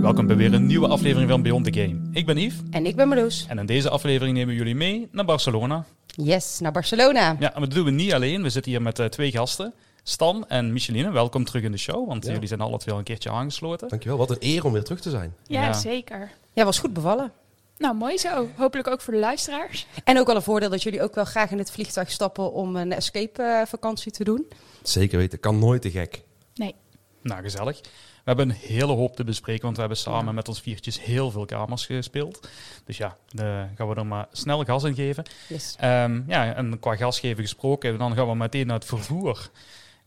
Welkom bij weer een nieuwe aflevering van Beyond the Game. Ik ben Yves En ik ben Marloes. en in deze aflevering nemen we jullie mee naar Barcelona. Yes, naar Barcelona. Ja, en dat doen we niet alleen. We zitten hier met eh, twee gasten. Stan en Micheline, welkom terug in de show, want Ja. jullie zijn alle twee al een keertje aangesloten. Dankjewel, wat een eer om weer terug te zijn. Ja, Ja. zeker. Ja, was goed bevallen. Nou, mooi zo. Hopelijk ook voor de luisteraars. En ook wel een voordeel dat jullie ook wel graag in het vliegtuig stappen om een escape-vakantie te doen. Zeker weten, kan nooit te gek. Nee. Nou, gezellig. We hebben een hele hoop te bespreken, want we hebben samen met ons viertjes heel veel kamers gespeeld. Dus ja, daar gaan we er maar snel gas in geven. Yes. Ehm, ja, en qua gasgeven gesproken, dan gaan we meteen naar het vervoer.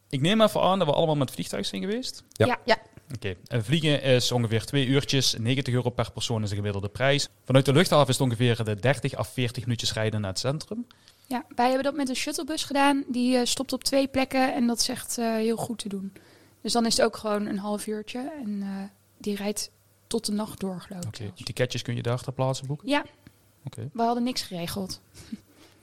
Ik neem even aan dat we allemaal met het vliegtuig zijn geweest. Ja. Ja. Ja. Oké, eh, vliegen is ongeveer twee uurtjes, 90 euro per persoon is de gemiddelde prijs. Vanuit de luchthaven is het ongeveer de 30 à 40 minuutjes rijden naar het centrum. Ja, wij hebben dat met een shuttlebus gedaan. Die eh, stopt op twee plekken en dat is echt eh, heel goed te doen. Dus dan is het ook gewoon een half uurtje. En die rijdt tot de nacht door, geloof ik. Oké, ticketjes kun je daar ter plaatse boeken. Ja, Oké. we hadden niks geregeld.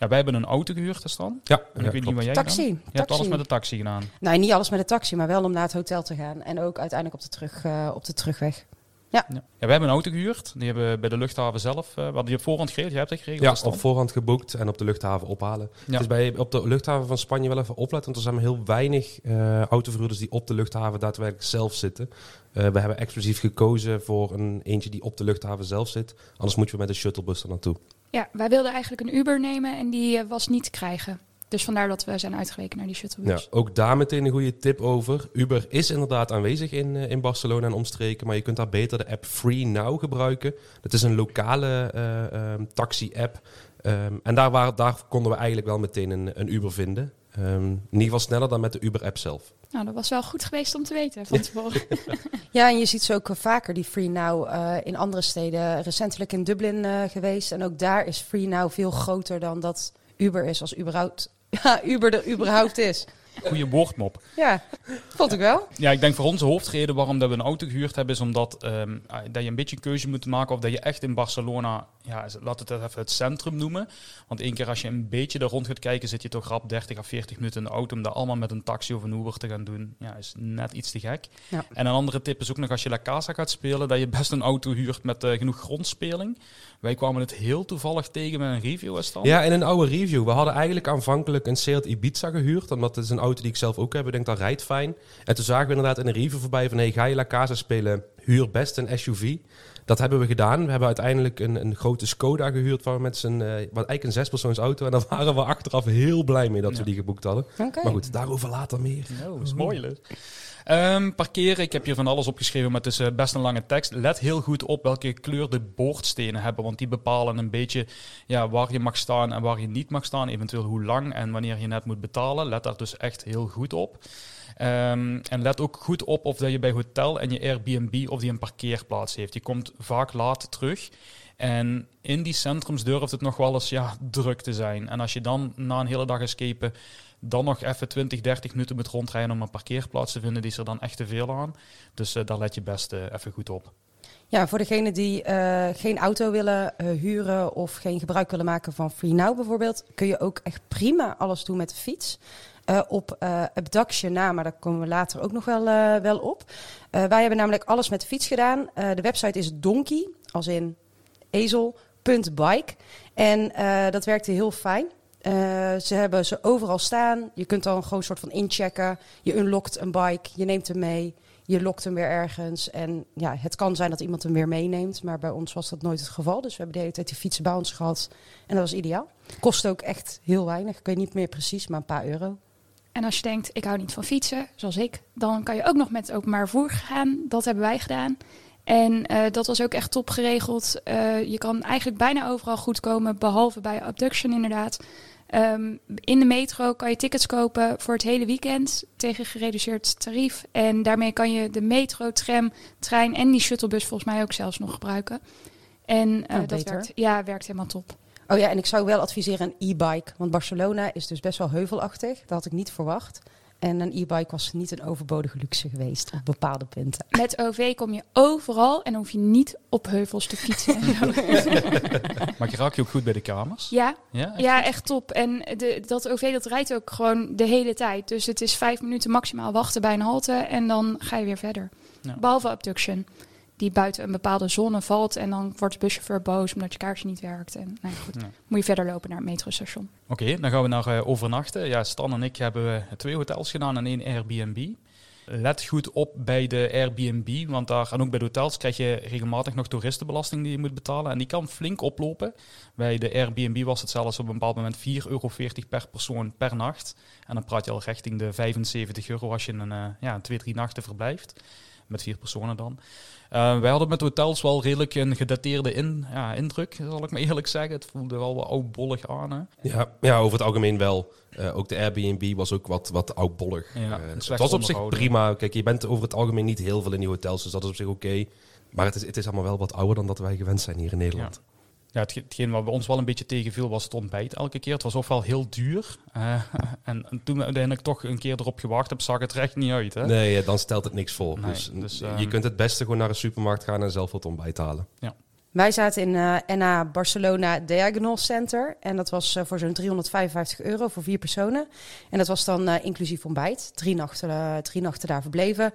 Ja, wij hebben een auto gehuurd, is dan. Ja, En ja, ik weet niet wat jij gedaan Taxi. Je hebt alles met de taxi gedaan. Nou, niet alles met de taxi, maar wel om naar het hotel te gaan. En ook uiteindelijk op de, terug, eh, op de terugweg. Ja. ja, wij hebben een auto gehuurd. Die hebben we bij de luchthaven zelf. eh we hadden die op voorhand geregeld. Jij hebt dat geregeld. Ja, op voorhand geboekt en op de luchthaven ophalen. Ja. Dus bij, op de luchthaven van Spanje wel even opletten, want er zijn maar heel weinig eh autoverhuurders die op de luchthaven daadwerkelijk zelf zitten. Eh, we hebben exclusief gekozen voor een eentje die op de luchthaven zelf zit. Anders moet je met een shuttlebus er naartoe. Ja, wij wilden eigenlijk een Uber nemen en die eh, was niet te krijgen. Dus vandaar dat we zijn uitgeweken naar die Ja, shuttlebus. ook daar meteen een goede tip over. Uber is inderdaad aanwezig in, eh, in Barcelona en omstreken, maar je kunt daar beter de app Free Now gebruiken. Dat is een lokale eh, ehm, taxi-app. Ehm, en daar, waar, daar konden we eigenlijk wel meteen een, een Uber vinden. Ehm, in ieder geval sneller dan met de Uber-app zelf. Nou, dat was wel goed geweest om te weten van tevoren. Ja, en je ziet ze ook eh, vaker, die Free Now, eh, in andere steden. Recentelijk in Dublin eh, geweest. En ook daar is Free Now veel groter dan dat Uber is, als überhaupt, ja, Uber er überhaupt is. Goeie woordmop. Ja, vond ik wel. Ja, ik denk voor onze hoofdreden waarom dat we een auto gehuurd hebben, is omdat ehm, dat je een beetje een keuze moet maken of dat je echt in Barcelona, ja, laten we het even het centrum noemen. Want één keer als je een beetje daar rond gaat kijken, zit je toch rap 30 à 40 minuten in de auto om dat allemaal met een taxi of een Uber te gaan doen. Ja, is net iets te gek. Ja. En een andere tip is ook nog als je La Casa gaat spelen, dat je best een auto huurt met eh, genoeg grondspeling. Wij kwamen het heel toevallig tegen met een review dan. Ja, in een oude review. We hadden eigenlijk aanvankelijk een Seat Ibiza gehuurd. Omdat het is een auto die ik zelf ook heb. Ik denk dat rijdt fijn. En toen zagen we inderdaad in een review voorbij van... Hey, ga je La Casa spelen? Huur best een SUV. Dat hebben we gedaan. We hebben uiteindelijk een, een grote Skoda gehuurd. Waar we met z'n, eh, wat eigenlijk een zespersoons auto. En daar waren we achteraf heel blij mee dat Ja. we die geboekt hadden. Maar goed, daarover later meer. Dat is mooi. Leuk. Ehm, parkeren, ik heb hier van alles opgeschreven, maar het is eh, best een lange tekst. Let heel goed op welke kleur de boordstenen hebben, want die bepalen een beetje ja, waar je mag staan en waar je niet mag staan. Eventueel hoe lang en wanneer je net moet betalen. Let daar dus echt heel goed op. Ehm, en let ook goed op of dat je bij hotel en je Airbnb of die een parkeerplaats heeft. Je komt vaak laat terug. En in die centrums durft het nog wel eens ja, druk te zijn. En als je dan na een hele dag escapen dan nog even 20, 30 minuten moet rondrijden om een parkeerplaats te vinden, die is er dan echt te veel aan. Dus eh, daar let je best eh, even goed op. Ja, voor degenen die eh, geen auto willen huren of geen gebruik willen maken van Free Now bijvoorbeeld, kun je ook echt prima alles doen met de fiets. Op Abduction na, maar daar komen we later ook nog wel, wel op. Wij hebben namelijk alles met de fiets gedaan. De website is donkey, als in ezel.bike. En dat werkte heel fijn. Eh, ze hebben ze overal staan. Je kunt dan gewoon een soort van inchecken. Je unlockt een bike, je neemt hem mee. Je lokt hem weer ergens. En ja, het kan zijn dat iemand hem weer meeneemt. Maar bij ons was dat nooit het geval. Dus we hebben de hele tijd die fietsen bij ons gehad. En dat was ideaal. Kost ook echt heel weinig. Ik weet niet meer precies, maar een paar euro. En als je denkt, ik hou niet van fietsen, zoals ik, dan kan je ook nog met openbaar vervoer gaan. Dat hebben wij gedaan. En eh, dat was ook echt top geregeld. Eh, je kan eigenlijk bijna overal goed komen, behalve bij Abduction inderdaad. Ehm, in de metro kan je tickets kopen voor het hele weekend tegen gereduceerd tarief. En daarmee kan je de metro, tram, trein en die shuttlebus volgens mij ook zelfs nog gebruiken. En eh, Oh, dat beter. werkt, ja, werkt helemaal top. Oh ja, en ik zou wel adviseren een e-bike. Want Barcelona is dus best wel heuvelachtig. Dat had ik niet verwacht. En een e-bike was niet een overbodige luxe geweest op bepaalde punten. Met OV kom je overal en dan hoef je niet op heuvels te fietsen. en zo. Maar raak je ook goed bij de kamers? ja, Ja? echt? ja, echt top. En de, dat OV dat rijdt ook gewoon de hele tijd. Dus het is vijf minuten maximaal wachten bij een halte en dan ga je weer verder. Ja. Behalve abduction, die buiten een bepaalde zone valt en dan wordt de buschauffeur boos omdat je kaartje niet werkt. En nou ja, goed, Ja. moet je verder lopen naar het metrostation. Oké, dan gaan we naar eh, overnachten. Ja, Stan en ik hebben eh, twee hotels gedaan en één Airbnb. Let goed op bij de Airbnb, want daar en ook bij de hotels krijg je regelmatig nog toeristenbelasting die je moet betalen. En die kan flink oplopen. Bij de Airbnb was het zelfs op een bepaald moment 4,40 euro per persoon per nacht. En dan praat je al richting de 75 euro als je een, eh, ja, twee, drie nachten verblijft. Met vier personen dan. Eh, wij hadden met hotels wel redelijk een gedateerde in, ja, indruk, zal ik maar eerlijk zeggen. Het voelde wel wat oudbollig aan. Hè? Ja, ja, over het algemeen wel. Eh, ook de Airbnb was ook wat, wat oudbollig. Ja, en het was op zich prima. Kijk, je bent over het algemeen niet heel veel in die hotels, dus dat is op zich oké. Maar het is, het is allemaal wel wat ouder dan dat wij gewend zijn hier in Nederland. Ja, het, hetgeen wat bij ons wel een beetje tegenviel was het ontbijt elke keer. Het was ofwel heel duur. eh, en, en toen we uiteindelijk toch een keer erop gewacht hebben, zag het er echt niet uit. Hè? Nee, eh, dan stelt het niks voor. Nee, dus, dus, je ehm, kunt het beste gewoon naar een supermarkt gaan en zelf wat ontbijt halen. Wij zaten in eh NA Barcelona Diagonal Center. En dat was eh, voor zo'n 355 euro voor vier personen. En dat was dan eh, inclusief ontbijt. Drie nachten, eh, drie nachten daar verbleven.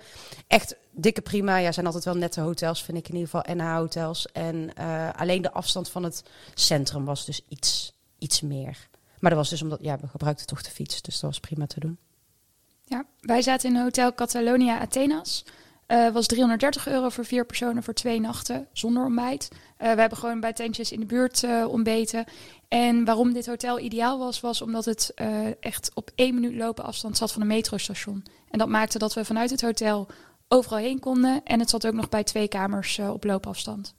Echt dikke prima. Ja, zijn altijd wel nette hotels, vind ik in ieder geval. NA hotels. En eh, alleen de afstand van het centrum was dus iets, iets meer. Maar dat was dus omdat, ja, we gebruikten toch de fiets. Dus dat was prima te doen. Ja, wij zaten in Hotel Catalonia Athenas. Eh was 330 euro voor vier personen voor twee nachten zonder ontbijt. Eh, we hebben gewoon bij tentjes in de buurt eh, ontbeten. En waarom dit hotel ideaal was, was omdat het echt op één minuut lopen afstand zat van een metrostation. En dat maakte dat we vanuit het hotel overal heen konden. En het zat ook nog bij twee kamers eh, op loopafstand.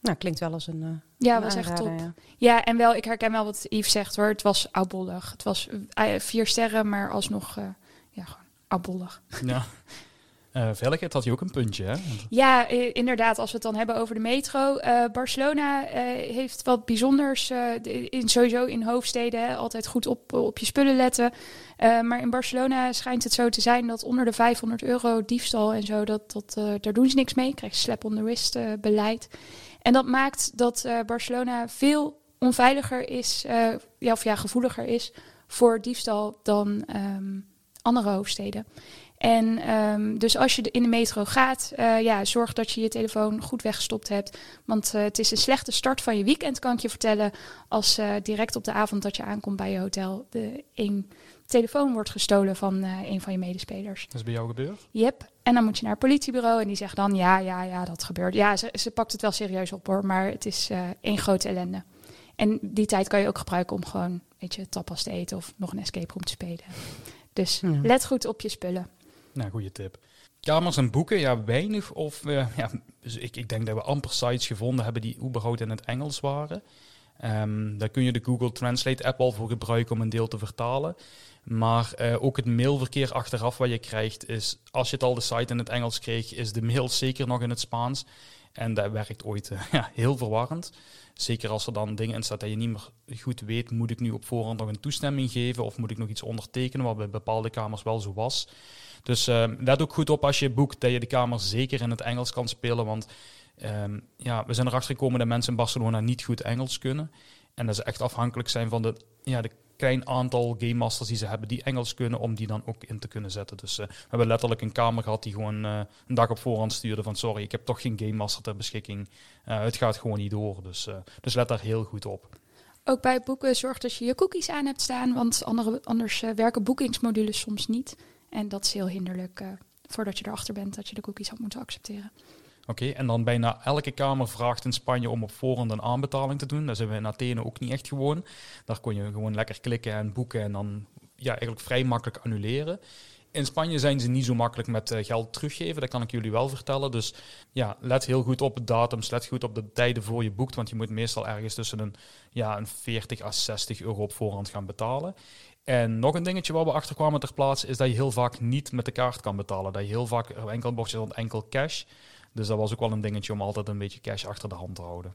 Nou, klinkt wel als een. eh, Ja, een was echt top. Ja, en wel, ik herken wel wat Yves zegt hoor. Het was oudbollig. Het was eh, vier sterren, maar alsnog uh, ja, gewoon oudbollig. Ja. Uh, had je ook een puntje, hè? Ja, inderdaad. Als we het dan hebben over de metro. Uh, Barcelona uh, heeft wat bijzonders. in, sowieso in hoofdsteden hè, altijd goed op, op je spullen letten. Maar in Barcelona schijnt het zo te zijn dat onder de 500 euro diefstal en zo, dat, dat, daar doen ze niks mee. Krijg je slap on the wrist beleid. En dat maakt dat Barcelona veel onveiliger is, ja, of ja, gevoeliger is voor diefstal dan um, andere hoofdsteden. En um, dus als je in de metro gaat, uh, ja, zorg dat je je telefoon goed weggestopt hebt. Want uh, het is een slechte start van je weekend, kan ik je vertellen. Als uh, direct op de avond dat je aankomt bij je hotel, de een telefoon wordt gestolen van een van je medespelers. Dat is bij jou gebeurd? Yep. En dan moet je naar het politiebureau en die zegt dan, ja, ja, ja, dat gebeurt. Ja, ze, ze pakt het wel serieus op hoor, maar het is één grote ellende. En die tijd kan je ook gebruiken om gewoon, weet je, tapas te eten of nog een escape room te spelen. Dus ja. let goed op je spullen. Nou, goede tip. Kamers en boeken, ja, weinig. Of uh, ja, dus ik, ik denk dat we amper sites gevonden hebben die überhaupt in het Engels waren. Um, daar kun je de Google Translate app al voor gebruiken om een deel te vertalen. Maar uh, ook het mailverkeer achteraf wat je krijgt is, als je het al de site in het Engels kreeg, is de mail zeker nog in het Spaans. En dat werkt ooit uh, ja, heel verwarrend. Zeker als er dan dingen in staat dat je niet meer goed weet, moet ik nu op voorhand nog een toestemming geven of moet ik nog iets ondertekenen, wat bij bepaalde kamers wel zo was. Dus uh, let ook goed op als je boekt dat je de kamer zeker in het Engels kan spelen, want um, ja, we zijn erachter gekomen dat mensen in Barcelona niet goed Engels kunnen. En dat ze echt afhankelijk zijn van de, ja, de klein aantal game masters die ze hebben die Engels kunnen, om die dan ook in te kunnen zetten. Dus uh, we hebben letterlijk een kamer gehad die gewoon uh, een dag op voorhand stuurde van sorry, ik heb toch geen game master ter beschikking. Uh, het gaat gewoon niet door. Dus, dus let daar heel goed op. Ook bij boeken zorg dat je je cookies aan hebt staan, want andere, anders werken boekingsmodules soms niet. En dat is heel hinderlijk voordat je erachter bent dat je de cookies had moeten accepteren. Oké, en dan bijna elke kamer vraagt in Spanje om op voorhand een aanbetaling te doen. Dat zijn we in Athene ook niet echt gewoon. Daar kon je gewoon lekker klikken en boeken en dan ja, eigenlijk vrij makkelijk annuleren. In Spanje zijn ze niet zo makkelijk met uh, geld teruggeven, dat kan ik jullie wel vertellen. Dus ja, let heel goed op de datums, let goed op de tijden voor je boekt, want je moet meestal ergens tussen een, ja, een 40 à 60 euro op voorhand gaan betalen. En nog een dingetje waar we achter kwamen ter plaatse is dat je heel vaak niet met de kaart kan betalen. Dat je heel vaak er enkel bordje stond enkel cash. Dus dat was ook wel een dingetje om altijd een beetje cash achter de hand te houden.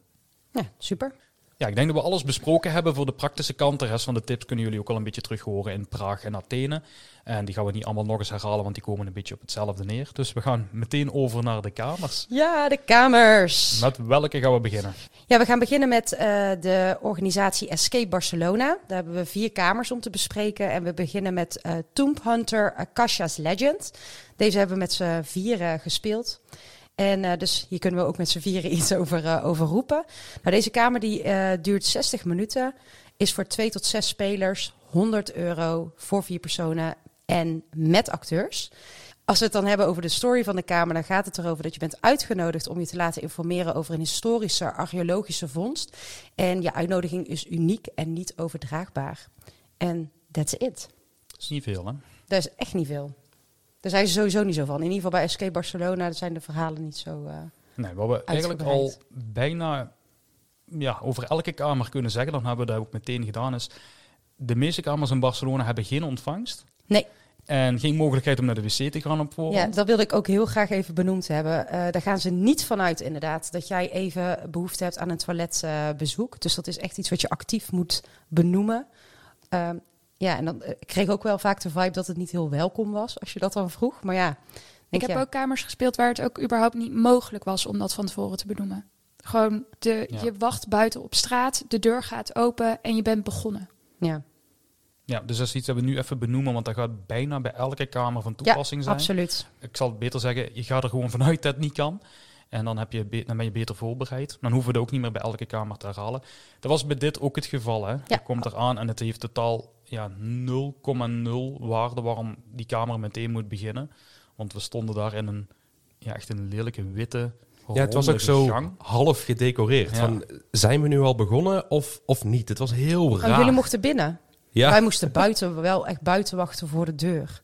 Ja, super. Ja, ik denk dat we alles besproken hebben voor de praktische kant. De rest van de tips kunnen jullie ook al een beetje terug horen in Praag en Athene. En die gaan we niet allemaal nog eens herhalen, want die komen een beetje op hetzelfde neer. Dus we gaan meteen over naar de kamers. Ja, de kamers. Met welke gaan we beginnen? Ja, we gaan beginnen met uh, de organisatie Escape Barcelona. Daar hebben we vier kamers om te bespreken. En we beginnen met uh, Tomb Hunter Akasha's Legend. Deze hebben we met z'n vieren gespeeld. En uh, dus hier kunnen we ook met z'n vieren iets over, uh, over roepen. Nou, deze kamer die uh, duurt 60 minuten. Is voor twee tot zes spelers 100 euro voor vier personen en met acteurs. Als we het dan hebben over de story van de kamer, dan gaat het erover dat je bent uitgenodigd om je te laten informeren over een historische archeologische vondst. En je uitnodiging is uniek en niet overdraagbaar. En that's it. Dat is niet veel, hè? Dat is echt niet veel. Daar zijn ze sowieso niet zo van. In ieder geval bij Escape Barcelona zijn de verhalen niet zo. Uh, nee, wat we eigenlijk al bijna ja, over elke kamer kunnen zeggen, dan hebben we dat ook meteen gedaan, is de meeste kamers in Barcelona hebben geen ontvangst. Nee. En geen mogelijkheid om naar de wc te gaan op voorhand. Ja, dat wilde ik ook heel graag even benoemd hebben. Uh, daar gaan ze niet vanuit inderdaad dat jij even behoefte hebt aan een toiletbezoek. Uh, dus dat is echt iets wat je actief moet benoemen. Uh, ja, en dan ik kreeg ook wel vaak de vibe dat het niet heel welkom was als je dat dan vroeg. Maar ja. Ik heb ja. ook kamers gespeeld waar het ook überhaupt niet mogelijk was om dat van tevoren te benoemen. Gewoon, de, Ja. je wacht buiten op straat, de deur gaat open en je bent begonnen. Ja, Ja, dus dat is iets dat we nu even benoemen, want dat gaat bijna bij elke kamer van toepassing zijn. absoluut. Ik zal het beter zeggen, je gaat er gewoon vanuit dat het niet kan. En dan, heb je dan ben je beter voorbereid. Dan hoeven we dat ook niet meer bij elke kamer te herhalen. Dat was bij dit ook het geval. Hè? Je komt eraan en het heeft totaal ja, 0,0 waarde waarom die kamer meteen moet beginnen. Want we stonden daar in een, ja, echt een lelijke witte, Ja, het was ook zo gang. half gedecoreerd. Ja. Van, zijn we nu al begonnen of, of niet? Het was heel Maar raar. jullie mochten binnen. ja. Wij moesten buiten, wel echt buiten wachten voor de deur.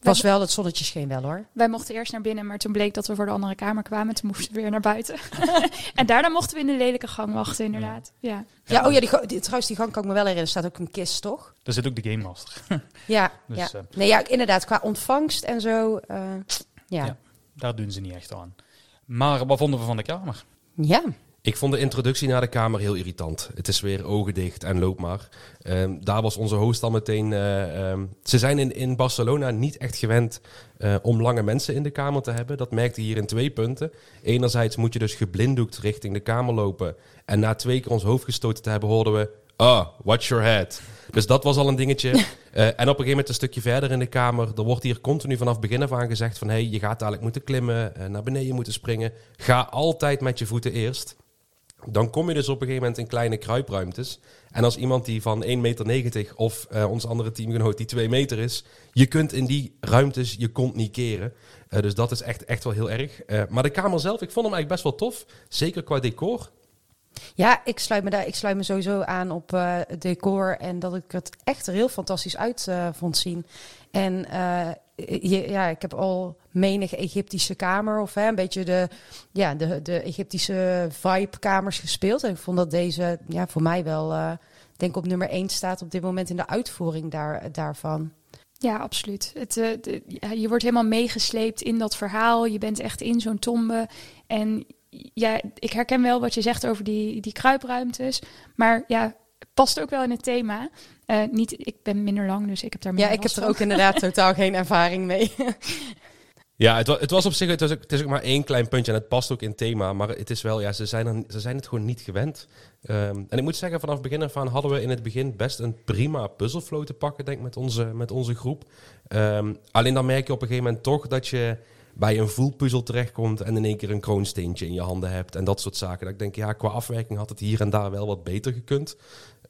Was wel, het zonnetje scheen wel hoor. Wij mochten eerst naar binnen, maar toen bleek dat we voor de andere kamer kwamen. Toen moesten we weer naar buiten. en daarna mochten we in de lelijke gang wachten, inderdaad. Ja. Ja, oh ja, die, trouwens, die gang kan ik me wel herinneren. Er staat ook een kist, toch? Daar zit ook de Game Master. Ja, Dus, ja. eh, Nee, ja, inderdaad, qua ontvangst en zo. eh, ja. Ja. Ja. Daar doen ze niet echt aan. Maar wat vonden we van de kamer? ja. Ik vond de introductie naar de kamer heel irritant. Het is weer ogen dicht en loop maar. Ehm, daar was onze host al meteen... eh, ehm, ze zijn in, in Barcelona niet echt gewend eh, om lange mensen in de kamer te hebben. Dat merkte hier in twee punten. Enerzijds moet je dus geblinddoekt richting de kamer lopen. En na twee keer ons hoofd gestoten te hebben hoorden we... Ah, watch your head. Dus dat was al een dingetje. Eh, en op een gegeven moment een stukje verder in de kamer. Er wordt hier continu vanaf begin af aan gezegd van... hey, je gaat dadelijk moeten klimmen, naar beneden moeten springen. Ga altijd met je voeten eerst. Dan kom je dus op een gegeven moment in kleine kruipruimtes. En als iemand die van 1,90 meter of eh ons andere teamgenoot die 2 meter is... je kunt in die ruimtes je kont niet keren. Eh, dus dat is echt, echt wel heel erg. Eh, maar de kamer zelf, ik vond hem eigenlijk best wel tof. Zeker qua decor. Ja, ik sluit me daar, ik sluit me sowieso aan op decor en dat ik het echt er heel fantastisch uit vond zien. En ja, ik heb al menig Egyptische kamer of hè, een beetje de, ja, de, de Egyptische vibe kamers gespeeld. En ik vond dat deze ja, voor mij wel, eh, denk op nummer 1 staat op dit moment in de uitvoering daar, daarvan. Ja, absoluut. Het, eh, je wordt helemaal meegesleept in dat verhaal. Je bent echt in zo'n tombe. En ja, ik herken wel wat je zegt over die, die kruipruimtes. Maar ja, past ook wel in het thema. Eh, niet, ik ben minder lang, dus ik heb daar Ja, minder ik heb er ook inderdaad totaal geen ervaring mee. Ja, het, wa- het was op zich, het, was ook, het is ook maar één klein puntje en het past ook in het thema. Maar het is wel, ja, ze zijn, er, ze zijn het gewoon niet gewend. Ehm, en ik moet zeggen, vanaf begin af aan hadden we in het begin best een prima puzzelflow te pakken, denk ik, met onze, met onze groep. Ehm, alleen dan merk je op een gegeven moment toch dat je bij een voelpuzzel terechtkomt en in één keer een kroonsteentje in je handen hebt en dat soort zaken. Dat ik denk, ja, qua afwerking had het hier en daar wel wat beter gekund.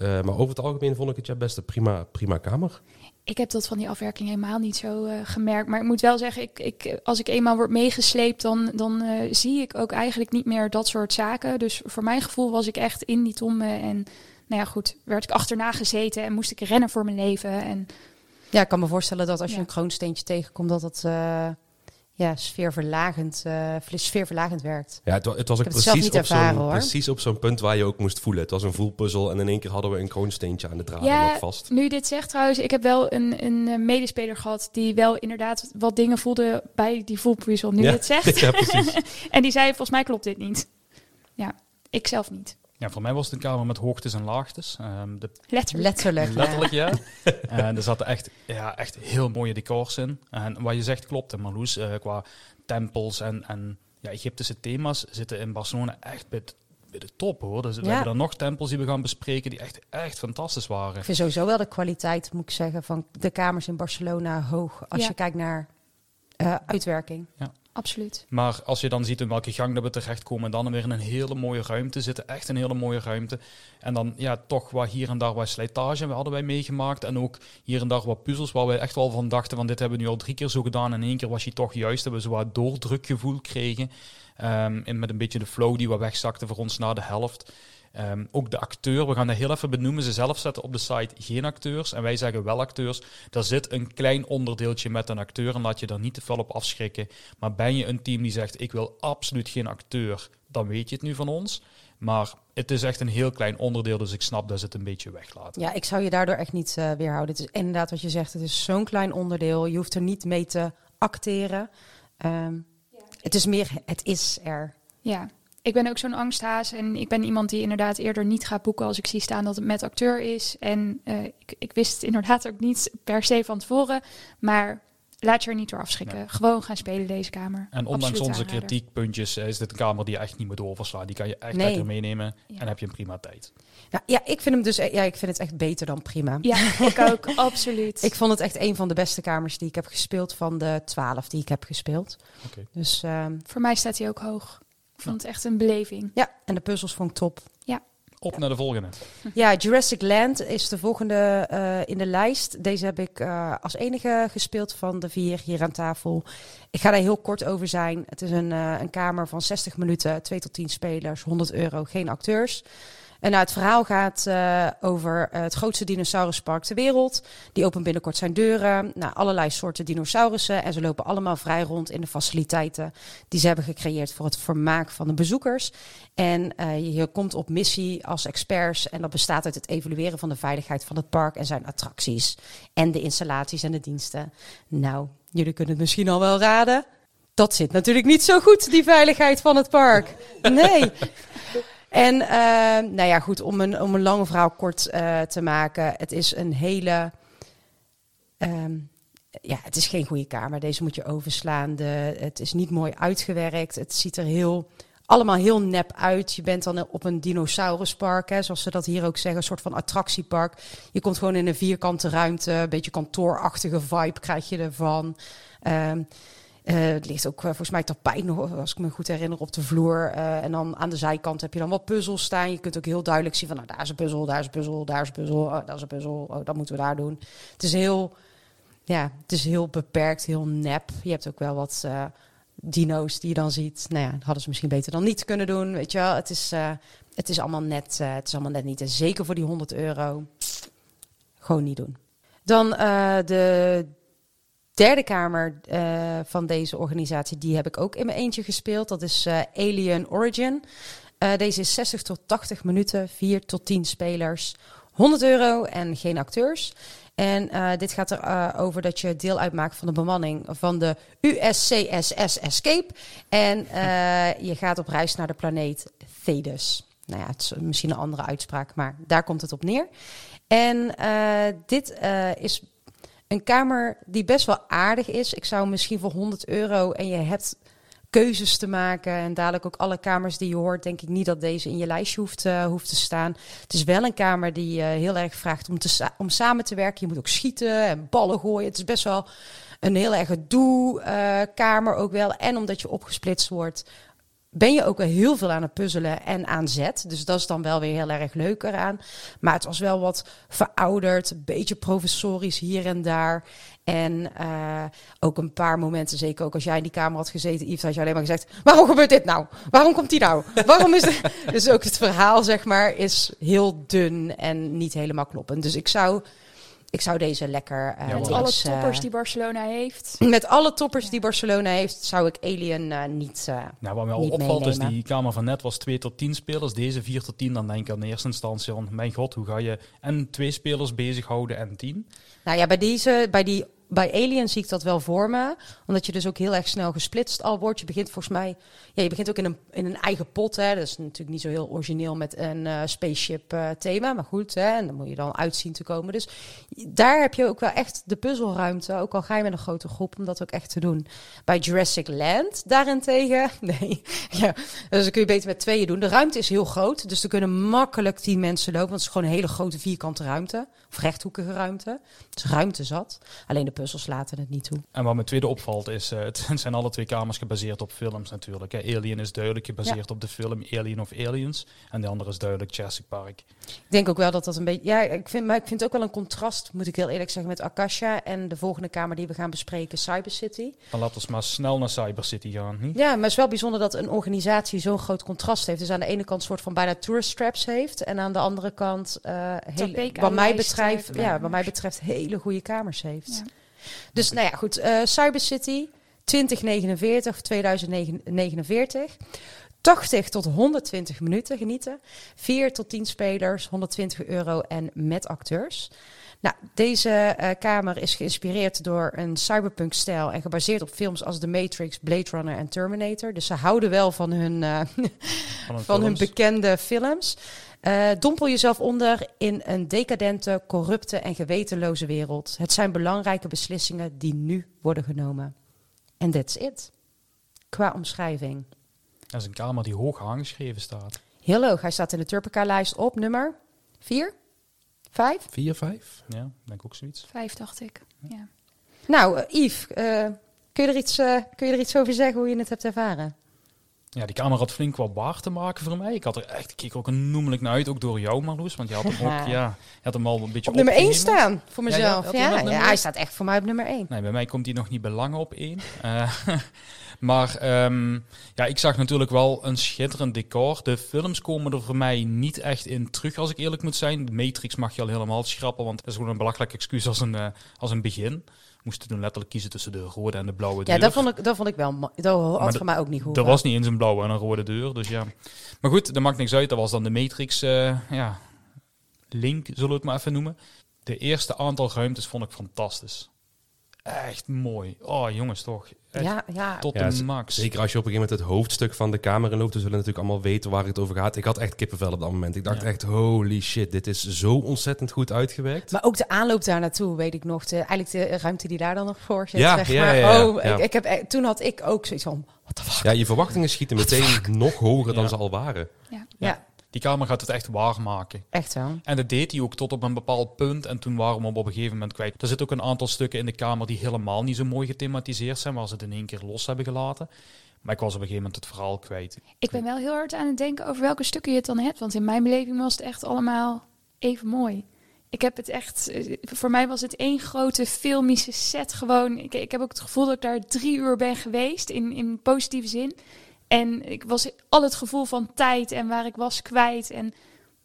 Eh, maar over het algemeen vond ik het ja best een prima, prima kamer. Ik heb dat van die afwerking helemaal niet zo eh, gemerkt. Maar ik moet wel zeggen, ik, ik, als ik eenmaal word meegesleept, dan, dan eh, zie ik ook eigenlijk niet meer dat soort zaken. Dus voor mijn gevoel was ik echt in die tombe. En nou ja, goed, werd ik achterna gezeten en moest ik rennen voor mijn leven. En Ja, ik kan me voorstellen dat als je Ja. een kroonsteentje tegenkomt, dat het eh, ja, sfeerverlagend, eh, sfeerverlagend werkt. Ja, het, het was ook precies op, zo'n, ervaren, hoor. precies op zo'n punt waar je ook moest voelen. Het was een voelpuzzel en in één keer hadden we een kroonsteentje aan de draad Ja, nog vast. nu je dit zegt trouwens, ik heb wel een, een eh, medespeler gehad die wel inderdaad wat dingen voelde bij die voelpuzzel. Nu Ja. het zegt. ja, precies. en die zei, volgens mij klopt dit niet. Ja, ik zelf niet. Ja, voor mij was het een kamer met hoogtes en laagtes. Ehm, de, Letterlijk. Letterlijk. ja. letterlijk, ja. en er zaten echt, ja, echt heel mooie decors in. En wat je zegt klopt, Marloes. eh, qua tempels en, en ja, Egyptische thema's zitten in Barcelona echt bij, de- bij de top, hoor. Dus we Ja. hebben er nog tempels die we gaan bespreken die echt, echt fantastisch waren. Ik vind sowieso wel de kwaliteit, moet ik zeggen, van de kamers in Barcelona hoog. Als Ja. je kijkt naar eh, uitwerking. Absoluut. Maar als je dan ziet in welke gang dat we terechtkomen, dan weer in een hele mooie ruimte zitten. Echt een hele mooie ruimte. En dan ja, toch wat hier en daar wat slijtage we hadden wij meegemaakt. En ook hier en daar wat puzzels waar wij echt wel van dachten van dit hebben we nu al drie keer zo gedaan. En één keer was hij toch juist dat we zo wat doordrukgevoel kregen. Ehm, en met een beetje de flow die wat wegzakte voor ons na de helft. Ehm, ook de acteur, we gaan dat heel even benoemen. Ze zelf zetten op de site geen acteurs en wij zeggen wel acteurs. Daar zit een klein onderdeeltje met een acteur en laat je daar niet te veel op afschrikken. Maar ben je een team die zegt: Ik wil absoluut geen acteur, dan weet je het nu van ons. Maar het is echt een heel klein onderdeel, dus ik snap dat ze het een beetje weglaten. Ja, ik zou je daardoor echt niet eh, weerhouden. Het is inderdaad wat je zegt, het is zo'n klein onderdeel. Je hoeft er niet mee te acteren. Ehm, Het is meer, het is er. Ja, ik ben ook zo'n angsthaas en ik ben iemand die inderdaad eerder niet gaat boeken als ik zie staan dat het met acteur is. En eh, ik, ik wist het inderdaad ook niet per se van tevoren, maar laat je er niet door afschrikken. Nee. Gewoon gaan spelen deze kamer. En ondanks Absoluut onze aanrader. kritiekpuntjes eh, is dit een kamer die je echt niet moet overslaan. Die kan je echt Nee. lekker meenemen Ja. en heb je een prima tijd. Nou, ja, ik vind hem dus, e- ja, ik vind het echt beter dan prima. Ja, ik ook, absoluut. Ik vond het echt een van de beste kamers die ik heb gespeeld van de twaalf die ik heb gespeeld. Oké. Dus ehm, Voor mij staat hij ook hoog. Ik vond het echt een beleving. ja, en de puzzels vond ik top. Op naar de volgende. Ja, Jurassic Land is de volgende eh, in de lijst. Deze heb ik eh, als enige gespeeld van de vier hier aan tafel. Ik ga daar heel kort over zijn. Het is een, eh, een kamer van 60 minuten, 2 tot 10 spelers, 100 euro, geen acteurs. En nou, het verhaal gaat eh, over eh, het grootste dinosauruspark ter wereld. Die opent binnenkort zijn deuren. Nou, allerlei soorten dinosaurussen. En ze lopen allemaal vrij rond in de faciliteiten die ze hebben gecreëerd voor het vermaak van de bezoekers. En eh, je komt op missie als experts. En dat bestaat uit het evalueren van de veiligheid van het park en zijn attracties. En de installaties en de diensten. Nou, jullie kunnen het misschien al wel raden. Dat zit natuurlijk niet zo goed, die veiligheid van het park. Nee. En eh, nou ja, goed, om een, om een lange verhaal kort eh, te maken. Het is een hele. ehm, ja, het is geen goede kamer. Deze moet je overslaan. De, het is niet mooi uitgewerkt. Het ziet er heel, allemaal heel nep uit. Je bent dan op een dinosauruspark, hè, zoals ze dat hier ook zeggen. Een soort van attractiepark. Je komt gewoon in een vierkante ruimte. Een beetje kantoorachtige vibe krijg je ervan. Ehm eh, het ligt ook eh, volgens mij tapijt nog, als ik me goed herinner, op de vloer. Eh, en dan aan de zijkant heb je dan wat puzzels staan. Je kunt ook heel duidelijk zien van, nou, daar is een puzzel, daar is een puzzel, daar is een puzzel, oh, daar is een puzzel, oh, dat moeten we daar doen. Het is heel, ja, het is heel beperkt, heel nep. Je hebt ook wel wat dino's die je dan ziet. Nou ja, hadden ze misschien beter dan niet kunnen doen, weet je wel. Het is, het is allemaal net, het is allemaal net niet. En zeker voor die 100 euro, gewoon niet doen. Dan de derde kamer eh, van deze organisatie, die heb ik ook in mijn eentje gespeeld. Dat is eh, Alien Origin. Eh, deze is 60 tot 80 minuten, 4 tot 10 spelers, 100 euro en geen acteurs. En dit gaat erover over dat je deel uitmaakt van de bemanning van de USCSS Escape. En je gaat op reis naar de planeet Thetis. Nou ja, het is misschien een andere uitspraak, maar daar komt het op neer. En dit is een kamer die best wel aardig is. Ik zou misschien voor 100 euro en je hebt keuzes te maken. En dadelijk ook alle kamers die je hoort, denk ik niet dat deze in je lijstje hoeft, eh, hoeft te staan. Het is wel een kamer die eh, heel erg vraagt om, te om samen te werken. Je moet ook schieten en ballen gooien. Het is best wel een heel erg doe-kamer ook wel. En omdat je opgesplitst wordt, ben je ook wel heel veel aan het puzzelen en aan zet. Dus dat is dan wel weer heel erg leuk eraan. Maar het was wel wat verouderd, een beetje professorisch hier en daar. En eh, ook een paar momenten, zeker ook als jij in die kamer had gezeten, Yves, had je alleen maar gezegd: waarom gebeurt dit nou? Waarom komt die nou? Waarom is het? Dus ook het verhaal, zeg maar, is heel dun en niet helemaal kloppend. Dus ik zou, ik zou deze lekker. eh, Ja, Met alle eh, toppers die Barcelona heeft. met alle toppers die Barcelona heeft, zou ik Alien eh, niet. eh, Nou, wat mij al Niet opvalt is meenemen. die kamer van net was 2 tot 10 spelers. Deze 4 tot 10, dan denk ik aan de eerste instantie van... Mijn god, hoe ga je en twee spelers bezighouden en 10? Nou ja, bij, deze, bij die bij Alien zie ik dat wel voor me. Omdat je dus ook heel erg snel gesplitst al wordt. Je begint volgens mij... Ja, je begint ook in een, in een eigen pot. Hè. Dat is natuurlijk niet zo heel origineel met een eh, spaceship eh, thema. Maar goed, hè. En dan moet je dan uitzien te komen. Dus daar heb je ook wel echt de puzzelruimte. Ook al ga je met een grote groep om dat ook echt te doen. Bij Jurassic Land daarentegen... Nee, ja. Dus dan kun je beter met tweeën doen. De ruimte is heel groot. Dus er kunnen makkelijk tien mensen lopen. Want het is gewoon een hele grote vierkante ruimte. Of rechthoekige ruimte. Is ruimte zat. Alleen de puzzels laten het niet toe. En wat me tweede opvalt is, uh, het zijn alle twee kamers gebaseerd op films natuurlijk. Hè. Alien is duidelijk gebaseerd op de film Alien of Aliens. En de andere is duidelijk Jurassic Park. Ik denk ook wel dat dat een beetje... Ja, ik vind, maar ik vind het ook wel een contrast, moet ik heel eerlijk zeggen, met Akasha. En de volgende kamer die we gaan bespreken, Cyber City. Dan laten we maar snel naar Cyber City gaan. Hm? Ja, maar het is wel bijzonder dat een organisatie zo'n groot contrast heeft. Dus aan de ene kant een soort van bijna tourist traps heeft. En aan de andere kant, uh, heel, wat, mij betreft, ja, wat mij betreft, hele goede kamers heeft. Ja. Dus nou ja, goed. Uh, Cyber City 2049 of 2049. 80 tot 120 minuten genieten. 4 tot 10 spelers, 120 euro en met acteurs. Nou, deze uh, kamer is geïnspireerd door een cyberpunk-stijl en gebaseerd op films als The Matrix, Blade Runner en Terminator. Dus ze houden wel van hun, uh, van, van hun bekende films. Uh, dompel jezelf onder in een decadente, corrupte en gewetenloze wereld. Het zijn belangrijke beslissingen die nu worden genomen. En that's it. Qua omschrijving. Dat is een kamer die hoog aangeschreven staat. Heel hoog. Hij staat in de Turpica-lijst op nummer 4? 5? 4, 5? Ja, denk ook zoiets. 5 dacht ik. Ja. Nou, uh, Yves, uh, kun, je er iets, uh, kun je er iets over zeggen hoe je het hebt ervaren? Ja, die kamer had flink wat waar te maken voor mij. Ik had er echt, ik keek ook een noemelijk naar uit, ook door jou Marloes. Want je had hem ook, ja, je had hem al een beetje op nummer 1 staan, voor mezelf. Ja, ja, ja, hij staat echt voor mij op nummer 1. Nee, bij mij komt hij nog niet belangen op 1. Uh, maar um, ja, ik zag natuurlijk wel een schitterend decor. De films komen er voor mij niet echt in terug, als ik eerlijk moet zijn. De Matrix mag je al helemaal schrappen, want dat is gewoon een belachelijk excuus als een, uh, als een begin moesten toen letterlijk kiezen tussen de rode en de blauwe deur. Ja, dat vond ik, dat vond ik wel. Dat had voor mij ook niet goed. Er was niet eens een blauwe en een rode deur, dus ja. Maar goed, dat maakt niks uit. Dat was dan de Matrix, uh, ja, link, zullen we het maar even noemen. De eerste aantal ruimtes vond ik fantastisch. Echt mooi. Oh, jongens, toch. Echt ja, ja. Tot Ja, de max. Zeker als je op een gegeven moment het hoofdstuk van de kamer in loopt, dan zullen natuurlijk allemaal weten waar het over gaat. Ik had echt kippenvel op dat moment. Ik dacht Ja. echt, holy shit, dit is zo ontzettend goed uitgewerkt. Maar ook de aanloop daar naartoe, weet ik nog. De, eigenlijk de ruimte die daar dan nog voor zit. Ja, zeg ja, maar. ja, ja, oh, ja. Ik, ik heb, eh, toen had ik ook zoiets van, what the fuck. Ja, je verwachtingen schieten meteen nog hoger dan Ja. ze al waren. Ja. Ja, Die kamer gaat het echt waar maken. echt zo. En dat deed hij ook tot op een bepaald punt. En toen waren we hem op een gegeven moment kwijt. Er zitten ook een aantal stukken in de kamer die helemaal niet zo mooi gethematiseerd zijn. Waar ze het in één keer los hebben gelaten. Maar ik was op een gegeven moment het verhaal kwijt. Ik ben wel heel hard aan het denken over welke stukken je het dan hebt. Want in mijn beleving was het echt allemaal even mooi. Ik heb het echt, eh, voor mij was het één grote filmische set gewoon. Ik, ik heb ook het gevoel dat ik daar drie uur ben geweest in, in positieve zin. En ik was al het gevoel van tijd en waar ik was kwijt. En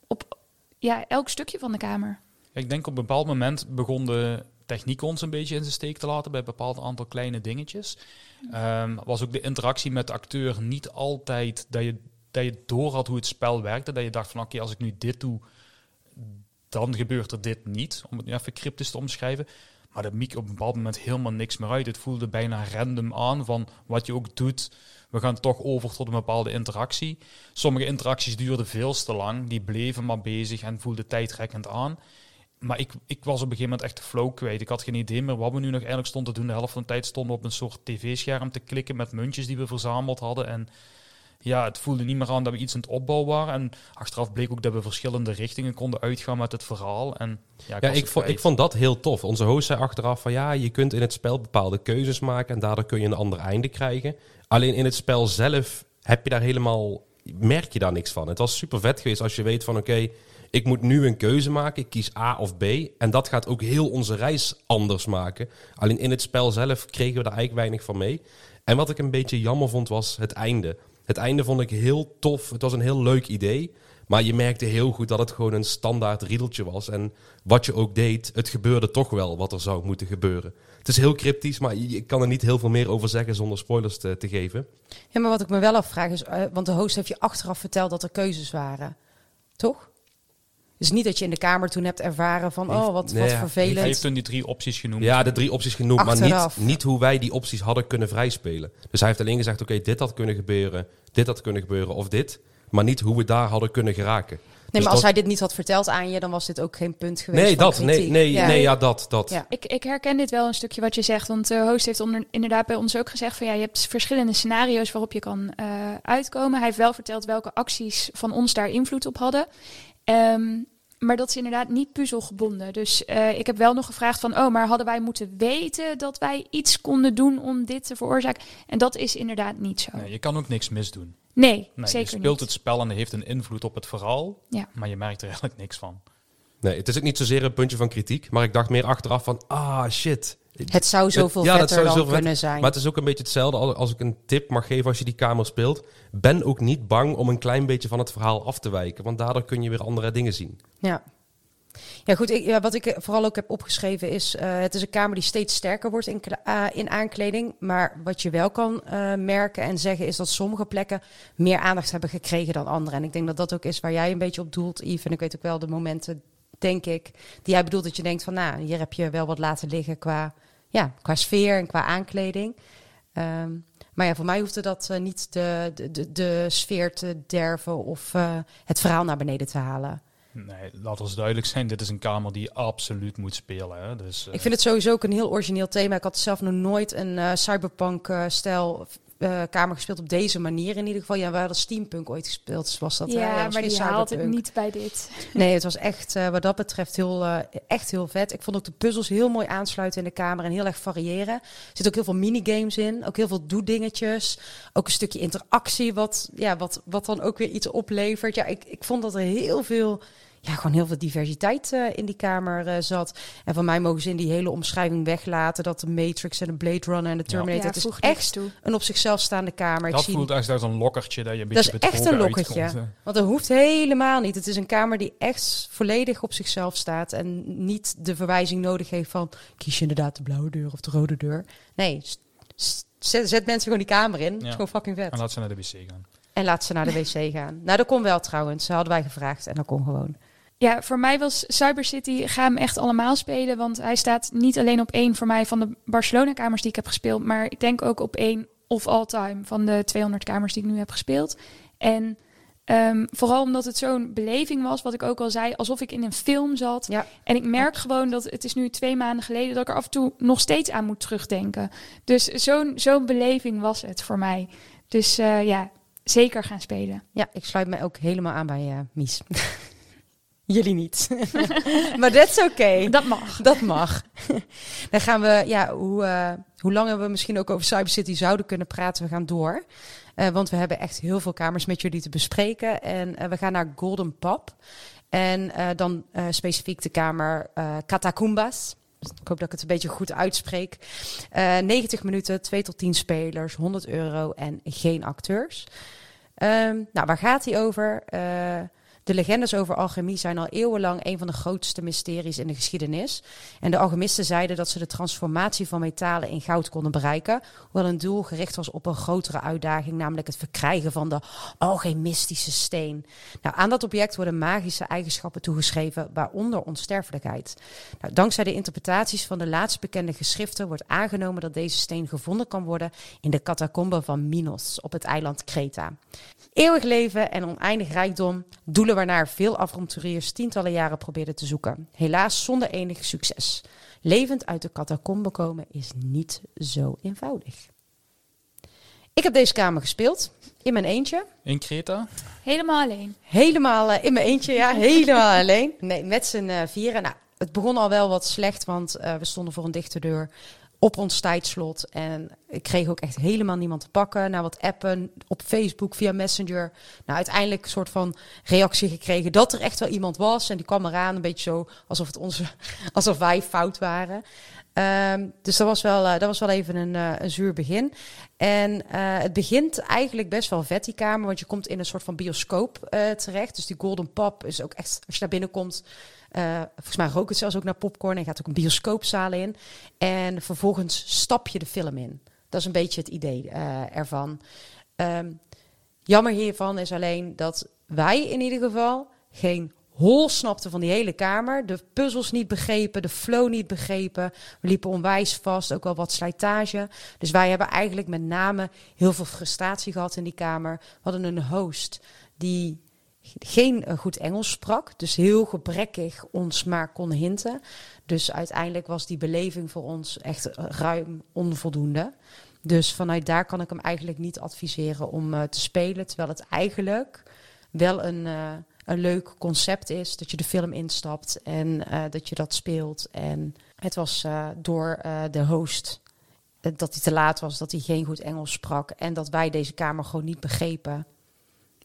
op ja, elk stukje van de kamer. Ik denk op een bepaald moment begon de techniek ons een beetje in zijn steek te laten bij een bepaald aantal kleine dingetjes. Ehm, was ook de interactie met de acteur niet altijd dat je, dat je door had hoe het spel werkte. Dat je dacht van oké, als ik nu dit doe, dan gebeurt er dit niet. Om het nu even cryptisch te omschrijven. Maar dat miek op een bepaald moment helemaal niks meer uit. Het voelde bijna random aan van wat je ook doet. We gaan toch over tot een bepaalde interactie. Sommige interacties duurden veel te lang. Die bleven maar bezig en voelden tijdrekkend aan. Maar ik, ik was op een gegeven moment echt de flow kwijt. Ik had geen idee meer wat we nu nog eigenlijk stonden te doen. De helft van de tijd stonden we op een soort tv-scherm te klikken met muntjes die we verzameld hadden. En ja, het voelde niet meer aan dat we iets aan het opbouwen waren. En achteraf bleek ook dat we verschillende richtingen konden uitgaan met het verhaal. En ja, ik, Ja, vond, ik vond dat heel tof. Onze host zei achteraf van ja, je kunt in het spel bepaalde keuzes maken en daardoor kun je een ander einde krijgen. Alleen in het spel zelf heb je daar helemaal, merk je daar niks van. Het was super vet geweest als je weet van oké, ik moet nu een keuze maken, ik kies A of B. En dat gaat ook heel onze reis anders maken. Alleen in het spel zelf kregen we daar eigenlijk weinig van mee. En wat ik een beetje jammer vond was het einde. Het einde vond ik heel tof. Het was een heel leuk idee. Maar je merkte heel goed dat het gewoon een standaard riedeltje was. En wat je ook deed, het gebeurde toch wel wat er zou moeten gebeuren. Het is heel cryptisch, maar ik kan er niet heel veel meer over zeggen zonder spoilers te, te geven. Ja, maar wat ik me wel afvraag is, eh, want de host heeft je achteraf verteld dat er keuzes waren. Toch? Dus niet dat je in de kamer toen hebt ervaren van, oh, wat, nee, wat ja, Hij vervelend. heeft toen die drie opties genoemd. Ja, de drie opties genoemd, maar Achteraf. niet, niet hoe wij die opties hadden kunnen vrijspelen. Dus hij heeft alleen gezegd, oké, dit had kunnen gebeuren, dit had kunnen gebeuren of dit. Maar niet hoe we daar hadden kunnen geraken. Nee, Dus maar als dat- hij dit niet had verteld aan je, dan was dit ook geen punt geweest Nee, dat. Nee, nee, Ja. nee, ja, dat. dat. Ja. Ik, ik herken dit wel een stukje wat je zegt. Want de host heeft onder, inderdaad bij ons ook gezegd van ja, je hebt verschillende scenario's waarop je kan eh, uitkomen. Hij heeft wel verteld welke acties van ons daar invloed op hadden. Ehm, maar dat is inderdaad niet puzzelgebonden. Dus eh, ik heb wel nog gevraagd van, oh, maar hadden wij moeten weten dat wij iets konden doen om dit te veroorzaken? En dat is inderdaad niet zo. Nee, je kan ook niks misdoen. Nee, Nee, je speelt niet. het spel en heeft een invloed op het verhaal. Ja. Maar je merkt er eigenlijk niks van. Nee, het is ook niet zozeer een puntje van kritiek, maar ik dacht meer achteraf van, ah, shit. Het zou zoveel Ja, dat vetter zou dan zoveel kunnen zijn. Maar het is ook een beetje hetzelfde als, als ik een tip mag geven als je die kamer speelt. Ben ook niet bang om een klein beetje van het verhaal af te wijken, want daardoor kun je weer andere dingen zien. Ja. Ja, goed. Ik, ja, wat ik vooral ook heb opgeschreven is... eh, het is een kamer die steeds sterker wordt in, ah, in aankleding. Maar wat je wel kan eh, merken en zeggen... is dat sommige plekken meer aandacht hebben gekregen dan andere. En ik denk dat dat ook is waar jij een beetje op doelt, Yves. En ik weet ook wel de momenten, denk ik... die jij bedoelt dat je denkt van... nou, hier heb je wel wat laten liggen qua, ja, qua sfeer en qua aankleding. Ehm, maar ja, voor mij hoefde dat eh, niet de, de, de, de sfeer te derven... of eh, het verhaal naar beneden te halen. Nee, laat ons duidelijk zijn. Dit is een kamer die absoluut moet spelen. Hè? Dus, eh, Ik vind het sowieso ook een heel origineel thema. Ik had zelf nog nooit een eh, cyberpunk-stijl eh, kamer gespeeld op deze manier in ieder geval. Ja, we hadden steampunk ooit gespeeld, dus was dat. hè? ja, was maar die haalt het niet bij dit. Nee, het was echt eh, wat dat betreft heel, eh, echt heel vet. Ik vond ook de puzzels heel mooi aansluiten in de kamer en heel erg variëren. Er zit ook heel veel minigames in, ook heel veel doe-dingetjes. Ook een stukje interactie, wat, ja, wat, wat dan ook weer iets oplevert. Ja, ik, ik vond dat er heel veel, ja, gewoon heel veel diversiteit eh, in die kamer eh, zat. En van mij mogen ze in die hele omschrijving weglaten dat de Matrix en de Blade Runner en de Terminator, Ja, het is echt toe. een op zichzelf staande kamer. dat ik zie voelt als een lokkertje dat je een Dat beetje is echt een lokkertje. uitkomt. Want dat hoeft helemaal niet. Het is een kamer die echt volledig op zichzelf staat. En niet de verwijzing nodig heeft van... kies je inderdaad de blauwe deur of de rode deur. Nee, zet, zet mensen gewoon die kamer in. Het Ja. is gewoon fucking vet. En laat ze naar de wc gaan. En laat ze naar de wc gaan. Nou, dat kon wel trouwens. Hadden wij gevraagd en dat kon gewoon. Ja, voor mij was Cyber City, ga hem echt allemaal spelen. Want hij staat niet alleen op één voor mij van de Barcelona-kamers die ik heb gespeeld. Maar ik denk ook op één of all time van de 200 kamers die ik nu heb gespeeld. En ehm, vooral omdat het zo'n beleving was, wat ik ook al zei, alsof ik in een film zat. Ja. En ik merk gewoon dat het is nu twee maanden geleden dat ik er af en toe nog steeds aan moet terugdenken. Dus zo'n zo'n beleving was het voor mij. Dus eh, ja, zeker gaan spelen. Ja, ik sluit mij ook helemaal aan bij eh, Mies. Jullie niet. maar dat is oké. Dat mag. Dat mag. Dan gaan we, ja, hoe, eh, hoe langer we misschien ook over Cyber City zouden kunnen praten, we gaan door. Eh, want we hebben echt heel veel kamers met jullie te bespreken. En eh, we gaan naar Golden Pub. En dan specifiek de kamer Catacumbas. Ik hoop dat ik het een beetje goed uitspreek. Eh 90 minuten, 2 tot 10 spelers, 100 euro en geen acteurs. Ehm, nou, waar gaat hij over? Eh, de legendes over alchemie zijn al eeuwenlang een van de grootste mysteries in de geschiedenis. En de alchemisten zeiden dat ze de transformatie van metalen in goud konden bereiken, hoewel een doel gericht was op een grotere uitdaging, namelijk het verkrijgen van de alchemistische steen. Nou, aan dat object worden magische eigenschappen toegeschreven, waaronder onsterfelijkheid. Nou, dankzij de interpretaties van de laatst bekende geschriften wordt aangenomen dat deze steen gevonden kan worden in de catacomben van Minos op het eiland Kreta. Eeuwig leven en oneindig rijkdom, doelen waarnaar veel avonturiers tientallen jaren probeerden te zoeken. Helaas zonder enig succes. Levend uit de catacomben komen is niet zo eenvoudig. Ik heb deze kamer gespeeld, in mijn eentje. In Kreta? Helemaal alleen. Helemaal eh, in mijn eentje, ja, helemaal alleen. Nee, met z'n eh, vieren. Nou, het begon al wel wat slecht, want eh, we stonden voor een dichte deur op ons tijdslot. En ik kreeg ook echt helemaal niemand te pakken. Nou, wat appen op Facebook via Messenger. Nou, uiteindelijk een soort van reactie gekregen dat er echt wel iemand was. En die kwam eraan, een beetje zo alsof, het onze, alsof wij fout waren. Ehm, dus dat was, wel, eh, dat was wel even een, eh, een zuur begin. En eh, het begint eigenlijk best wel vet, die kamer. Want je komt in een soort van bioscoop terecht. Dus die Golden Pub is ook echt, als je daar binnenkomt... eh, volgens mij rookt het zelfs ook naar popcorn. En gaat ook een bioscoopzaal in. En vervolgens stap je de film in. Dat is een beetje het idee eh, ervan. Ehm, jammer hiervan is alleen dat wij in ieder geval geen hol snapten van die hele kamer. De puzzels niet begrepen, de flow niet begrepen. We liepen onwijs vast, ook wel wat slijtage. Dus wij hebben eigenlijk met name heel veel frustratie gehad in die kamer. We hadden een host die geen eh, goed Engels sprak, dus heel gebrekkig ons maar kon hinten. Dus uiteindelijk was die beleving voor ons echt ruim onvoldoende. Dus vanuit daar kan ik hem eigenlijk niet adviseren om uh, te spelen. Terwijl het eigenlijk wel een, een leuk concept is. Dat je de film instapt en dat je dat speelt. En het was door de host dat hij te laat was, dat hij geen goed Engels sprak. En dat wij deze kamer gewoon niet begrepen.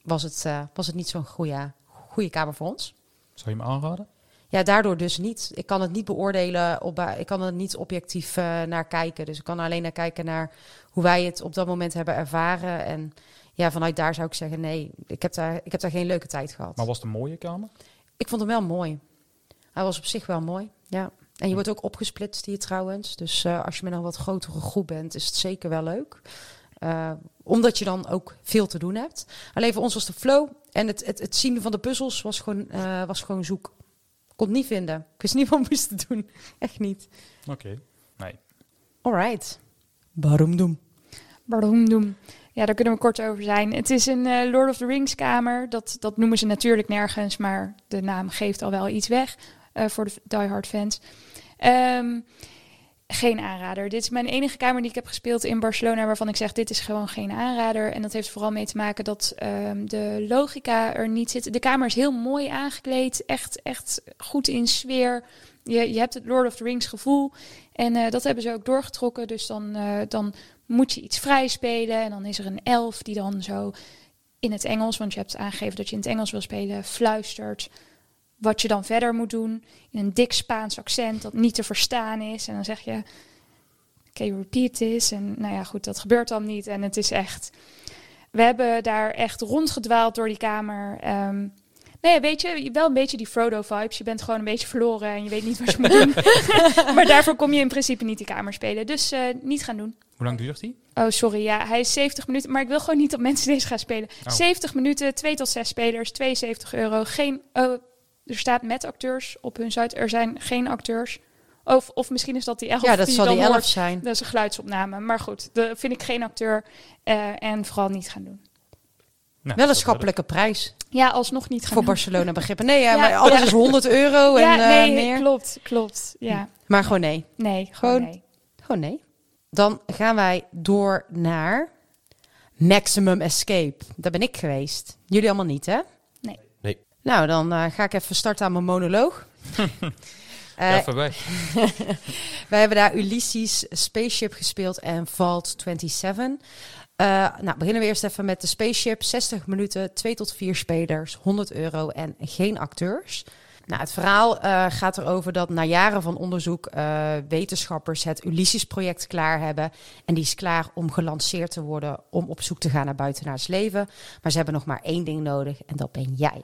Was het, was het niet zo'n goede, goede kamer voor ons. Zou je hem aanraden? ja, daardoor dus niet. Ik kan het niet beoordelen, op, ik kan er niet objectief uh, naar kijken. Dus ik kan alleen naar kijken naar hoe wij het op dat moment hebben ervaren. En ja, vanuit daar zou ik zeggen, nee, ik heb daar, ik heb daar geen leuke tijd gehad. Maar was het een mooie kamer? Ik vond hem wel mooi. Hij was op zich wel mooi, ja. En je wordt ook opgesplitst hier trouwens. Dus uh, als je met een wat grotere groep bent, is het zeker wel leuk. Uh, omdat je dan ook veel te doen hebt. Alleen voor ons was de flow en het, het, het zien van de puzzels was gewoon, uh, was gewoon zoek kon het niet vinden. Ik wist niet wat moest te doen. Echt niet. Oké, okay. nee. Alright. Waarom doen? Waarom doen? Ja, daar kunnen we kort over zijn. Het is een uh, Lord of the Rings kamer. Dat, dat noemen ze natuurlijk nergens, maar de naam geeft al wel iets weg uh, voor de diehard fans. Um, geen aanrader. Dit is mijn enige kamer die ik heb gespeeld in Barcelona waarvan ik zeg dit is gewoon geen aanrader. En dat heeft vooral mee te maken dat um, de logica er niet zit. De kamer is heel mooi aangekleed, echt, echt goed in sfeer. Je, je hebt het Lord of the Rings gevoel en uh, dat hebben ze ook doorgetrokken. Dus dan, uh, dan moet je iets vrij spelen en dan is er een elf die dan zo in het Engels, want je hebt aangegeven dat je in het Engels wil spelen, fluistert wat je dan verder moet doen in een dik Spaans accent dat niet te verstaan is. En dan zeg je, oké, okay, repeat this. En nou ja, goed, dat gebeurt dan niet. En het is echt, we hebben daar echt rondgedwaald door die kamer. Um, nee, weet je, wel een beetje die Frodo-vibes. Je bent gewoon een beetje verloren en je weet niet wat je moet doen. maar daarvoor kom je in principe niet die kamer spelen. Dus uh, niet gaan doen. Hoe lang duurt die? Oh, sorry. Ja, hij is 70 minuten. Maar ik wil gewoon niet dat mensen deze gaan spelen. Oh. 70 minuten, 2 tot 6 spelers, 72 euro. Geen, uh, er staat met acteurs op hun site. Er zijn geen acteurs. Of, of misschien is dat die elf. Ja, dat die zal dan die elf hoort. zijn. Dat is een geluidsopname. Maar goed, dat vind ik geen acteur. Uh, en vooral niet gaan doen. Nou, Wel een schappelijke prijs Ja, alsnog niet gaan voor doen. Barcelona begrippen. Nee, ja, Ja, maar alles ja. is 100 euro en ja, eh, nee, meer. klopt, klopt. Ja, Maar gewoon nee. nee, gewoon Gewoon- nee. Gewoon nee. Dan gaan wij door naar Maximum Escape. Daar ben ik geweest. Jullie allemaal niet, hè? Nou, dan eh, ga ik even starten aan mijn monoloog. Eh, Even weg. wij hebben daar Ulysses Spaceship gespeeld en Vault 27. Eh, nou, beginnen we eerst even met de Spaceship. 60 minuten, 2 tot 4 spelers, 100 euro en geen acteurs. Nou, het verhaal eh, gaat erover dat na jaren van onderzoek eh, wetenschappers het Ulysses-project klaar hebben. En die is klaar om gelanceerd te worden om op zoek te gaan naar buitenaards leven. Maar ze hebben nog maar één ding nodig en dat ben jij.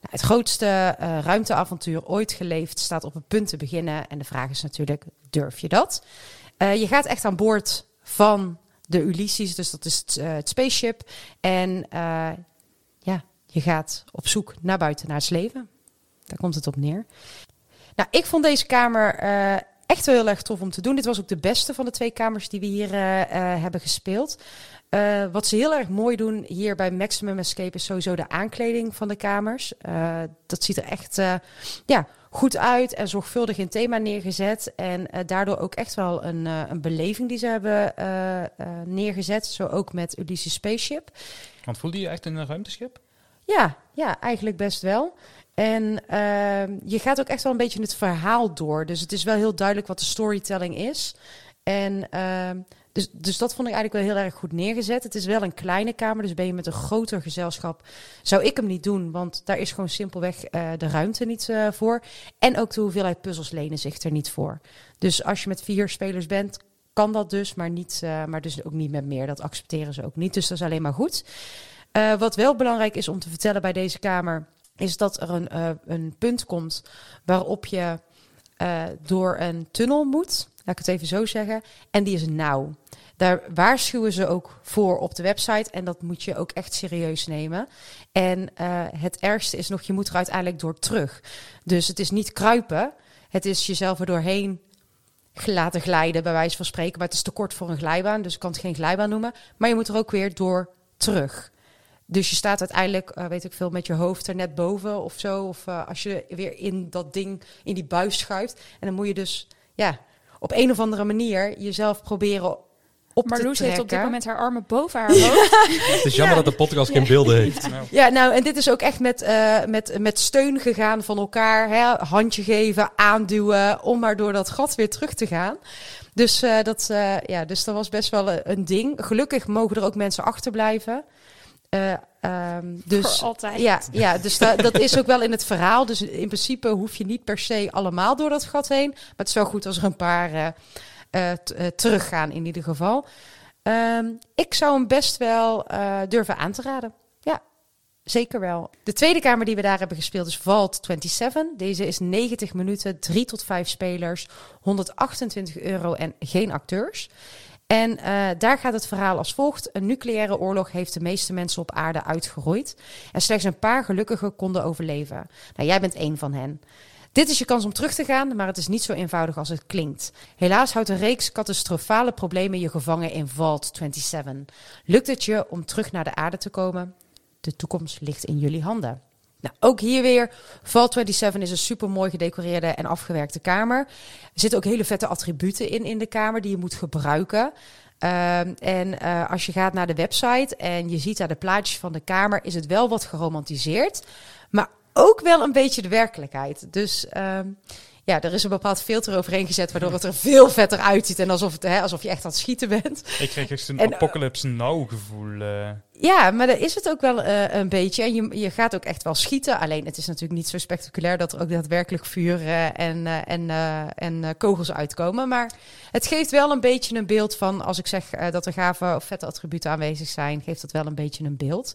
Nou, het grootste eh, ruimteavontuur ooit geleefd staat op het punt te beginnen. En de vraag is natuurlijk, durf je dat? Eh, je gaat echt aan boord van de Ulysses, dus dat is het, eh, het spaceship. En ja, je gaat op zoek naar buitenaards leven. Daar komt het op neer. Nou, ik vond deze kamer echt heel erg tof om te doen. Dit was ook de beste van de twee kamers die we hier hebben gespeeld. Eh, wat ze heel erg mooi doen hier bij Maximum Escape is sowieso de aankleding van de kamers. Eh, dat ziet er echt eh, ja, goed uit en zorgvuldig in thema neergezet. En daardoor ook echt wel een, een beleving die ze hebben neergezet. Zo ook met Ulysses Spaceship. Want voelde je echt een ruimteschip? Ja, ja, eigenlijk best wel. En je gaat ook echt wel een beetje het verhaal door. Dus het is wel heel duidelijk wat de storytelling is. En dus, dus dat vond ik eigenlijk wel heel erg goed neergezet. Het is wel een kleine kamer, dus ben je met een groter gezelschap, zou ik hem niet doen, want daar is gewoon simpelweg eh, de ruimte niet eh, voor. En ook de hoeveelheid puzzels lenen zich er niet voor. Dus als je met vier spelers bent, kan dat dus, maar, niet, eh, maar dus ook niet met meer. Dat accepteren ze ook niet, dus dat is alleen maar goed. Wat wel belangrijk is om te vertellen bij deze kamer, is dat er een, een punt komt waarop je door een tunnel moet. Laat ik het even zo zeggen. En die is nauw. Daar waarschuwen ze ook voor op de website. En dat moet je ook echt serieus nemen. En eh, het ergste is nog, je moet er uiteindelijk door terug. Dus het is niet kruipen. Het is jezelf er doorheen laten glijden, bij wijze van spreken. Maar het is te kort voor een glijbaan, dus ik kan het geen glijbaan noemen. Maar je moet er ook weer door terug. Dus je staat uiteindelijk, eh, weet ik veel, met je hoofd er net boven of zo. Of eh, als je weer in dat ding, in die buis schuift. En dan moet je dus, ja, op een of andere manier jezelf proberen op Maar te Loes heeft op dit moment haar armen boven haar hoofd. Het is jammer dat de podcast geen beelden heeft. Ja, nou, en dit is ook echt met, eh, met, met steun gegaan van elkaar. Hè? Handje geven, aanduwen, om maar door dat gat weer terug te gaan. Dus, eh, dat, eh, ja, dus dat was best wel een, een ding. Gelukkig mogen er ook mensen achterblijven. Ehm, dus, Voor altijd. Ja, ja dus da- dat is ook wel in het verhaal. Dus in principe hoef je niet per se allemaal door dat gat heen. Maar het is wel goed als er een paar eh, teruggaan in ieder geval. Ehm, ik zou hem best wel durven aan te raden. Ja, zeker wel. De tweede kamer die we daar hebben gespeeld is Vault 27. Deze is 90 minuten, 3 tot 5 spelers, 128 euro en geen acteurs. En eh, daar gaat het verhaal als volgt. Een nucleaire oorlog heeft de meeste mensen op aarde uitgeroeid. En slechts een paar gelukkigen konden overleven. Nou, jij bent één van hen. Dit is je kans om terug te gaan, maar het is niet zo eenvoudig als het klinkt. Helaas houdt een reeks catastrofale problemen je gevangen in Vault 27. Lukt het je om terug naar de aarde te komen? De toekomst ligt in jullie handen. Nou, ook hier weer, Vault 27 is een super mooi gedecoreerde en afgewerkte kamer. Er zitten ook hele vette attributen in in de kamer die je moet gebruiken. Ehm, en eh, als je gaat naar de website en je ziet daar de plaatjes van de kamer, is het wel wat geromantiseerd, maar ook wel een beetje de werkelijkheid. Dus ehm, ja, er is een bepaald filter overheen gezet, waardoor het er veel vetter uitziet en alsof, het, hè, alsof je echt aan het schieten bent. ik kreeg echt een En, eh, Apocalypse gevoel. eh. Ja, maar daar is het ook wel eh, een beetje. En je, je gaat ook echt wel schieten. Alleen het is natuurlijk niet zo spectaculair dat er ook daadwerkelijk vuur en, en, en kogels uitkomen. Maar het geeft wel een beetje een beeld van, als ik zeg dat er gave of vette attributen aanwezig zijn, geeft dat wel een beetje een beeld.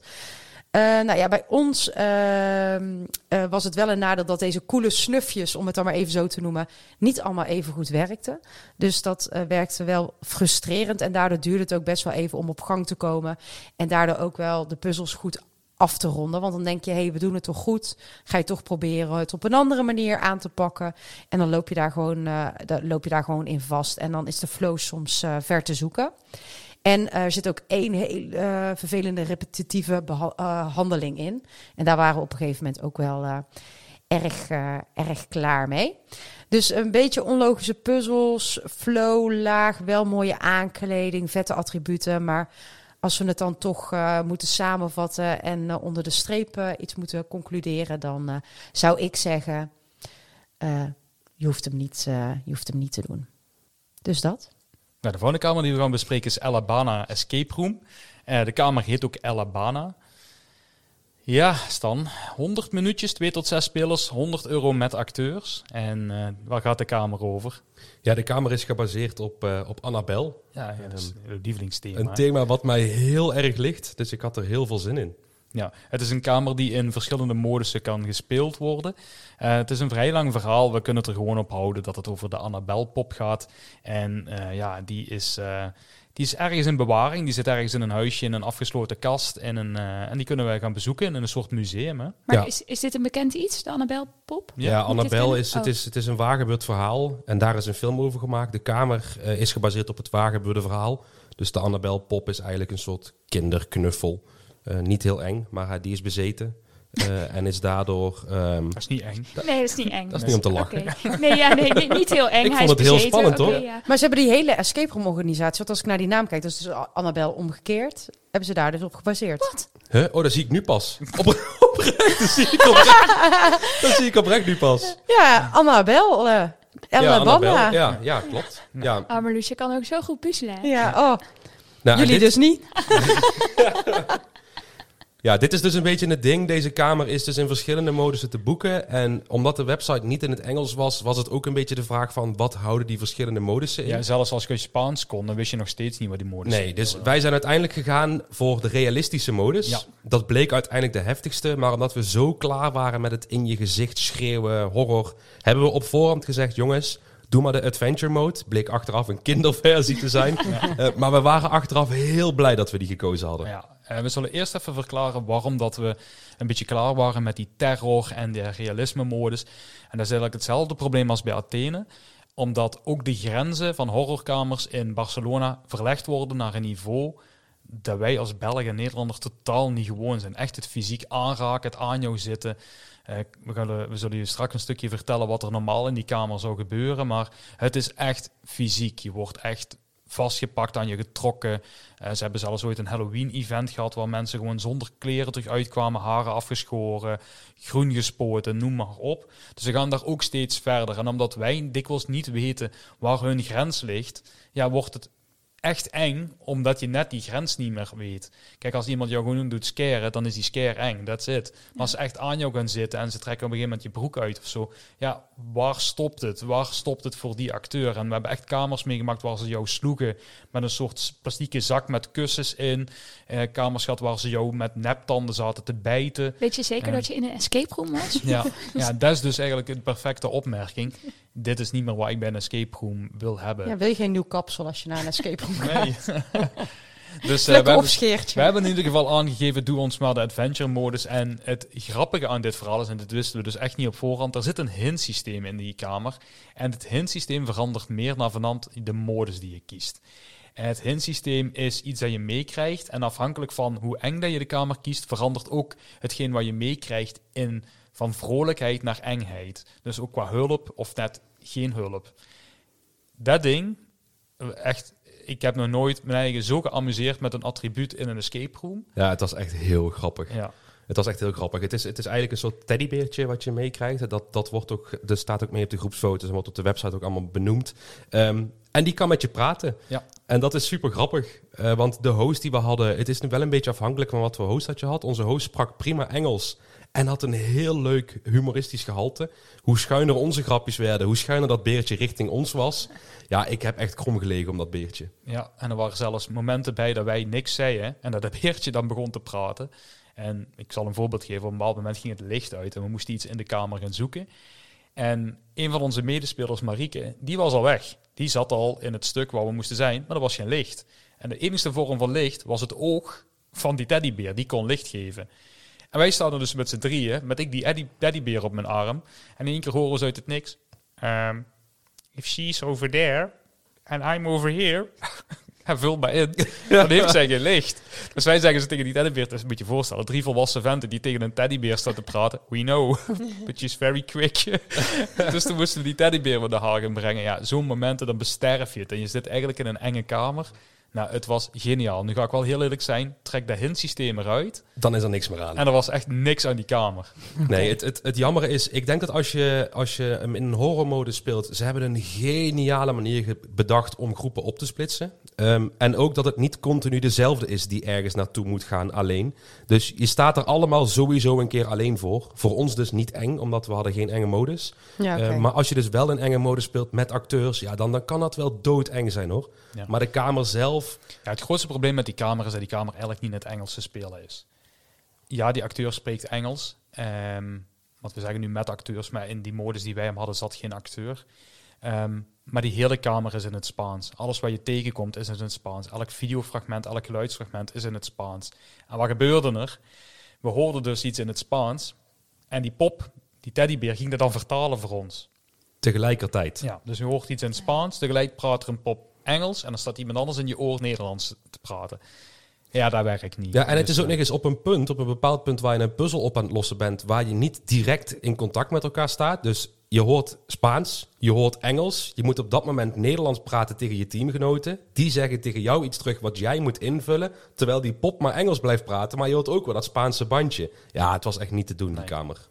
Eh, nou ja, bij ons ehm, eh, was het wel een nadeel dat deze coole snufjes, om het dan maar even zo te noemen, niet allemaal even goed werkten. Dus dat eh, werkte wel frustrerend en daardoor duurde het ook best wel even om op gang te komen. En daardoor ook wel de puzzels goed af te ronden. Want dan denk je, hé, hey, we doen het toch goed. Ga je toch proberen het op een andere manier aan te pakken. En dan loop je daar gewoon, dan loop je daar gewoon in vast. En dan is de flow soms ver te zoeken. En er zit ook één heel eh, vervelende repetitieve eh, handeling in. En daar waren we op een gegeven moment ook wel eh, erg, eh, erg klaar mee. Dus een beetje onlogische puzzels, flow laag, wel mooie aankleding, vette attributen. Maar als we het dan toch eh, moeten samenvatten en eh, onder de streep eh, iets moeten concluderen, dan eh, zou ik zeggen: eh, je, hoeft hem niet, eh, je hoeft hem niet te doen. Dus dat. Nou, de volgende kamer die we gaan bespreken is Alabama Escape Room. Eh, de kamer heet ook Alabama. Ja, Stan. 100 minuutjes, 2 tot 6 spelers, 100 euro met acteurs. En eh, waar gaat de kamer over? Ja, de kamer is gebaseerd op, eh, op Annabel. Ja, ja dat is een lievelingsthema. Een thema wat mij heel erg ligt, dus ik had er heel veel zin in. Ja, het is een kamer die in verschillende modussen kan gespeeld worden. Eh, het is een vrij lang verhaal. We kunnen het er gewoon op houden dat het over de Annabelle-pop gaat. En eh, ja, die is, eh, die is ergens in bewaring. Die zit ergens in een huisje, in een afgesloten kast. In een, eh, en die kunnen wij gaan bezoeken in een soort museum. Hè? Maar Ja. is, is dit een bekend iets, de Annabel Pop? Ja, Ja, moet ik dit Annabel kennen? is, het Oh. is, het is een waargebeurd verhaal en daar is een film over gemaakt. De kamer eh, is gebaseerd op het waargebeurde verhaal. Dus de Annabel pop is eigenlijk een soort kinderknuffel. Eh, niet heel eng, maar hij- die is bezeten. eh, en is daardoor... ehm, Dat is niet eng. Nee, dat is niet eng. dat is niet om te lachen. Oké. Nee, ja, nee, nee, niet heel eng. Ik Hij vond is het heel bezeten. spannend, hoor. ja. Maar ze hebben die hele escape room organisatie, want als ik naar die naam kijk, dat is dus Annabel omgekeerd, hebben ze daar dus op gebaseerd. Wat? Huh? Oh, dat zie ik nu pas. Op, oprecht, dat zie ik oprecht, dat zie ik oprecht nu pas. Ja, Annabel. eh Ja, Annabel. Ja, ja, klopt. Ja. Oh, maar Luus, je kan ook zo goed puzzelen. Ja, oh, Nou, jullie dit, dus niet. Ja, dit is dus een beetje het ding. Deze kamer is dus in verschillende modussen te boeken. En omdat de website niet in het Engels was, was het ook een beetje de vraag van wat houden die verschillende modussen in? Ja, zelfs als je Spaans kon, dan wist je nog steeds niet wat die modus Nee, dus wij zijn uiteindelijk gegaan voor de realistische modus. Ja. Dat bleek uiteindelijk de heftigste. Maar omdat we zo klaar waren met het in je gezicht schreeuwen, horror, hebben we op voorhand gezegd: jongens, doe maar de adventure mode. Bleek achteraf een kinderversie te zijn. Eh, maar we waren achteraf heel blij dat we die gekozen hadden. Ja, eh, we zullen eerst even verklaren waarom dat we een beetje klaar waren met die terror en de realisme-modus. En dat is eigenlijk hetzelfde probleem als bij Athene. Omdat ook de grenzen van horrorkamers in Barcelona verlegd worden naar een niveau dat wij als Belgen en Nederlanders totaal niet gewoon zijn. Echt het fysiek aanraken, het aan jou zitten. Eh, we, gaan, we zullen je straks een stukje vertellen wat er normaal in die kamer zou gebeuren. Maar het is echt fysiek. Je wordt echt vastgepakt aan je getrokken. Uh, ze hebben zelfs ooit een Halloween-event gehad waar mensen gewoon zonder kleren terug uitkwamen, haren afgeschoren, groen gespoten, noem maar op. Dus ze gaan daar ook steeds verder. En omdat wij dikwijls niet weten waar hun grens ligt, ja, wordt het echt eng, omdat je net die grens niet meer weet. Kijk, als iemand jou gewoon doet scaren, dan is die scare eng, that's it. Maar als ze echt aan jou gaan zitten en ze trekken op een gegeven moment je broek uit of zo, ja, waar stopt het? Waar stopt het voor die acteur? En we hebben echt kamers meegemaakt waar ze jou sloegen met een soort plastieke zak met kussens in. Eh, kamers gehad waar ze jou met neptanden zaten te bijten. Weet je zeker dat je in een escape room was? Ja, ja, dat is dus eigenlijk een perfecte opmerking dit is niet meer wat ik bij een escape room wil hebben. Ja, wil je geen nieuw kapsel als je naar een escape room gaat? Nee. dus uh, we, hebben, we hebben in ieder geval aangegeven, doe ons maar de adventure modus. En het grappige aan dit verhaal is, en dit wisten we dus echt niet op voorhand, er zit een hint systeem in die kamer. En het hint systeem verandert meer naar vanand de modus die je kiest. En het hint systeem is iets dat je meekrijgt. En afhankelijk van hoe eng dat je de kamer kiest, verandert ook hetgeen wat je meekrijgt in van vrolijkheid naar engheid. Dus ook qua hulp of net geen hulp. Dat ding, echt, ik heb nog nooit mijn eigen zo geamuseerd met een attribuut in een escape room. Ja, het was echt heel grappig. Ja. Het was echt heel grappig. Het is, het is eigenlijk een soort teddybeertje wat je meekrijgt. Dat, dat wordt ook, er staat ook mee op de groepsfoto's en wordt op de website ook allemaal benoemd. Um, en die kan met je praten. Ja. En dat is super grappig. Uh, want de host die we hadden, het is nu wel een beetje afhankelijk van wat voor host dat je had. Onze host sprak prima Engels. En had een heel leuk humoristisch gehalte. Hoe schuiner onze grapjes werden, hoe schuiner dat beertje richting ons was. Ja, ik heb echt krom gelegen om dat beertje. Ja, en er waren zelfs momenten bij dat wij niks zeiden en dat het beertje dan begon te praten. En ik zal een voorbeeld geven. Op een bepaald moment ging het licht uit en we moesten iets in de kamer gaan zoeken. En een van onze medespelers, Marieke, die was al weg. Die zat al in het stuk waar we moesten zijn, maar er was geen licht. En de enige vorm van licht was het oog van die teddybeer. Die kon licht geven. En wij staan er dus met z'n drieën, met ik die teddybeer op mijn arm. En in één keer horen ze uit het niks. Um, if she's over there and I'm over here. Hij vult maar in. Dan heeft zij geen licht. Dus wij zeggen ze tegen die teddybeer, dus moet je voorstellen, drie volwassen venten die tegen een teddybeer staan te praten. We know, but she's very quick. dus toen moesten we die teddybeer naar de hagen brengen. Ja, zo'n momenten, dan besterf je het. En je zit eigenlijk in een enge kamer. Nou, het was geniaal. Nu ga ik wel heel eerlijk zijn. Trek dat hint-systeem eruit. Dan is er niks meer aan. En er was echt niks aan die kamer. Nee, het, het, het jammer is... Ik denk dat als je, als je hem in een horrormode speelt... Ze hebben een geniale manier bedacht om groepen op te splitsen. Um, en ook dat het niet continu dezelfde is die ergens naartoe moet gaan alleen. Dus je staat er allemaal sowieso een keer alleen voor. Voor ons dus niet eng, omdat we hadden geen enge modus. Ja, okay. uh, maar als je dus wel een enge modus speelt met acteurs... Ja, dan, dan kan dat wel doodeng zijn hoor. Ja. Maar de kamer zelf... Ja, het grootste probleem met die kamer is dat die kamer eigenlijk niet in het Engels te spelen is. Ja, die acteur spreekt Engels. Um, want we zeggen nu met acteurs, maar in die modus die wij hem hadden zat geen acteur. Um, maar die hele kamer is in het Spaans. Alles wat je tegenkomt is in het Spaans. Elk videofragment, elk geluidsfragment is in het Spaans. En wat gebeurde er? We hoorden dus iets in het Spaans. En die pop, die teddybeer, ging dat dan vertalen voor ons. Tegelijkertijd. Ja, dus je hoort iets in het Spaans. Tegelijk praat er een pop Engels. En dan staat iemand anders in je oor Nederlands te praten. Ja, daar werkt niet. Ja, en het is ook nog eens op een punt, op een bepaald punt waar je een puzzel op aan het lossen bent, waar je niet direct in contact met elkaar staat. Dus je hoort Spaans, je hoort Engels. Je moet op dat moment Nederlands praten tegen je teamgenoten. Die zeggen tegen jou iets terug wat jij moet invullen. Terwijl die pop maar Engels blijft praten. Maar je hoort ook wel dat Spaanse bandje. Ja, het was echt niet te doen, Nee. die kamer.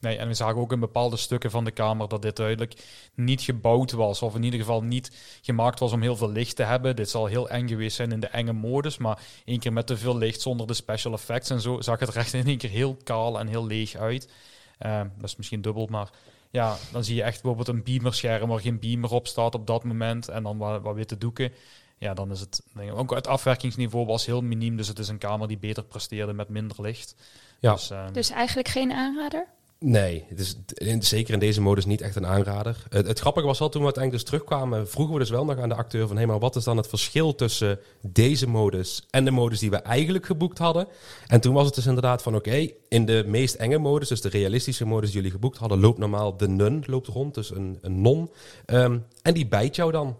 Nee, en we zagen ook in bepaalde stukken van de kamer dat dit duidelijk niet gebouwd was. Of in ieder geval niet gemaakt was om heel veel licht te hebben. Dit zal heel eng geweest zijn in de enge modus. Maar één keer met te veel licht zonder de special effects en zo zag het er echt in één keer heel kaal en heel leeg uit. Uh, dat is misschien dubbel, maar ja, dan zie je echt bijvoorbeeld een beamerscherm waar geen beamer op staat op dat moment. En dan wat, wat witte doeken. Ja, dan is het. denk ik, Ook het afwerkingsniveau was heel miniem. Dus het is een kamer die beter presteerde met minder licht. Ja. Dus, uh, Dus eigenlijk geen aanrader? Nee, het is zeker in deze modus niet echt een aanrader. Het, grappige was wel toen we uiteindelijk dus terugkwamen, vroegen we dus wel nog aan de acteur van, hé, maar wat is dan het verschil tussen deze modus en de modus die we eigenlijk geboekt hadden? En toen was het dus inderdaad van, oké, in de meest enge modus, dus de realistische modus die jullie geboekt hadden, loopt normaal de nun loopt rond, dus een, een non. Ehm, en die bijt jou dan.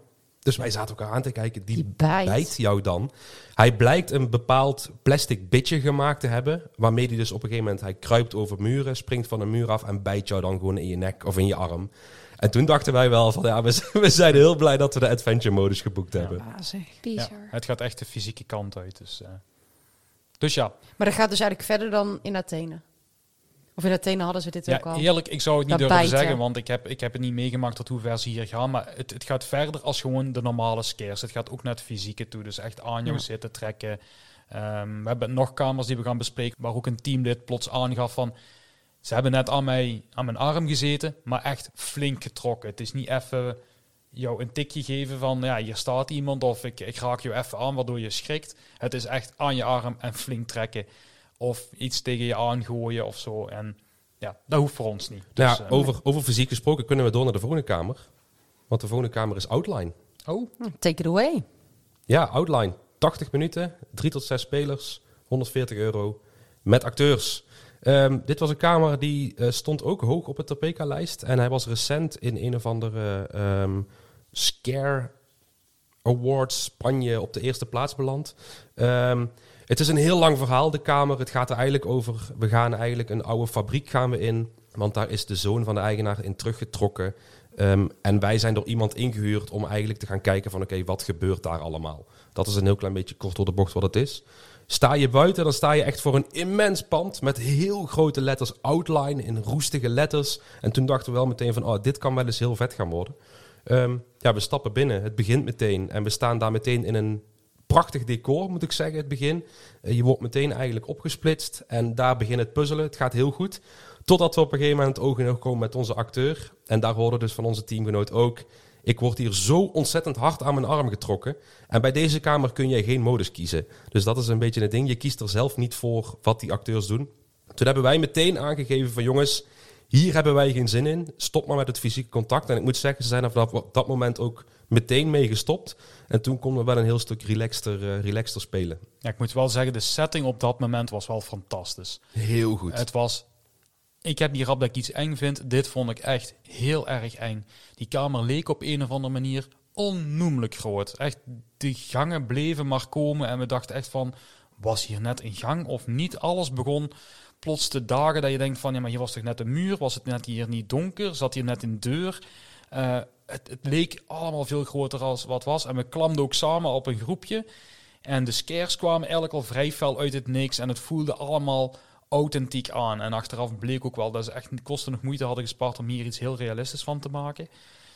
Dus wij zaten elkaar aan te kijken, die, Die bijt. jou dan. Hij blijkt een bepaald plastic bitje gemaakt te hebben. Waarmee hij dus op een gegeven moment... Hij kruipt over muren, springt van een muur af... en bijt jou dan gewoon in je nek of in je arm. En toen dachten wij wel van... Ja, we, we zijn heel blij dat we de adventure modus geboekt hebben. Ja, Bizar. het gaat echt de fysieke kant uit. Dus, eh. dus ja, Maar dat gaat dus eigenlijk verder dan in Athene. Of in Athene hadden ze dit ja ook al. eerlijk, ik zou het niet Dat durven bijten. zeggen, want ik heb, ik heb het niet meegemaakt tot hoe ver ze hier gaan. Maar het, het gaat verder als gewoon de normale scares. Het gaat ook naar het fysieke toe. Dus echt aan jou Ja. zitten trekken. Ehm, we hebben nog kamers die we gaan bespreken, waar ook een teamlid plots aangaf van... Ze hebben net aan, mij, aan mijn arm gezeten, maar echt flink getrokken. Het is niet even jou een tikje geven van, ja, hier staat iemand of ik, ik raak jou even aan, waardoor je schrikt. Het is echt aan je arm en flink trekken. Of iets tegen je aangooien of zo. En ja, dat hoeft voor ons niet. Dus, Nou ja, eh, over, over fysiek gesproken kunnen we door naar de volgende kamer. Want de volgende kamer is Outline. Oh, Take it away. Ja, Outline. 80 minuten, 3 tot 6 spelers, 140 euro. Met acteurs. Ehm, dit was een kamer die eh, stond ook hoog op het Topeka-lijst. En hij was recent in een of andere ehm, Scare Awards Spanje op de eerste plaats beland. Ehm, het is een heel lang verhaal, de kamer. Het gaat er eigenlijk over, we gaan eigenlijk een oude fabriek gaan in. Want daar is de zoon van de eigenaar in teruggetrokken. Ehm, en wij zijn door iemand ingehuurd om eigenlijk te gaan kijken van oké, wat gebeurt daar allemaal? Dat is een heel klein beetje kort door de bocht wat het is. Sta je buiten, dan sta je echt voor een immens pand met heel grote letters outline in roestige letters. En toen dachten we wel meteen van, oh, dit kan wel eens heel vet gaan worden. Ehm, ja, we stappen binnen, het begint meteen. En we staan daar meteen in een prachtig decor, moet ik zeggen, het begin. Eh, je wordt meteen eigenlijk opgesplitst en daar begint het puzzelen. Het gaat heel goed. Totdat we op een gegeven moment oog in oog komen met onze acteur. En daar hoorde dus van onze teamgenoot ook... Ik word hier zo ontzettend hard aan mijn arm getrokken. En bij deze kamer kun je geen modus kiezen. Dus dat is een beetje het ding. Je kiest er zelf niet voor wat die acteurs doen. Toen hebben wij meteen aangegeven van jongens, hier hebben wij geen zin in. Stop maar met het fysieke contact. En ik moet zeggen, ze zijn er vanaf dat moment ook meteen mee gestopt. En toen konden we wel een heel stuk relaxter, eh, relaxter spelen. ja, ik moet wel zeggen, de setting op dat moment was wel fantastisch. Heel goed. Het was... Ik heb niet rap dat ik iets eng vind. Dit vond ik echt heel erg eng. Die kamer leek op een of andere manier onnoemelijk groot. Echt, die gangen bleven maar komen. En we dachten echt van, was hier net een gang of niet? Alles begon plots te dagen dat je denkt van, ja, maar hier was toch net een muur? Was het net hier niet donker? Zat hier net een deur? Eh, het, leek allemaal veel groter als wat was. En we klamden ook samen op een groepje. En de scares kwamen eigenlijk al vrij fel uit het niks. En het voelde allemaal authentiek aan. En achteraf bleek ook wel dat ze echt kosten nog moeite hadden gespaard om hier iets heel realistisch van te maken.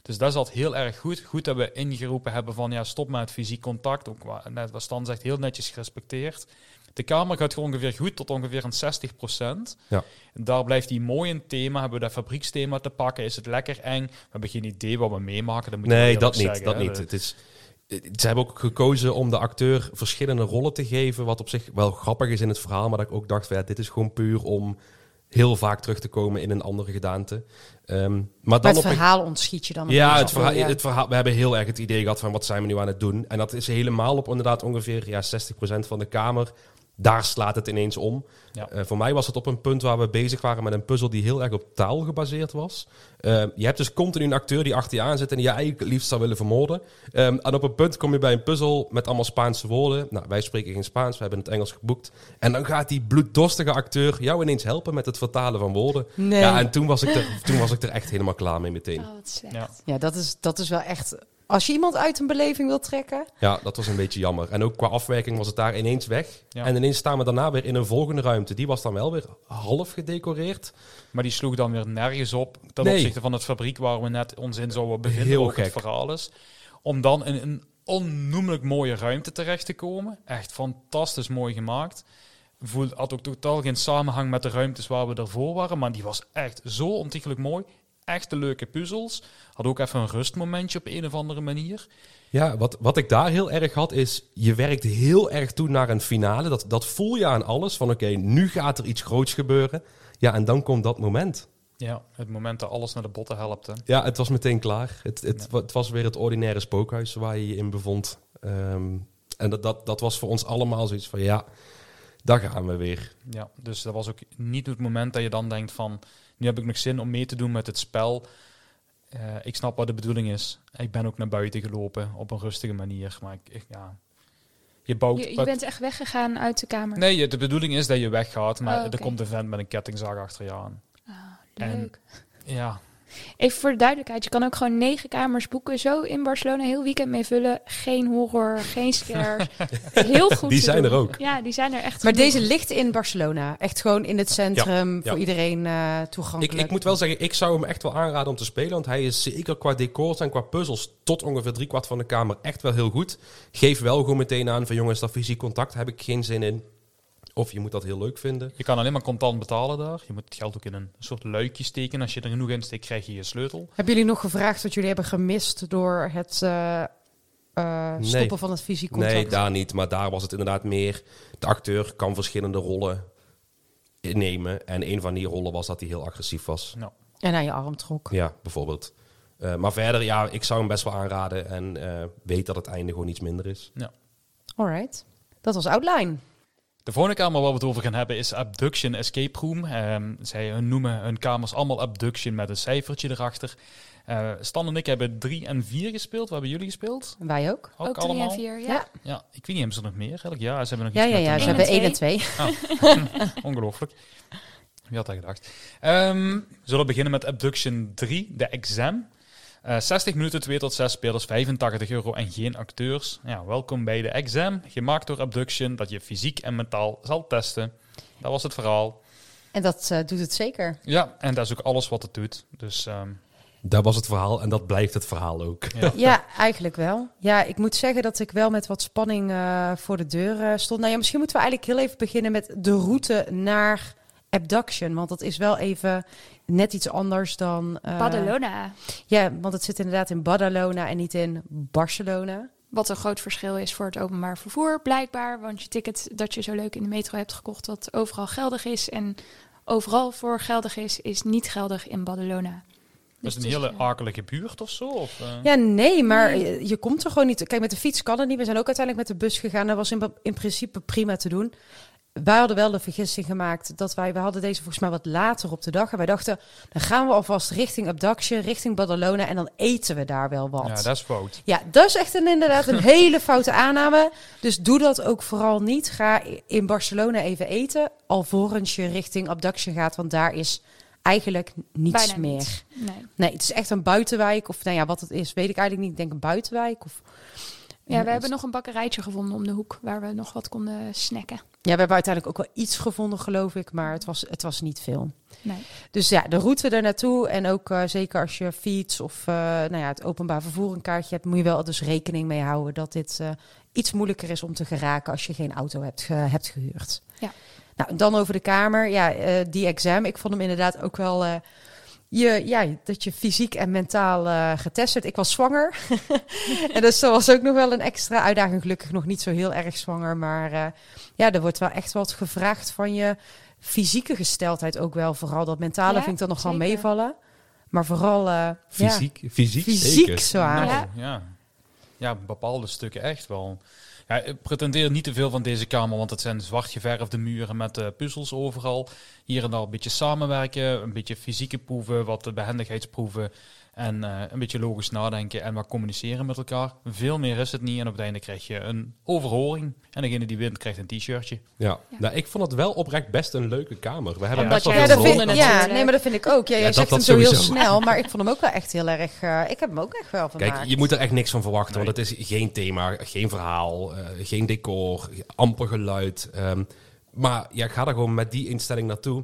Dus dat zat heel erg goed. Goed dat we ingeroepen hebben van ja, stop met het fysiek contact. Ook net wat Stan zegt, heel netjes gerespecteerd. De kamer gaat gewoon ongeveer goed tot ongeveer een 60% Ja. Daar blijft die mooi in thema. Hebben we dat fabrieksthema te pakken? Is het lekker eng? We hebben geen idee wat we meemaken. Dat moet Nee, dat niet. dat niet. Het is, eh, ze hebben ook gekozen om de acteur verschillende rollen te geven. Wat op zich wel grappig is in het verhaal. Maar dat ik ook dacht, van, ja, dit is gewoon puur om heel vaak terug te komen in een andere gedaante. Ehm, maar Maar dan het op een verhaal ontschiet je dan. ja, het verhaal, Ja. het verhaal, we hebben heel erg het idee gehad van wat zijn we nu aan het doen. En dat is helemaal op inderdaad ongeveer ja, 60% van de kamer. Daar slaat het ineens om. Ja. Eh, voor mij was het op een punt waar we bezig waren met een puzzel die heel erg op taal gebaseerd was. Eh, je hebt dus continu een acteur die achter je aan zit en die je eigenlijk het liefst zou willen vermoorden. Ehm, en op een punt kom je bij een puzzel met allemaal Spaanse woorden. Nou, wij spreken geen Spaans, we hebben het Engels geboekt. En dan gaat die bloeddorstige acteur jou ineens helpen met het vertalen van woorden. Nee. Ja, en toen was, ik er, toen was ik er echt helemaal klaar mee meteen. Oh, wat slecht. Ja. Ja, dat is, dat is wel echt... Als je iemand uit een beleving wil trekken... Ja, dat was een beetje jammer. En ook qua afwerking was het daar ineens weg. Ja. En ineens staan we daarna weer in een volgende ruimte. Die was dan wel weer half gedecoreerd. Maar die sloeg dan weer nergens op ten Nee. opzichte van het fabriek waar we net ons in zouden bevinden. Heel ook het gek. verhaal is. Om dan in een onnoemelijk mooie ruimte terecht te komen. Echt fantastisch mooi gemaakt. Voel, had ook totaal geen samenhang met de ruimtes waar we ervoor waren. Maar die was echt zo ontiegelijk mooi. Echte leuke puzzels. Had ook even een rustmomentje op een of andere manier. Ja, wat, wat ik daar heel erg had is, je werkt heel erg toe naar een finale. Dat, dat voel je aan alles. Van oké, nu gaat er iets groots gebeuren. Ja, en dan komt dat moment. Ja, het moment dat alles naar de botten helpt. Hè. Ja, het was meteen klaar. Het, het, Ja. het was weer het ordinaire spookhuis waar je je in bevond. Ehm, en dat, dat, dat was voor ons allemaal zoiets van, ja, daar gaan we weer. Ja, dus dat was ook niet het moment dat je dan denkt van... Nu heb ik nog zin om mee te doen met het spel. Eh, ik snap wat de bedoeling is. Ik ben ook naar buiten gelopen op een rustige manier. Maar ik, ik- ja... Je bouwt... Je, bent echt weggegaan uit de kamer. Nee, je- de bedoeling is dat je weggaat. Maar Oh, er komt een vent met een kettingzaag achter je aan. Ah, En- leuk. Ja, Even voor de duidelijkheid, je kan ook gewoon negen kamers boeken. Zo in Barcelona heel weekend mee vullen. Geen horror, geen scares. heel goed Die zijn doen. er ook. Ja, die zijn er echt Maar genoeg. deze ligt in Barcelona. Echt gewoon in het centrum Ja, ja. voor iedereen eh Ik, toegankelijk. ik moet wel zeggen, ik zou hem echt wel aanraden om te spelen. Want hij is zeker qua decors en qua puzzels tot ongeveer driekwart van de kamer echt wel heel goed. Geef wel gewoon meteen aan van jongens, dat fysiek contact heb ik geen zin in. Of je moet dat heel leuk vinden. je kan alleen maar contant betalen daar. Je moet het geld ook in een soort luikje steken. Als je er genoeg in steekt, krijg je je sleutel. Hebben jullie nog gevraagd wat jullie hebben gemist door het eh, eh, Nee. stoppen van het fysiek contact? Nee, daar niet. Maar daar was het inderdaad meer. De acteur kan verschillende rollen innemen. En een van die rollen was dat hij heel agressief was. Nou, En aan je arm trok. Ja, bijvoorbeeld. Eh, maar verder, ja, ik zou hem best wel aanraden. En eh, weet dat het einde gewoon iets minder is. Alright. Dat was Outline. De volgende kamer waar we het over gaan hebben is Abduction Escape Room. Ehm, zij noemen hun kamers allemaal Abduction met een cijfertje erachter. Eh Stan en ik hebben drie en vier gespeeld. Wat hebben jullie gespeeld? Wij ook. Ook, ook drie allemaal? en vier, ja. Ja. Ja, ik weet niet, hebben ze er nog meer? Eigenlijk, ja, ze hebben nog Ja, iets ja, met ja. Ze hebben één en twee. Ongelooflijk. Wie had dat gedacht? Ehm, we zullen beginnen met Abduction 3, de exam. Eh 60 minuten, 2 tot 6 spelers, 85 euro en geen acteurs. Ja, welkom bij de exam, gemaakt door Abduction, dat je fysiek en mentaal zal testen. Dat was het verhaal. En dat eh, doet het zeker. Ja, en dat is ook alles wat het doet. Dus ehm, Dat was het verhaal en dat blijft het verhaal ook. ja. Ja, eigenlijk wel. Ja, ik moet zeggen dat ik wel met wat spanning eh, voor de deur eh, stond. Nou ja, misschien moeten we eigenlijk heel even beginnen met de route naar Abduction. Want dat is wel even net iets anders dan... eh, Badalona. Ja, want het zit inderdaad in Badalona en niet in Barcelona. Wat een groot verschil is voor het openbaar vervoer, blijkbaar. Want je ticket dat je zo leuk in de metro hebt gekocht, dat overal geldig is en overal voor geldig is, is niet geldig in Badalona. Is het Dus een hele is, eh, akelige buurt of zo? Of, eh? Ja, nee, maar je, je komt er gewoon niet. Kijk, met de fiets kan het niet. We zijn ook uiteindelijk met de bus gegaan. Dat was in, in principe prima te doen. Wij hadden wel de vergissing gemaakt dat wij, we hadden deze volgens mij wat later op de dag. En wij dachten, dan gaan we alvast richting Abduction, richting Badalona en dan eten we daar wel wat. Ja, dat is fout. Ja, dat is echt een, inderdaad een hele foute aanname. Dus doe dat ook vooral niet. Ga in Barcelona even eten, alvorens je richting Abduction gaat, want daar is eigenlijk niets Bijna meer. niet. Nee. Nee, het is echt een buitenwijk. Of nou ja, wat het is, weet ik eigenlijk niet. Ik denk een buitenwijk. Of... Ja, we hebben nog een bakkerijtje gevonden om de hoek waar we nog wat konden snacken. Ja, we hebben uiteindelijk ook wel iets gevonden, geloof ik. Maar het was, het was niet veel. Nee. Dus ja, de route er naartoe. En ook eh, zeker als je fiets of eh, nou ja, het openbaar vervoer een kaartje hebt, moet je wel dus rekening mee houden dat dit eh, iets moeilijker is om te geraken als je geen auto hebt, hebt gehuurd. Ja. Nou, dan over de kamer. Ja, die exam. Ik vond hem inderdaad ook wel. Je, ja, dat je fysiek en mentaal eh, getest werd. Ik was zwanger. en dus dat was ook nog wel een extra uitdaging. Gelukkig nog niet zo heel erg zwanger. Maar eh, ja, er wordt wel echt wat gevraagd van je fysieke gesteldheid ook wel. Vooral dat mentale Ja, vind ik dan nog wel meevallen. Maar vooral eh, ja, Fysiek, fysiek, fysiek zeker. zwaar. Nou, Ja. ja. ja, bepaalde stukken echt wel. Ik pretendeer niet te veel van deze kamer, want het zijn zwart geverfde muren met eh, puzzels overal. Hier en daar een beetje samenwerken, een beetje fysieke proeven, wat behendigheidsproeven en eh, een beetje logisch nadenken en wat communiceren met elkaar. Veel meer is het niet en op het einde krijg je een overhoring en degene die wint krijgt een t-shirtje. Ja. Ja. Nou, ik vond het wel oprecht best een leuke kamer. We hebben Ja, best wel Ja, veel vind, ja, nee, maar dat vind ik ook. Ja, jij dat- zegt dat hem zo heel snel, maar ik vond hem ook wel echt heel erg. eh, ik heb hem ook echt wel van Kijk, je moet er echt niks van verwachten, Nee. want het is geen thema, geen verhaal, eh, geen decor, amper geluid. ehm, maar ja, ga er gewoon met die instelling naartoe.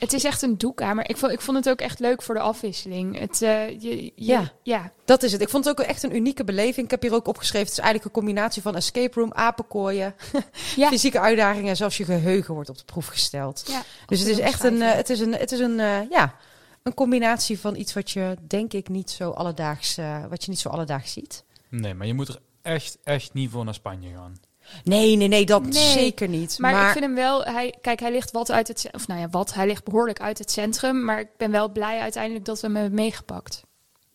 Het is echt een doekamer. Ik vond, ik vond het ook echt leuk voor de afwisseling. Het, eh, je, je- Ja. ja. Dat is het. Ik vond het ook echt een unieke beleving. Ik heb hier ook opgeschreven. Het is eigenlijk een combinatie van escape room, apenkooien, Ja. fysieke uitdagingen en zelfs je geheugen wordt op de proef gesteld. ja. Dus het is echt een, eh, het is een, het is een, eh, ja, een combinatie van iets wat je denk ik niet zo alledaags, eh, wat je niet zo alledaags ziet. Nee, maar je moet er echt, echt niet voor naar Spanje gaan. Nee, nee, nee, dat Nee, zeker niet. Maar, Maar, ik vind hem wel, hij, kijk, hij ligt wat uit het, of nou ja, wat, hij ligt behoorlijk uit het centrum. Maar ik ben wel blij uiteindelijk dat we hem hebben meegepakt.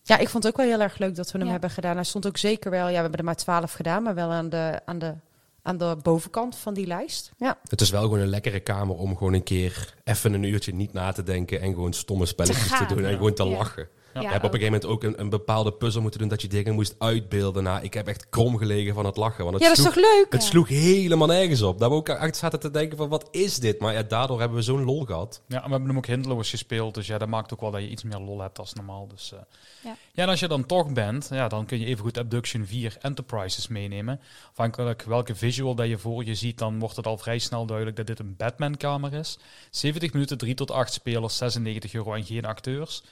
ja, ik vond het ook wel heel erg leuk dat we hem Ja. hebben gedaan. Hij stond ook zeker wel, ja, we hebben er maar twaalf gedaan, maar wel aan de, aan de, aan de bovenkant van die lijst. Ja, Het is wel gewoon een lekkere kamer om gewoon een keer even een uurtje niet na te denken en gewoon stomme spelletjes te, gaan, doen en ja. gewoon te Ja. lachen. Ja. Je Ja, hebt op een ook. gegeven moment ook een, een bepaalde puzzel moeten doen dat je dingen moest uitbeelden. Nou, ik heb echt krom gelegen van het lachen. Want het ja dat is sloeg, toch leuk? Het Ja. sloeg helemaal nergens op. Daar we ook echt zaten te denken van wat is dit? Maar ja, daardoor hebben we zo'n lol gehad. Ja, en we hebben hem ook hindeloos gespeeld. Dus ja, dat maakt ook wel dat je iets meer lol hebt als normaal. Dus, eh. Ja. ja. en als je dan toch bent, ja, dan kun je evengoed Abduction 4 Enterprises meenemen. Afhankelijk welke visual dat je voor je ziet, dan wordt het al vrij snel duidelijk dat dit een Batman-kamer is. 70 minuten, 3 tot 8 spelers, 96 euro en geen acteurs.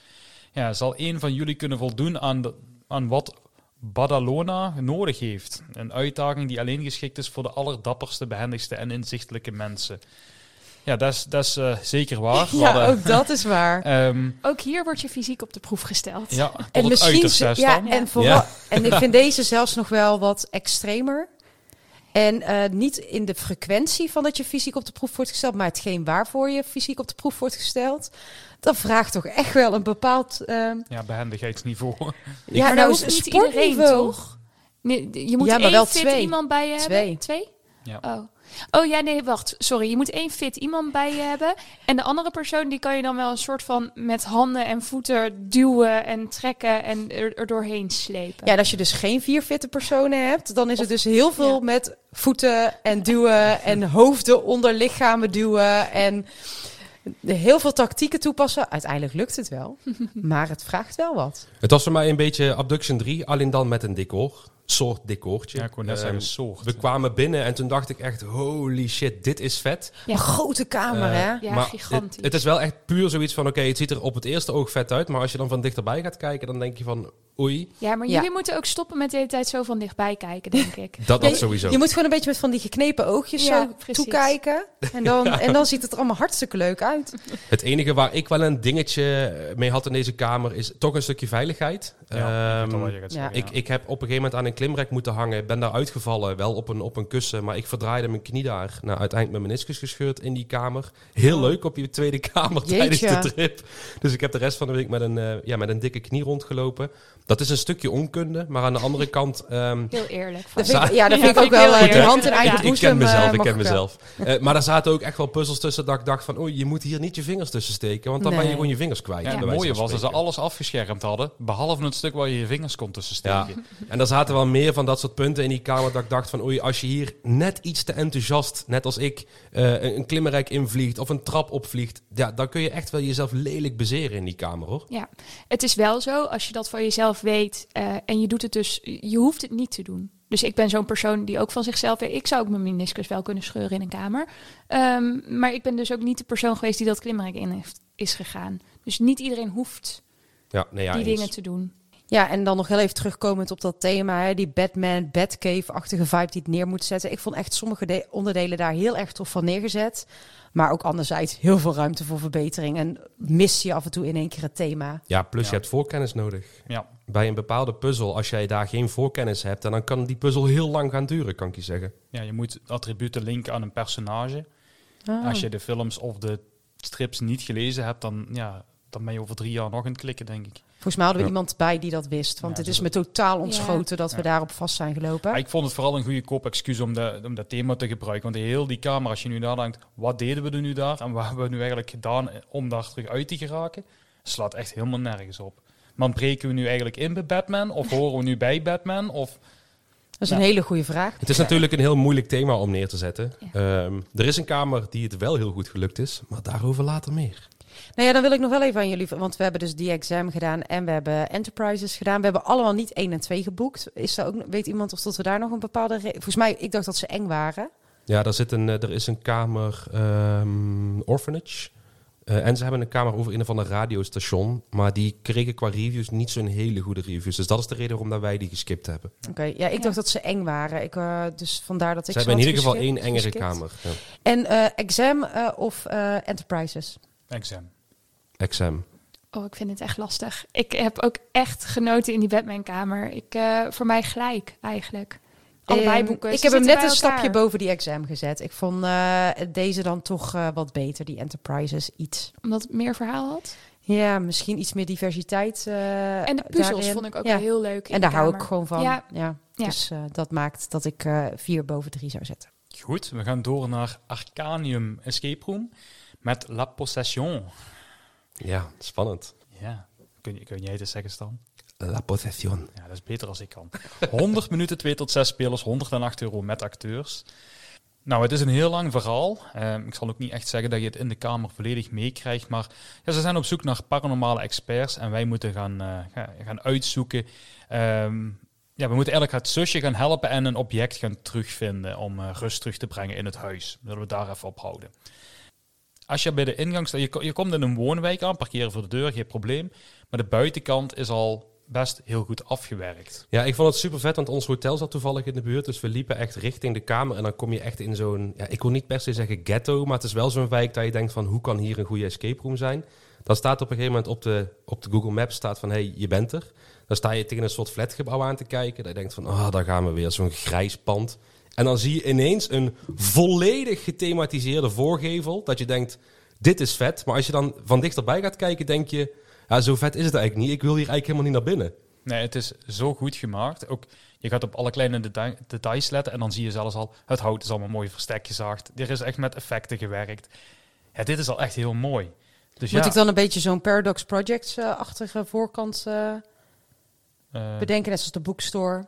Ja, zal een van jullie kunnen voldoen aan, de, aan wat Badalona nodig heeft? Een uitdaging die alleen geschikt is voor de allerdapperste, behendigste en inzichtelijke mensen. Ja, dat is, dat is eh, zeker waar. Ja, hadden, ook dat is waar. ehm, Ook hier wordt je fysiek op de proef gesteld. ja, tot En het misschien, ja, en, vooral, Ja. en ik vind deze zelfs nog wel wat extremer. En eh, niet in de frequentie van dat je fysiek op de proef wordt gesteld, maar hetgeen waarvoor je fysiek op de proef wordt gesteld. Dat vraagt toch echt wel een bepaald. ehm, Ja, behendigheidsniveau. ja, maar nou, dat hoeft niet iedereen, toch? Nee, je moet Ja, maar één wel fit twee. iemand bij je Twee. hebben. Twee? Ja. Oh. Oh ja, nee, wacht. Sorry. Je moet één fit iemand bij je hebben. En de andere persoon, die kan je dan wel een soort van met handen en voeten duwen en trekken en er, er doorheen slepen. Ja, en als je dus geen vier fitte personen hebt, dan is het dus heel veel ja. met voeten en duwen en hoofden onder lichamen duwen en heel veel tactieken toepassen. Uiteindelijk lukt het wel, maar het vraagt wel wat. Het was voor mij een beetje Abduction 3, alleen dan met een decor. Soort decoortje. Ja, ik kon net Ehm, zeggen, soort. we kwamen binnen en toen dacht ik echt, holy shit, dit is vet. Ja. Een grote kamer, Eh, hè? Ja, maar gigantisch. Het, het is wel echt puur zoiets van, oké, het ziet er op het eerste oog vet uit. Maar als je dan van dichterbij gaat kijken, dan denk je van, oei, Ja, maar Ja. jullie moeten ook stoppen met de hele tijd zo van dichtbij kijken, denk ik. dat, Ja, dat sowieso. Je moet gewoon een beetje met van die geknepen oogjes Ja, zo precies. toekijken. En dan, en dan ziet het er allemaal hartstikke leuk uit. Het enige waar ik wel een dingetje mee had in deze kamer is toch een stukje veiligheid. Ik Ehm, ik, ik heb op een gegeven moment aan een klimrek moeten hangen. Ben daar uitgevallen, wel op een, op een kussen. Maar ik verdraaide mijn knie daar. Nou, uiteindelijk mijn meniscus gescheurd in die kamer. Heel Oh. leuk op je tweede kamer Jeetje. tijdens de trip. Dus ik heb de rest van de week met een, eh, ja, met een dikke knie rondgelopen. Dat is een stukje onkunde. Maar aan de andere kant... ehm, Heel eerlijk. Dat vind ik, ja, dat vind ik ook ik wel. hand in Ja, eigen ik ik boezem. ken mezelf, eh, ik mag ken mezelf. Eh, maar daar zaten ook echt wel puzzels tussen dat ik dacht van... oei, je moet hier niet je vingers tussen steken. Want dan ben je gewoon je vingers kwijt. Ja, het mooie was dat ze alles afgeschermd hadden, behalve het stuk waar je je vingers kon tussen Ja. steken. En er zaten wel meer van dat soort punten in die kamer dat ik dacht van oei, als je hier net iets te enthousiast, net als ik, eh, een, een klimmenrek invliegt of een trap opvliegt, ja, dan kun je echt wel jezelf lelijk bezeren in die kamer hoor. Ja, het is wel zo, als je dat van jezelf weet eh, en je doet het dus, je hoeft het niet te doen. Dus ik ben zo'n persoon die ook van zichzelf weet, ik zou ook mijn meniscus wel kunnen scheuren in een kamer. Ehm, maar ik ben dus ook niet de persoon geweest die dat klimrek in heeft, is gegaan. Dus niet iedereen hoeft Ja, nee, ja, die eens. dingen te doen. Ja, en dan nog heel even terugkomend op dat thema, hè, die Batman, Batcave-achtige vibe die het neer moet zetten. Ik vond echt sommige de- onderdelen daar heel erg tof van neergezet. Maar ook anderzijds heel veel ruimte voor verbetering. En mis je af en toe in één keer het thema. Ja, plus Ja. je hebt voorkennis nodig. Ja. Bij een bepaalde puzzel, als jij daar geen voorkennis hebt, dan kan die puzzel heel lang gaan duren, kan ik je zeggen. ja, je moet attributen linken aan een personage. Ah. Als je de films of de strips niet gelezen hebt, dan, ja, dan ben je over drie jaar nog aan het klikken, denk ik. Volgens mij hadden we Ja. iemand bij die dat wist. Want Ja, het zo is me totaal Ja. ontschoten dat we Ja. daarop vast zijn gelopen. Maar ik vond het vooral een goede koop excuus om, de, om dat thema te gebruiken. Want heel die kamer, als je nu nadenkt, wat deden we er nu daar? En wat hebben we nu eigenlijk gedaan om daar terug uit te geraken? Slaat echt helemaal nergens op. Maar breken we nu eigenlijk in bij Batman? Of horen we nu bij Batman? Of Dat is een Ja. hele goede vraag. Het is natuurlijk een heel moeilijk thema om neer te zetten. Ja. Ehm, er is een kamer die het wel heel goed gelukt is, maar daarover later meer. Nou ja, dan wil ik nog wel even aan jullie... Want we hebben dus die exam gedaan en we hebben enterprises gedaan. We hebben allemaal niet 1 en 2 geboekt. Is er ook, weet iemand of dat we daar nog een bepaalde... Volgens mij, ik dacht dat ze eng waren. Ja, daar zit een, eh, er is een kamer ehm, orphanage. Eh, en ze hebben een kamer over een of ander radiostation. Maar die kregen qua reviews niet zo'n hele goede reviews. Dus dat is de reden waarom dat wij die geskipt hebben. Oké, ja, ik dacht dat ze eng waren. Ik, eh, dus vandaar dat ik Ze hebben in ieder geval één engere geskipt. kamer. Ja. En eh, exam of eh, enterprises? exam? Exam. Oh, ik vind het echt lastig. Ik heb ook echt genoten in die Batman-kamer. Ik, eh, voor mij gelijk, eigenlijk. Allebei Ehm, boeken. Ik ze heb hem net een stapje boven die exam gezet. Ik vond eh, deze dan toch eh, wat beter, die Enterprises iets. Omdat het meer verhaal had. Ja, misschien iets meer diversiteit. eh, En de puzzels vond ik ook Ja. heel leuk. in En daar de hou ik gewoon van. Ja. Ja. Ja. Dus eh, dat maakt dat ik eh, vier boven drie zou zetten. Goed, we gaan door naar Arcanium Escape Room met La Possession. Ja, spannend. Ja, kun, je, kun jij het eens zeggen, Stan? La possession. Ja, dat is beter als ik kan. 100 minuten, 2 tot 6 spelers, 108 euro met acteurs. Nou, het is een heel lang verhaal. Ehm, ik zal ook niet echt zeggen dat je het in de kamer volledig meekrijgt, maar ze zijn op zoek naar paranormale experts en wij moeten gaan, eh, ga- gaan uitzoeken. Ehm, ja, we moeten eigenlijk het zusje gaan helpen en een object gaan terugvinden om eh, rust terug te brengen in het huis. Zullen we daar even op houden. Als je bij de ingang staat, je, je komt in een woonwijk aan, parkeren voor de deur, geen probleem. Maar de buitenkant is al best heel goed afgewerkt. Ja, ik vond het super vet, want ons hotel zat toevallig in de buurt. Dus we liepen echt richting de kamer. En dan kom je echt in zo'n, ja, ik wil niet per se zeggen ghetto, maar het is wel zo'n wijk dat je denkt van, hoe kan hier een goede escape room zijn? Dan staat op een gegeven moment op de, op de Google Maps staat van, hey, je bent er. Dan sta je tegen een soort flatgebouw aan te kijken. Dat je denkt van, oh, daar gaan we weer, zo'n grijs pand. En dan zie je ineens een volledig gethematiseerde voorgevel. Dat je denkt, dit is vet. Maar als je dan van dichterbij gaat kijken, denk je, ja, zo vet is het eigenlijk niet. Ik wil hier eigenlijk helemaal niet naar binnen. Nee, het is zo goed gemaakt. Ook, je gaat op alle kleine deta- details letten en dan zie je zelfs al, het hout is allemaal mooi verstek gezaagd. Er is echt met effecten gewerkt. Ja, dit is al echt heel mooi. Dus Moet ja, ik dan een beetje zo'n Paradox Projects-achtige voorkant eh, eh, bedenken, net zoals de bookstore?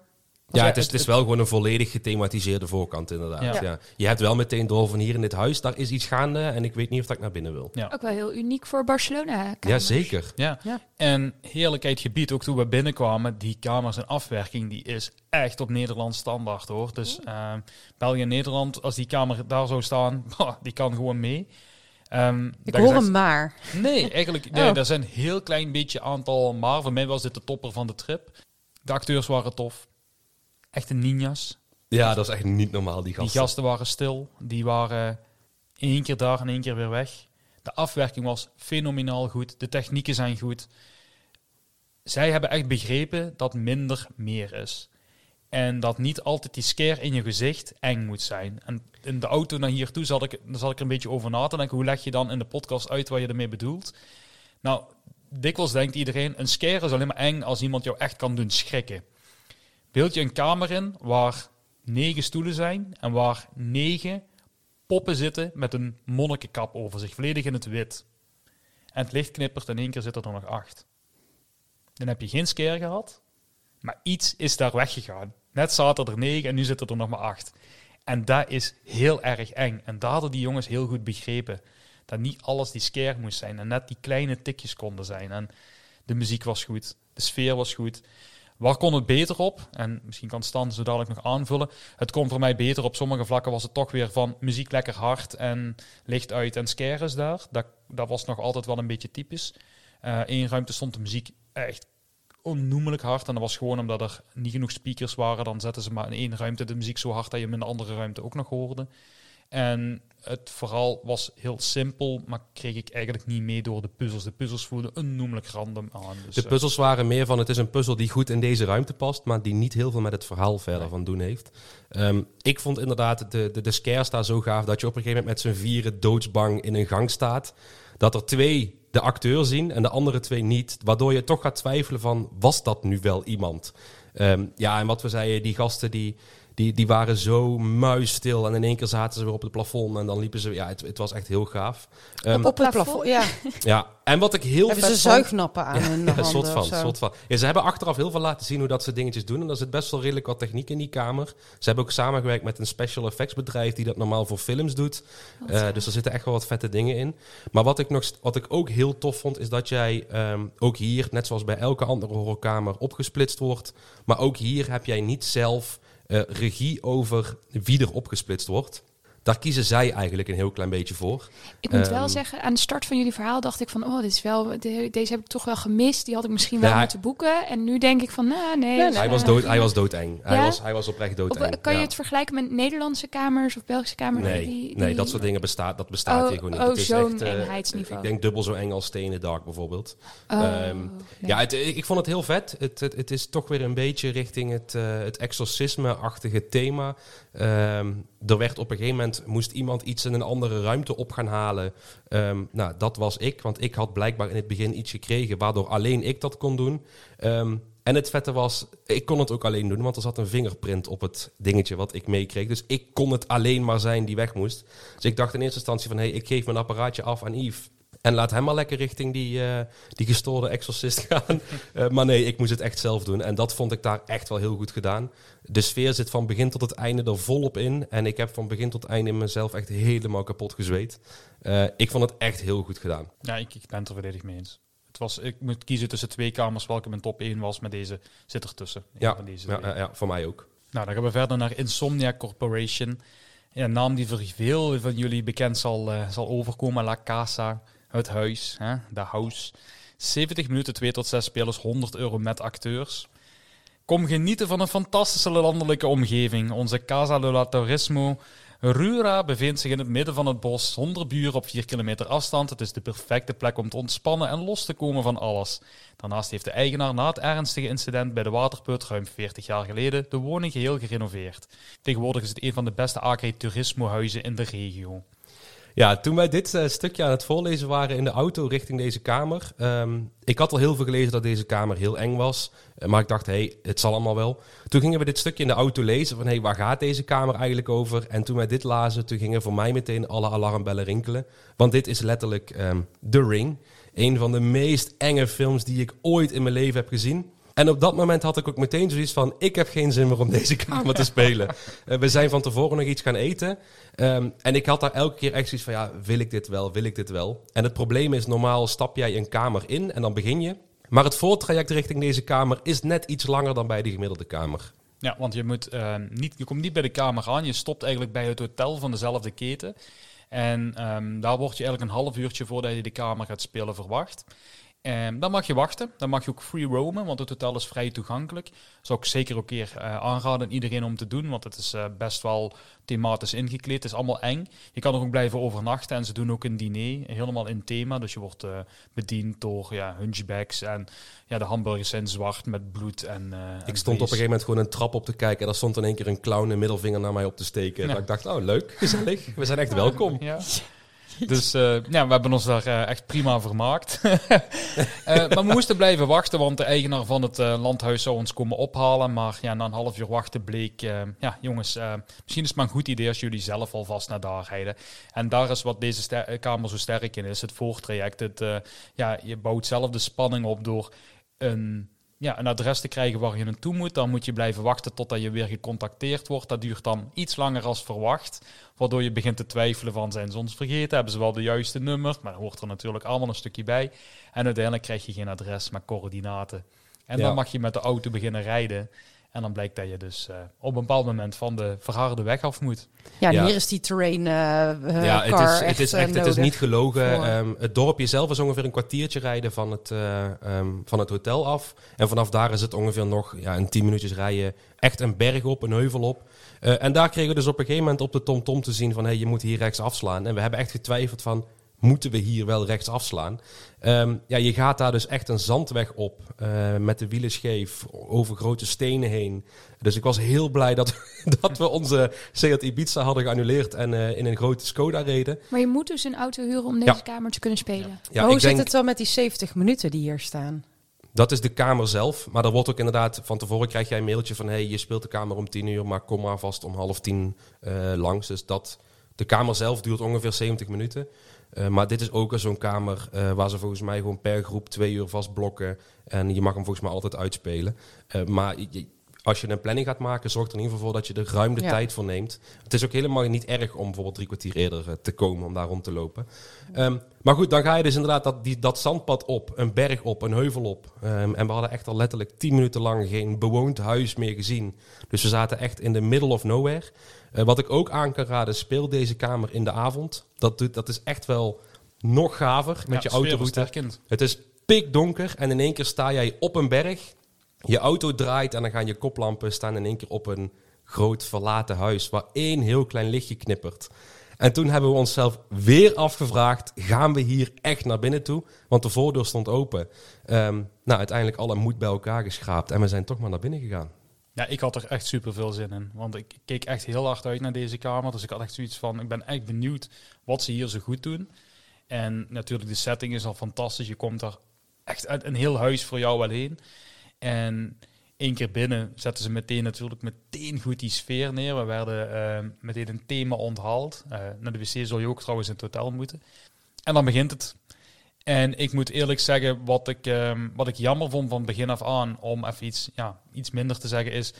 Ja, het is, het- het is wel gewoon een volledig gethematiseerde voorkant, inderdaad. Ja. Ja. Je hebt wel meteen door van hier in dit huis, daar is iets gaande en ik weet niet of dat ik naar binnen wil. Ja. Ook wel heel uniek voor Barcelona. Ja, zeker. Ja. Ja. En heerlijkheid gebied, ook toen we binnenkwamen, die kamers en afwerking, die is echt op Nederlands standaard hoor. Dus eh, België en Nederland, als die kamer daar zou staan, die kan gewoon mee. Ehm, Ik hoor hem maar. Nee, eigenlijk, nee, Oh. er zijn een heel klein beetje aantal, maar voor mij was dit de topper van de trip. De acteurs waren tof. Echte ninjas. Ja, dat is echt niet normaal, die gasten. Die gasten waren stil. Die waren één keer daar en één keer weer weg. De afwerking was fenomenaal goed. De technieken zijn goed. Zij hebben echt begrepen dat minder meer is. En dat niet altijd die scare in je gezicht eng moet zijn. En in de auto naar hier toe zat ik, zat ik er een beetje over na te denken. Hoe leg je dan in de podcast uit wat je ermee bedoelt? Nou, dikwijls denkt iedereen, een scare is alleen maar eng als iemand jou echt kan doen schrikken. Beeld je een kamer in waar negen stoelen zijn en waar negen poppen zitten met een monnikenkap over zich, volledig in het wit. En het licht knippert en in één keer zitten er nog acht. Dan heb je geen scare gehad, maar iets is daar weggegaan. Net zaten er negen en nu zitten er nog maar acht. En dat is heel erg eng. En daar hadden die jongens heel goed begrepen. Dat niet alles die scare moest zijn. En net die kleine tikjes konden zijn. En de muziek was goed. De sfeer was goed. Waar kon het beter op? En misschien kan Stan zo dadelijk nog aanvullen. Het kon voor mij beter. Op sommige vlakken was het toch weer van muziek lekker hard en licht uit en scare is daar. Dat, dat was nog altijd wel een beetje typisch. Eh Eén ruimte stond de muziek echt onnoemelijk hard. En dat was gewoon omdat er niet genoeg speakers waren. Dan zetten ze maar in één ruimte de muziek zo hard dat je hem in de andere ruimte ook nog hoorde. En het verhaal was heel simpel, maar kreeg ik eigenlijk niet mee door de puzzels. De puzzels voelden onnoemelijk random aan. Dus, De eh, puzzels waren meer van, het is een puzzel die goed in deze ruimte past, maar die niet heel veel met het verhaal verder Nee. van doen heeft. Ehm, ik vond inderdaad de, de, de scares daar zo gaaf, dat je op een gegeven moment met z'n vieren doodsbang in een gang staat. Dat er twee de acteur zien en de andere twee niet, waardoor je toch gaat twijfelen van, was dat nu wel iemand? Ehm, ja, en wat we zeiden, die gasten die, die, die waren zo muisstil en in één keer zaten ze weer op het plafond en dan liepen ze, ja, het, het was echt heel gaaf. Ehm, op het plafond? ja. ja, en wat ik heel Hebben vet ze vond- zuignappen aan hun ja, handen soort van, soort van. Ja, ze hebben achteraf heel veel laten zien hoe dat ze dingetjes doen. En er zit best wel redelijk wat techniek in die kamer. Ze hebben ook samengewerkt met een special effects bedrijf die dat normaal voor films doet. Eh, dus er zitten echt wel wat vette dingen in. Maar wat ik, nog, wat ik ook heel tof vond, is dat jij ehm, ook hier, net zoals bij elke andere horrorkamer, opgesplitst wordt. Maar ook hier heb jij niet zelf regie over wie er opgesplitst wordt. Daar kiezen zij eigenlijk een heel klein beetje voor. Ik moet wel Ehm. zeggen, aan de start van jullie verhaal dacht ik van, oh, dit is wel, de- deze heb ik toch wel gemist. Die had ik misschien wel moeten boeken. En nu denk ik van, nou, nee. Nee, dat- Hij was, dood, hij was doodeng. Hij, was, hij was oprecht Op- doodeng. kan je het vergelijken met Nederlandse kamers of Belgische kamers? Nee, Die- nee, dat soort dingen bestaat, dat bestaat Oh, hier gewoon niet. oh, zo'n eh, eenheidsniveau. Ik denk dubbel zo eng als Stenen Dark bijvoorbeeld. Oh, Ehm, nee. Ja, het, ik vond het heel vet. Het, het, het is toch weer een beetje richting het, eh, het exorcisme-achtige thema. Ehm, er werd op een gegeven moment, moest iemand iets in een andere ruimte op gaan halen. Ehm, nou, dat was ik, want ik had blijkbaar in het begin iets gekregen waardoor alleen ik dat kon doen. Ehm, en het vette was, ik kon het ook alleen doen, want er zat een vingerprint op het dingetje wat ik meekreeg. Dus ik kon het alleen maar zijn die weg moest. Dus ik dacht in eerste instantie van, hé, hey, ik geef mijn apparaatje af aan Yves. En laat hem maar lekker richting die, eh, die gestoorde exorcist gaan. Eh, maar nee, ik moest het echt zelf doen. En dat vond ik daar echt wel heel goed gedaan. De sfeer zit van begin tot het einde er volop in. En ik heb van begin tot einde in mezelf echt helemaal kapot gezweet. Eh, ik vond het echt heel goed gedaan. Ja, ik, ik ben het er volledig mee eens. Het was, ik moet kiezen tussen twee kamers welke mijn top 1 was, maar deze zit ertussen. Ja, van deze ja, ja, ja, voor mij ook. Nou, dan gaan we verder naar Insomnia Corporation. Een naam die voor veel van jullie bekend zal, zal overkomen. La Casa, het huis, hè, de house. 70 minuten, 2 tot 6 spelers, 100 euro met acteurs. Kom genieten van een fantastische landelijke omgeving. Onze Casa de la Turismo Rura bevindt zich in het midden van het bos, zonder buren op 4 kilometer afstand. Het is de perfecte plek om te ontspannen en los te komen van alles. Daarnaast heeft de eigenaar na het ernstige incident bij de waterput ruim 40 jaar geleden de woning geheel gerenoveerd. Tegenwoordig is het een van de beste agri-turismo-huizen in de regio. Ja, toen wij dit eh, stukje aan het voorlezen waren in de auto richting deze kamer. ehm, ik had al heel veel gelezen dat deze kamer heel eng was. eh, maar ik dacht, hé, hey, het zal allemaal wel. Toen gingen we dit stukje in de auto lezen van, hé, hey, waar gaat deze kamer eigenlijk over? En toen wij dit lazen, toen gingen voor mij meteen alle alarmbellen rinkelen. Want dit is letterlijk ehm The Ring. Een van de meest enge films die ik ooit in mijn leven heb gezien. En op dat moment had ik ook meteen zoiets van: ik heb geen zin meer om deze kamer te spelen. Eh, we zijn van tevoren nog iets gaan eten. Ehm, en ik had daar elke keer echt zoiets van: ja, wil ik dit wel? Wil ik dit wel? En het probleem is: normaal stap jij een kamer in en dan begin je. Maar het voortraject richting deze kamer is net iets langer dan bij de gemiddelde kamer. Ja, want je, moet, eh, niet, je komt niet bij de kamer aan. Je stopt eigenlijk bij het hotel van dezelfde keten. En ehm, daar word je eigenlijk een half uurtje voordat je de kamer gaat spelen verwacht. En dan mag je wachten. Dan mag je ook free roamen, want het hotel is vrij toegankelijk. Zou ik zeker ook keer eh, aanraden aan iedereen om te doen, want het is eh, best wel thematisch ingekleed. Het is allemaal eng. Je kan er ook blijven overnachten en ze doen ook een diner, helemaal in thema. Dus je wordt eh, bediend door ja, hunchbacks en ja, de hamburgers zijn zwart met bloed. En, Ik stond op een gegeven moment gewoon een trap op te kijken. En daar stond in één keer een clown een middelvinger naar mij op te steken. Ja. Dat ik dacht: oh, leuk, gezellig. We zijn echt welkom. Ja. Dus eh, ja, we hebben ons daar eh, echt prima vermaakt. Eh, maar we moesten blijven wachten, want de eigenaar van het landhuis zou ons komen ophalen. Maar ja, na een half uur wachten bleek, ja jongens, misschien is het maar een goed idee als jullie zelf alvast naar daar rijden. En daar is wat deze kamer zo sterk in is, het voortraject. Het, ja, je bouwt zelf de spanning op door een ja, een adres te krijgen waar je naartoe moet. Dan moet je blijven wachten totdat je weer gecontacteerd wordt. Dat duurt dan iets langer als verwacht. Waardoor je begint te twijfelen van zijn ze ons vergeten? Hebben ze wel de juiste nummer? Maar dan hoort er natuurlijk allemaal een stukje bij. En uiteindelijk krijg je geen adres, maar coördinaten. En Ja. dan mag je met de auto beginnen rijden. En dan blijkt dat je dus eh, op een bepaald moment van de verharde weg af moet. Ja, en Ja. hier is die terrain eh eh, Ja, het is, het is eh, echt, het is niet gelogen. Ehm, het dorpje zelf is ongeveer een kwartiertje rijden van het, eh, ehm, van het hotel af. En vanaf daar is het ongeveer nog ja, een tien minuutjes rijden. Echt een berg op, een heuvel op. Eh, en daar kregen we dus op een gegeven moment op de TomTom te zien van... Hey, je moet hier rechts afslaan. En we hebben echt getwijfeld van... Moeten we hier wel rechts afslaan? Ehm, ja, je gaat daar dus echt een zandweg op. eh, met de wielen scheef. Over grote stenen heen. Dus ik was heel blij dat, dat we onze Seat Ibiza hadden geannuleerd. En eh, in een grote Skoda reden. Maar je moet dus een auto huren om deze Ja. kamer te kunnen spelen. Ja, maar hoe zit denk, het dan met die 70 minuten die hier staan? Dat is de kamer zelf. Maar er wordt ook inderdaad, van tevoren krijg jij een mailtje van... hey, je speelt de kamer om tien uur, maar kom maar vast om half tien eh, langs. Dus dat, de kamer zelf duurt ongeveer 70 minuten. Eh, maar dit is ook zo'n kamer eh, waar ze volgens mij gewoon per groep twee uur vastblokken. En je mag hem volgens mij altijd uitspelen. Eh, maar je- als je een planning gaat maken, zorg er in ieder geval voor dat je er ruim de Ja. tijd voor neemt. Het is ook helemaal niet erg om bijvoorbeeld drie kwartier eerder te komen om daar rond te lopen. Ehm, maar goed, dan ga je dus inderdaad dat, die, dat zandpad op, een berg op, een heuvel op. Ehm, en we hadden echt al letterlijk tien minuten lang geen bewoond huis meer gezien. Dus we zaten echt in de middle of nowhere. Eh, wat ik ook aan kan raden, speel deze kamer in de avond. Dat, doet, dat is echt wel nog gaver met je autoroute. Het is pikdonker en in één keer sta jij op een berg. Je auto draait en dan gaan je koplampen staan in één keer op een groot verlaten huis waar één heel klein lichtje knippert. En toen hebben we onszelf weer afgevraagd, gaan we hier echt naar binnen toe? Want de voordeur stond open. Ehm, nou, uiteindelijk alle moed bij elkaar geschraapt en we zijn toch maar naar binnen gegaan. Ja, ik had er echt super veel zin in. Want ik keek echt heel hard uit naar deze kamer. Dus ik had echt zoiets van, ik ben echt benieuwd wat ze hier zo goed doen. En natuurlijk, de setting is al fantastisch. Je komt er echt uit een heel huis voor jou wel heen. En één keer binnen zetten ze meteen natuurlijk meteen goed die sfeer neer. We werden eh, meteen een thema onthaald. Eh, naar de wc zul je ook trouwens in het hotel moeten. En dan begint het. En ik moet eerlijk zeggen, wat ik, ehm, wat ik jammer vond van begin af aan, om even iets, ja, iets minder te zeggen, is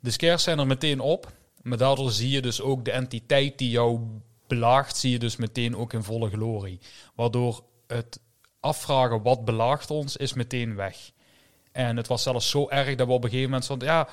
de scares zijn er meteen op. Maar daardoor zie je dus ook de entiteit die jou belaagt, zie je dus meteen ook in volle glorie. Waardoor het afvragen wat belaagt ons, is meteen weg. En het was zelfs zo erg dat we op een gegeven moment stonden, ja,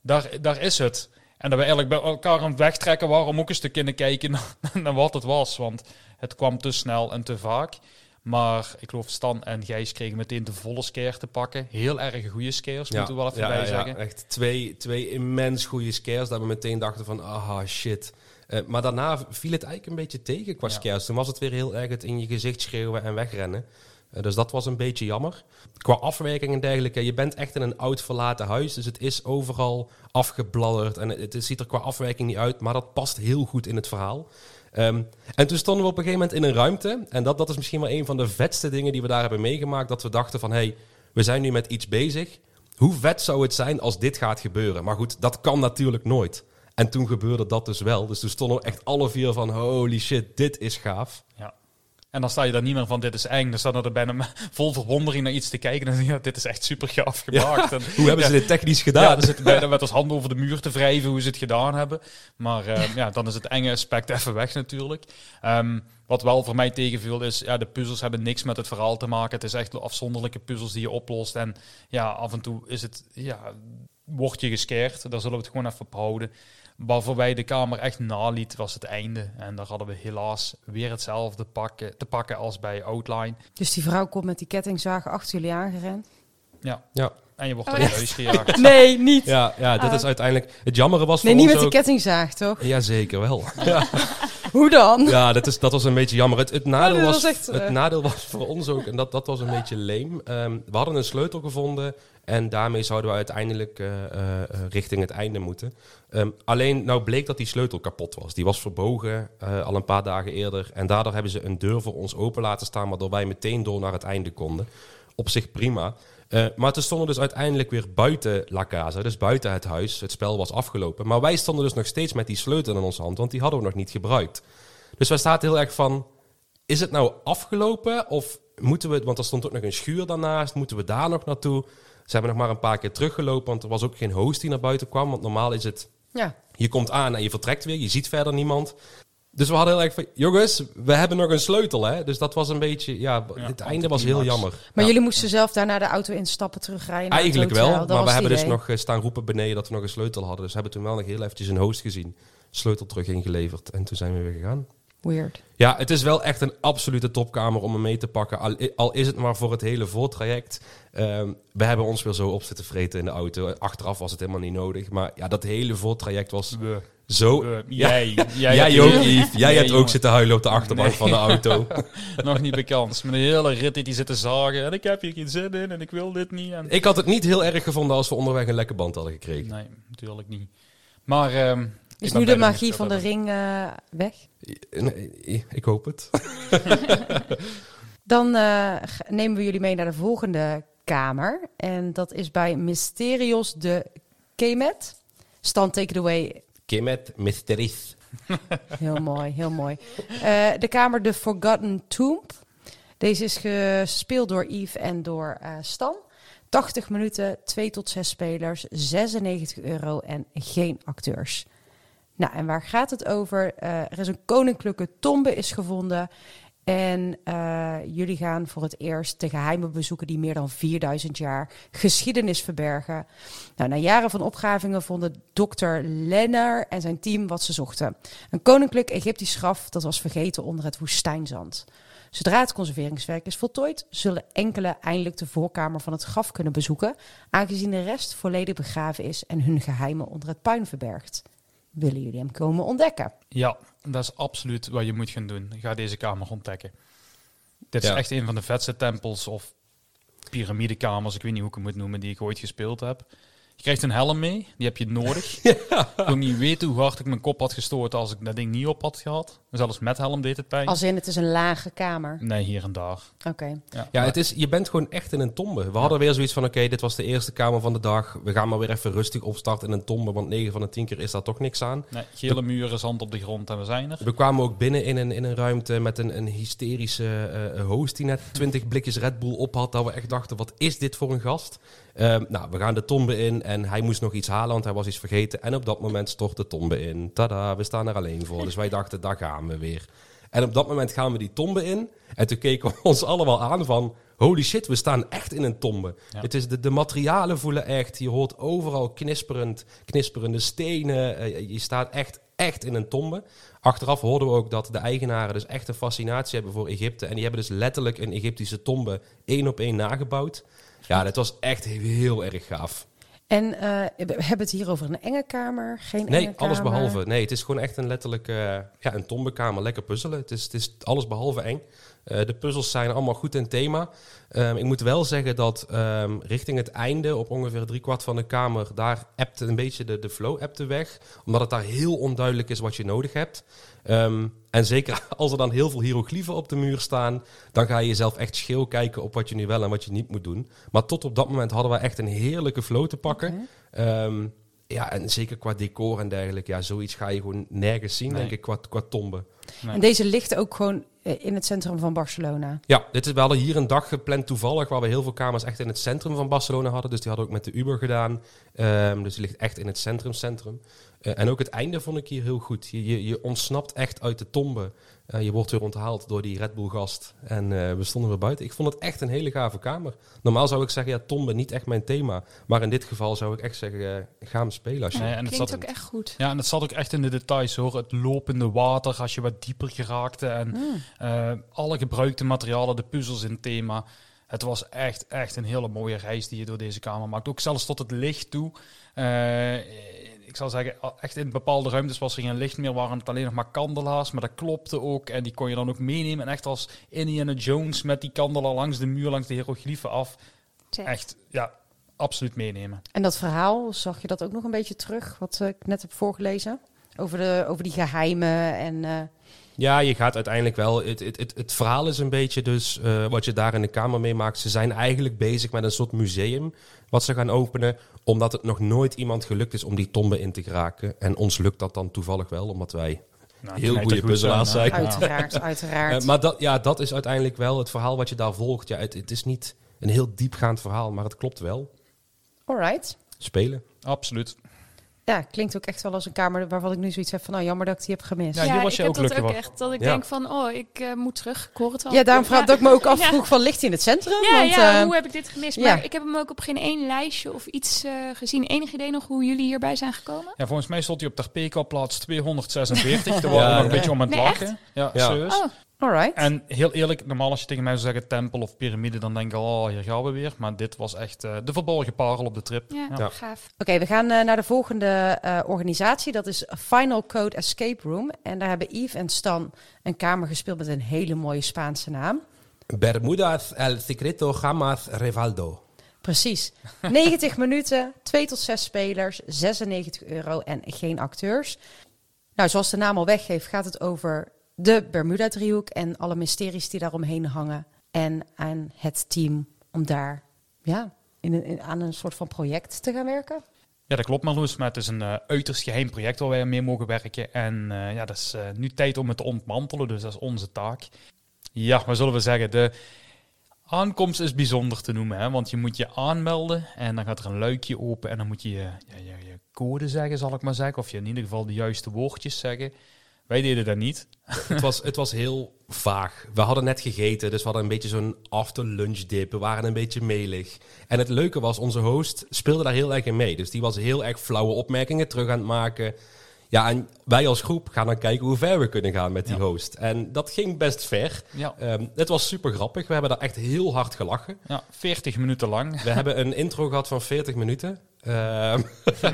daar, daar is het. En dat we eigenlijk bij elkaar aan het wegtrekken waren om ook eens te kunnen kijken naar, naar wat het was. Want het kwam te snel en te vaak. Maar ik geloof Stan en Gijs kregen meteen de volle scare te pakken. Heel erg goede scares, moeten we wel even ja, bij ja, zeggen. echt twee, twee immens goede scares. Dat we meteen dachten van, aha, shit. Eh, maar daarna viel het eigenlijk een beetje tegen qua Ja. scares. Toen was het weer heel erg het in je gezicht schreeuwen en wegrennen. Eh, dus dat was een beetje jammer. Qua afwerking en dergelijke, je bent echt in een oud verlaten huis. Dus het is overal afgebladderd. En het, het ziet er qua afwerking niet uit, maar dat past heel goed in het verhaal. Ehm, en toen stonden we op een gegeven moment in een ruimte. En dat, dat is misschien wel een van de vetste dingen die we daar hebben meegemaakt. Dat we dachten van, hé, hey, we zijn nu met iets bezig. Hoe vet zou het zijn als dit gaat gebeuren? Maar goed, dat kan natuurlijk nooit. En toen gebeurde dat dus wel. Dus toen stonden we echt alle vier van, holy shit, dit is gaaf. Ja. En dan sta je daar niet meer van, dit is eng. Dan staat er bijna vol verwondering naar iets te kijken. En dan denk je, ja, dit is echt super gaaf gemaakt. En, Hoe hebben ze dit technisch gedaan? Ja, dan zitten bijna met ons handen over de muur te wrijven hoe ze het gedaan hebben. Maar eh, ja, dan is het enge aspect even weg natuurlijk. Ehm, wat wel voor mij tegenviel is, ja, de puzzels hebben niks met het verhaal te maken. Het is echt afzonderlijke puzzels die je oplost. En ja, af en toe is het, ja, word je gescared. Daar zullen we het gewoon even op houden. Waarvoor wij de kamer echt naliet, was het einde. En daar hadden we helaas weer hetzelfde pakken, te pakken als bij Outline. Dus die vrouw komt met die kettingzagen achter jullie aangerend. Ja. Ja. En je wordt Oh, echt? huis gejaagd. Nee, niet. Ja, ja dat Ah. is uiteindelijk... Het jammere was Nee, voor niet ons met die ook... kettingzaag, toch? Ja, zeker wel. Ja, Hoe dan? ja dat, is, dat was een beetje jammer. Het, het, nadeel, was, was echt, het eh. nadeel was voor ons ook, en dat, dat was een beetje leem. Ehm, we hadden een sleutel gevonden en daarmee zouden we uiteindelijk eh, eh, eh, richting het einde moeten. Ehm, alleen, nou bleek dat die sleutel kapot was. Die was verbogen al een paar dagen eerder. En daardoor hebben ze een deur voor ons open laten staan, waardoor wij meteen door naar het einde konden. Op zich prima. Maar toen stonden dus uiteindelijk weer buiten La Casa, dus buiten het huis. Het spel was afgelopen. Maar wij stonden dus nog steeds met die sleutel in onze hand, want die hadden we nog niet gebruikt. Dus wij zaten heel erg van, is het nou afgelopen of moeten we, want er stond ook nog een schuur daarnaast, moeten we daar nog naartoe? Ze hebben nog maar een paar keer teruggelopen, want er was ook geen host die naar buiten kwam. Want normaal is het, Ja. je komt aan en je vertrekt weer, je ziet verder niemand. Dus we hadden heel erg van, jongens, we hebben nog een sleutel, hè? Dus dat was een beetje, ja, Ja, het einde was heel jammer. Maar Ja. jullie moesten zelf daarna de auto instappen, terugrijden. naar het Eigenlijk hotel. wel, Dat maar we hebben dus nog eh, staan roepen beneden dat we nog een sleutel hadden. Dus we hebben toen wel nog heel eventjes een host gezien. Sleutel terug ingeleverd en toen zijn we weer gegaan. Weird. Ja, het is wel echt een absolute topkamer om hem mee te pakken. Al, al is het maar voor het hele voortraject. Ehm, we hebben ons weer zo op zitten vreten in de auto. Achteraf was het helemaal niet nodig. Maar ja, dat hele voortraject was We, zo... Ja. jij, Jij, hebt- ook, Yves. Jij Nee, hebt ook zitten huilen op de achterbank Nee. van de auto. nog niet bekend. Met een hele rit die die zitten zagen. En ik heb hier geen zin in en ik wil dit niet. En... ik had het niet heel erg gevonden als we onderweg een lekke band hadden gekregen. Nee, natuurlijk niet. Maar ehm, Is nu de magie van de ring eh, weg? Nee, ik hoop het. Dan eh, nemen we jullie mee naar de volgende kamer. En dat is bij Mysterios de Kemet. Stan, take it away. Kemet Mysteries. Heel mooi, heel mooi. Eh, de kamer The Forgotten Tomb. Deze is gespeeld door Yves en door eh, Stan. 80 minuten, 2 tot 6 spelers, 96 euro en geen acteurs. Nou, en waar gaat het over? Eh, er is een koninklijke tombe is gevonden. En eh, jullie gaan voor het eerst de geheime bezoeken die meer dan 4000 jaar geschiedenis verbergen. Nou, na jaren van opgravingen vonden dokter Lennar en zijn team wat ze zochten. Een koninklijk Egyptisch graf dat was vergeten onder het woestijnzand. Zodra het conserveringswerk is voltooid, zullen enkele eindelijk de voorkamer van het graf kunnen bezoeken, aangezien de rest volledig begraven is en hun geheimen onder het puin verbergt. Willen jullie hem komen ontdekken? Ja, dat is absoluut wat je moet gaan doen. Ga deze kamer ontdekken. Dit Ja. is echt een van de vetste tempels of piramidekamers, ik weet niet hoe ik het moet noemen, die ik ooit gespeeld heb. Je krijgt een helm mee, die heb je nodig. Ik wil niet weten hoe hard ik mijn kop had gestoord als ik dat ding niet op had gehad. Zelfs met helm deed het pijn. Als in, het is een lage kamer. Nee, hier en daar. Oké. Ja, Ja, het is, je bent gewoon echt in een tombe. We hadden weer zoiets van, oké, dit was de eerste kamer van de dag. We gaan maar weer even rustig opstarten in een tombe, want 9 van de 10 keer is daar toch niks aan. Nee, gele muren, zand op de grond en we zijn er. We kwamen ook binnen in een, in een ruimte met een, een hysterische eh, host die net 20 blikjes Red Bull op had. Dat we echt dachten, wat is dit voor een gast? Ehm, nou, we gaan de tombe in en hij moest nog iets halen, want hij was iets vergeten. En op dat moment stort de tombe in. Tada, we staan er alleen voor. Dus wij dachten, daar gaan we weer. En op dat moment gaan we die tombe in. En toen keken we ons allemaal aan van... Holy shit, we staan echt in een tombe. Ja. Het is de, de materialen voelen echt. Je hoort overal knisperend, knisperende stenen. Eh, je staat echt, echt in een tombe. Achteraf hoorden we ook dat de eigenaren dus echt een fascinatie hebben voor Egypte. En die hebben dus letterlijk een Egyptische tombe één op één nagebouwd. Ja, dat was echt heel erg gaaf. En eh, we hebben het hier over een enge kamer, geen enge Nee, kamer. alles behalve. Nee, het is gewoon echt een letterlijk eh, ja, een tombekamer. Lekker puzzelen. Het is, het is alles behalve eng. Eh, de puzzels zijn allemaal goed in thema. Ehm, ik moet wel zeggen dat ehm, richting het einde, op ongeveer drie kwart van de kamer, daar appt een beetje de, de flow appte weg. Omdat het daar heel onduidelijk is wat je nodig hebt. Ehm, en zeker als er dan heel veel hieroglyphen op de muur staan, dan ga je jezelf echt scheel kijken op wat je nu wel en wat je niet moet doen. Maar tot op dat moment hadden we echt een heerlijke flow te pakken. Ehm, ja, en zeker qua decor en dergelijke. Ja, zoiets ga je gewoon nergens zien, Nee. denk ik, qua, qua tombe. Nee. En deze ligt ook gewoon eh, in het centrum van Barcelona. Ja, dit is, we hadden hier een dag gepland toevallig, waar we heel veel kamers echt in het centrum van Barcelona hadden. Dus die hadden we ook met de Uber gedaan. Ehm, dus die ligt echt in het centrum, centrum. Eh, en ook het einde vond ik hier heel goed. Je, je, je ontsnapt echt uit de tombe. Eh, je wordt weer onthaald door die Red Bull gast. En eh, we stonden weer buiten. Ik vond het echt een hele gave kamer. Normaal zou ik zeggen, ja, tombe niet echt mijn thema. Maar in dit geval zou ik echt zeggen, ga hem spelen als je... Nee, en het Klinkt zat, ook echt goed. ja, en het zat ook echt in de details hoor. Het lopende water als je wat dieper geraakte. En eh, alle gebruikte materialen, de puzzels in thema. Het was echt, echt een hele mooie reis die je door deze kamer maakt. Ook zelfs tot het licht toe. Eh, ik zal zeggen, echt in bepaalde ruimtes was er geen licht meer, waren het alleen nog maar kandelaars. Maar dat klopte ook en die kon je dan ook meenemen. En echt als Indiana Jones met die kandelaar langs de muur, langs de hieroglyphen af. Echt, ja, absoluut meenemen. En dat verhaal, zag je dat ook nog een beetje terug, wat eh, ik net heb voorgelezen? Over, de, over die geheimen en... eh, Ja, je gaat uiteindelijk wel. Het, het, het, het verhaal is een beetje dus eh, wat je daar in de kamer meemaakt. Ze zijn eigenlijk bezig met een soort museum wat ze gaan openen. Omdat het nog nooit iemand gelukt is om die tombe in te geraken. En ons lukt dat dan toevallig wel, omdat wij Nou, Heel goede puzzelaars zijn. uiteraard, uiteraard. Eh, maar dat, ja, dat is uiteindelijk wel het verhaal wat je daar volgt. Ja, het, het is niet een heel diepgaand verhaal, maar het klopt wel. Alright. Spelen. Absoluut. Ja, klinkt ook echt wel als een kamer waarvan ik nu zoiets heb van... nou, jammer dat ik die heb gemist. Ja, Ja, hier was ik je heb ook dat gelukkig ook echt. Dat ik Ja. denk van, oh, ik eh, moet terug. Ik hoor het al. daarom vraag Ja. dat ik me ook Ja. afvroeg van ligt hij in het centrum? Ja, Want, ja eh, hoe heb ik dit gemist? ja. Maar ik heb hem ook op geen één lijstje of iets eh, gezien. Enig idee nog hoe jullie hierbij zijn gekomen? Ja, volgens mij stond hij op ter Peka plaats 246. Daar waren we Ja, nog een ja. beetje om aan het Nee, lachen. Ja, Ja. serieus. Oh, alright. En heel eerlijk, normaal als je tegen mij zou zeggen tempel of piramide, dan denk ik al, oh, hier gaan we weer. Maar dit was echt eh, de verborgen parel op de trip. ja, Ja. gaaf. Oké, we gaan eh, naar de volgende eh, organisatie. Dat is Final Code Escape Room. En daar hebben Yves en Stan een kamer gespeeld met een hele mooie Spaanse naam. Bermudas el secreto jamás revaldo. Precies. 90 minuten, 2 tot 6 spelers, 96 euro en geen acteurs. Nou, zoals de naam al weggeeft, gaat het over de Bermuda-driehoek en alle mysteries die daaromheen hangen. En aan het team om daar ja, in een, aan een soort van project te gaan werken. Ja, dat klopt Marloes, maar het is een eh, uiterst geheim project waar wij aan mee mogen werken. En eh, ja, dat is eh, nu tijd om het te ontmantelen, dus dat is onze taak. Ja, wat zullen we zeggen? De Aankomst is bijzonder te noemen, hè? want je moet je aanmelden en dan gaat er een luikje open en dan moet je je, je, je code zeggen, zal ik maar zeggen. Of je in ieder geval de juiste woordjes zeggen. Wij deden dat niet. het, was, het was heel vaag. We hadden net gegeten, dus we hadden een beetje zo'n after lunch dip. We waren een beetje melig. En het leuke was, onze host speelde daar heel erg in mee. Dus die was heel erg flauwe opmerkingen terug aan het maken. Ja, en wij als groep gaan dan kijken hoe ver we kunnen gaan met die Ja. host. En dat ging best ver. Ja, Ehm, het was super grappig. We hebben daar echt heel hard gelachen. ja 40 minuten lang. We hebben een intro gehad van 40 minuten. Ehm,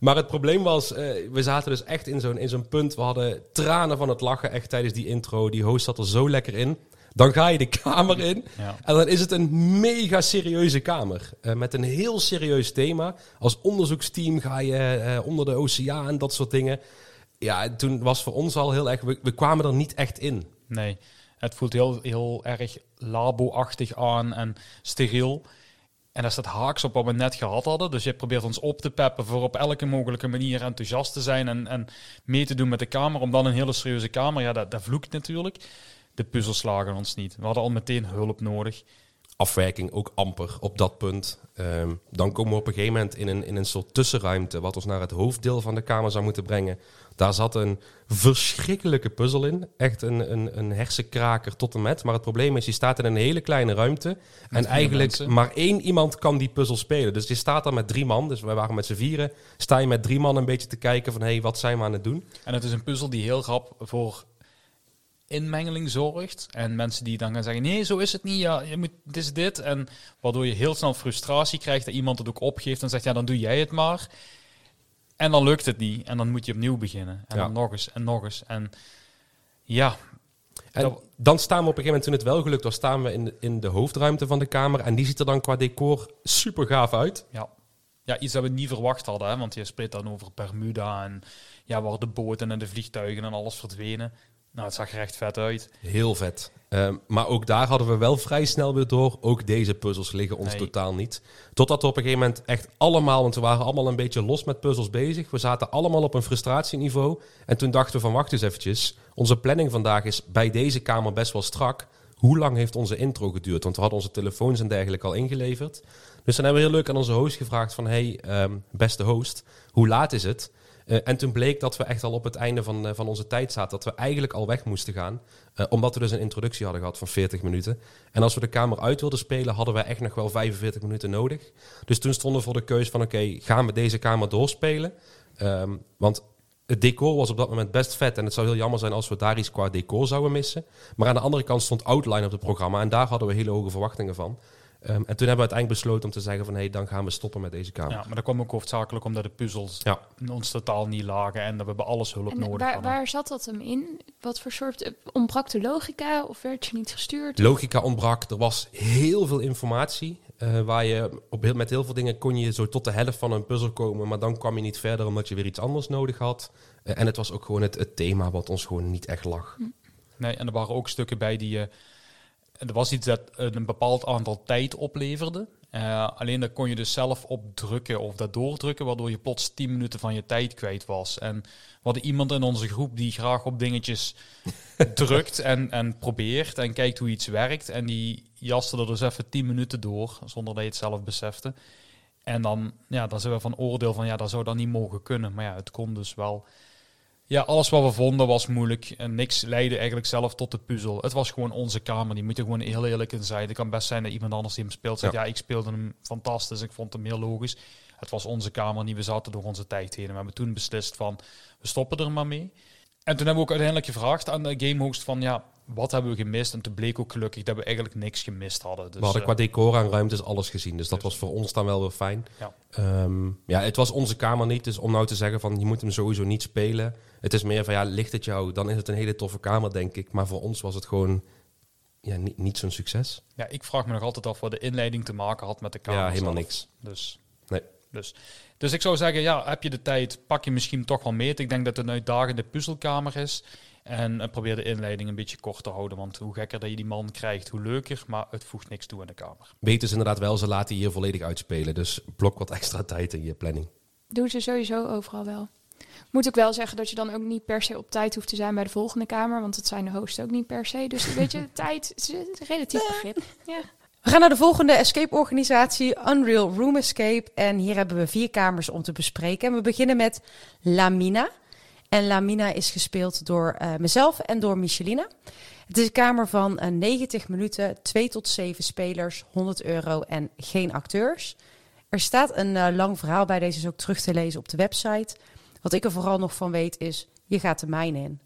maar het probleem was, eh, we zaten dus echt in zo'n, in zo'n punt. We hadden tranen van het lachen echt tijdens die intro. Die host zat er zo lekker in. Dan ga je de kamer in. Ja. En dan is het een mega serieuze kamer. eh, met een heel serieus thema. Als onderzoeksteam ga je eh, onder de oceaan dat soort dingen. Ja, en toen was voor ons al heel erg... We, we kwamen er niet echt in. Nee, het voelt heel, heel erg labo-achtig aan en steriel. En daar staat haaks op wat we net gehad hadden. Dus je probeert ons op te peppen voor op elke mogelijke manier enthousiast te zijn en, en mee te doen met de kamer. Om dan een hele serieuze kamer, ja, dat, dat vloekt natuurlijk. De puzzels slagen ons niet. We hadden al meteen hulp nodig. afwerking ook amper op dat punt. Ehm, dan komen we op een gegeven moment in een, in een soort tussenruimte, wat ons naar het hoofddeel van de kamer zou moeten brengen. Daar zat een verschrikkelijke puzzel in. Echt een, een, een hersenkraker tot en met. Maar het probleem is, je staat in een hele kleine ruimte. en eigenlijk mensen. maar één iemand kan die puzzel spelen. Dus je staat daar met drie man. Dus wij waren met z'n vieren. Sta je met drie man een beetje te kijken van, hé, hey, wat zijn we aan het doen? En het is een puzzel die heel grap voor inmengeling zorgt. En mensen die dan gaan zeggen, nee, zo is het niet. Ja, je moet, het is dit. En waardoor je heel snel frustratie krijgt dat iemand het ook opgeeft en zegt, ja, dan doe jij het maar. En dan lukt het niet. En dan moet je opnieuw beginnen. En Ja. dan nog eens en nog eens. En ja, En Dat- dan staan we op een gegeven moment, toen het wel gelukt was, staan we in de, in de hoofdruimte van de kamer. En die ziet er dan qua decor super gaaf uit. ja. ja, iets dat we niet verwacht hadden. Hè? Want je spreekt dan over Bermuda en ja, waar de boten en de vliegtuigen en alles verdwenen. Nou, het zag er echt vet uit. Heel vet. Ehm, maar ook daar hadden we wel vrij snel weer door. Ook deze puzzels liggen ons Nee. totaal niet. Totdat we op een gegeven moment echt allemaal, want we waren allemaal een beetje los met puzzels bezig. We zaten allemaal op een frustratieniveau. En toen dachten we van wacht eens eventjes. Onze planning vandaag is bij deze kamer best wel strak. Hoe lang heeft onze intro geduurd? Want we hadden onze telefoons en dergelijke al ingeleverd. Dus dan hebben we heel leuk aan onze host gevraagd van... hey, ehm, beste host, hoe laat is het? Eh, en toen bleek dat we echt al op het einde van, eh, van onze tijd zaten. Dat we eigenlijk al weg moesten gaan. Eh, omdat we dus een introductie hadden gehad van 40 minuten. En als we de kamer uit wilden spelen, hadden we echt nog wel 45 minuten nodig. Dus toen stonden we voor de keuze van... oké, gaan we deze kamer doorspelen? Ehm, want het decor was op dat moment best vet. En het zou heel jammer zijn als we daar iets qua decor zouden missen. Maar aan de andere kant stond Outline op het programma. En daar hadden we hele hoge verwachtingen van. Ehm, en toen hebben we uiteindelijk besloten om te zeggen van... hé, hey, dan gaan we stoppen met deze kamer. Ja, maar dat kwam ook hoofdzakelijk omdat de puzzels Ja. ons totaal niet lagen en dat we bij alles hulp En nodig waar, hadden. waar zat dat hem in? Wat voor soort... eh, Ontbrak de logica of werd je niet gestuurd? Logica ontbrak. Er was heel veel informatie. eh, waar je op heel, met heel veel dingen kon je zo tot de helft van een puzzel komen. Maar dan kwam je niet verder omdat je weer iets anders nodig had. Eh, en het was ook gewoon het, het thema wat ons gewoon niet echt lag. Nee, en er waren ook stukken bij die... eh, er was iets dat een bepaald aantal tijd opleverde. Eh, alleen daar kon je dus zelf op drukken of dat doordrukken, waardoor je plots 10 minuten van je tijd kwijt was. En we hadden iemand in onze groep die graag op dingetjes drukt en, en probeert en kijkt hoe iets werkt. En die jaste er dus even 10 minuten door, zonder dat je het zelf besefte. En dan, ja, dan zijn we van oordeel van, ja, dat zou dan niet mogen kunnen. Maar ja, het kon dus wel. Ja, alles wat we vonden was moeilijk. En niks leidde eigenlijk zelf tot de puzzel. Het was gewoon onze kamer. Die moet je gewoon heel eerlijk in zijn. Het kan best zijn dat iemand anders die hem speelt zegt... Ja. Ja, ik speelde hem fantastisch. Ik vond hem heel logisch. Het was onze kamer niet. We zaten door onze tijd heen. En we hebben toen beslist van, we stoppen er maar mee. En toen hebben we ook uiteindelijk gevraagd aan de gamehost van... Ja, wat hebben we gemist? En toen bleek ook gelukkig dat we eigenlijk niks gemist hadden. Dus, we hadden eh, qua decor aan ruimtes alles gezien. Dus dat dus- was voor ons dan wel weer fijn. Ja. Ehm, ja, het was onze kamer niet. Dus om nou te zeggen van je moet hem sowieso niet spelen. Het is meer van ja, ligt het jou? Dan is het een hele toffe kamer, denk ik. Maar voor ons was het gewoon ja, niet, niet zo'n succes. ja, ik vraag me nog altijd af wat de inleiding te maken had met de kamer ja, helemaal zelf. niks. Dus, Nee. dus, dus ik zou zeggen, ja, heb je de tijd, pak je misschien toch wel mee. Ik denk dat het een uitdagende puzzelkamer is. En eh, probeer de inleiding een beetje kort te houden. Want hoe gekker dat je die man krijgt, hoe leuker. Maar het voegt niks toe aan de kamer. Beter is inderdaad wel, ze laten je hier volledig uitspelen. Dus blok wat extra tijd in je planning. Doen ze sowieso overal wel. Moet ik wel zeggen dat je dan ook niet per se op tijd hoeft te zijn bij de volgende kamer. Want dat zijn de hosts ook niet per se. Dus weet je, tijd is een relatief begrip. Ja. We gaan naar de volgende escape-organisatie, Unreal Room Escape. En hier hebben we vier kamers om te bespreken. En we beginnen met Lamina. En Lamina is gespeeld door uh, mezelf en door Michelina. Het is een kamer van uh, 90 minuten, 2 tot 7 spelers, 100 euro en geen acteurs. Er staat een uh, lang verhaal bij, deze is ook terug te lezen op de website. Wat ik er vooral nog van weet is, je gaat de mijn in.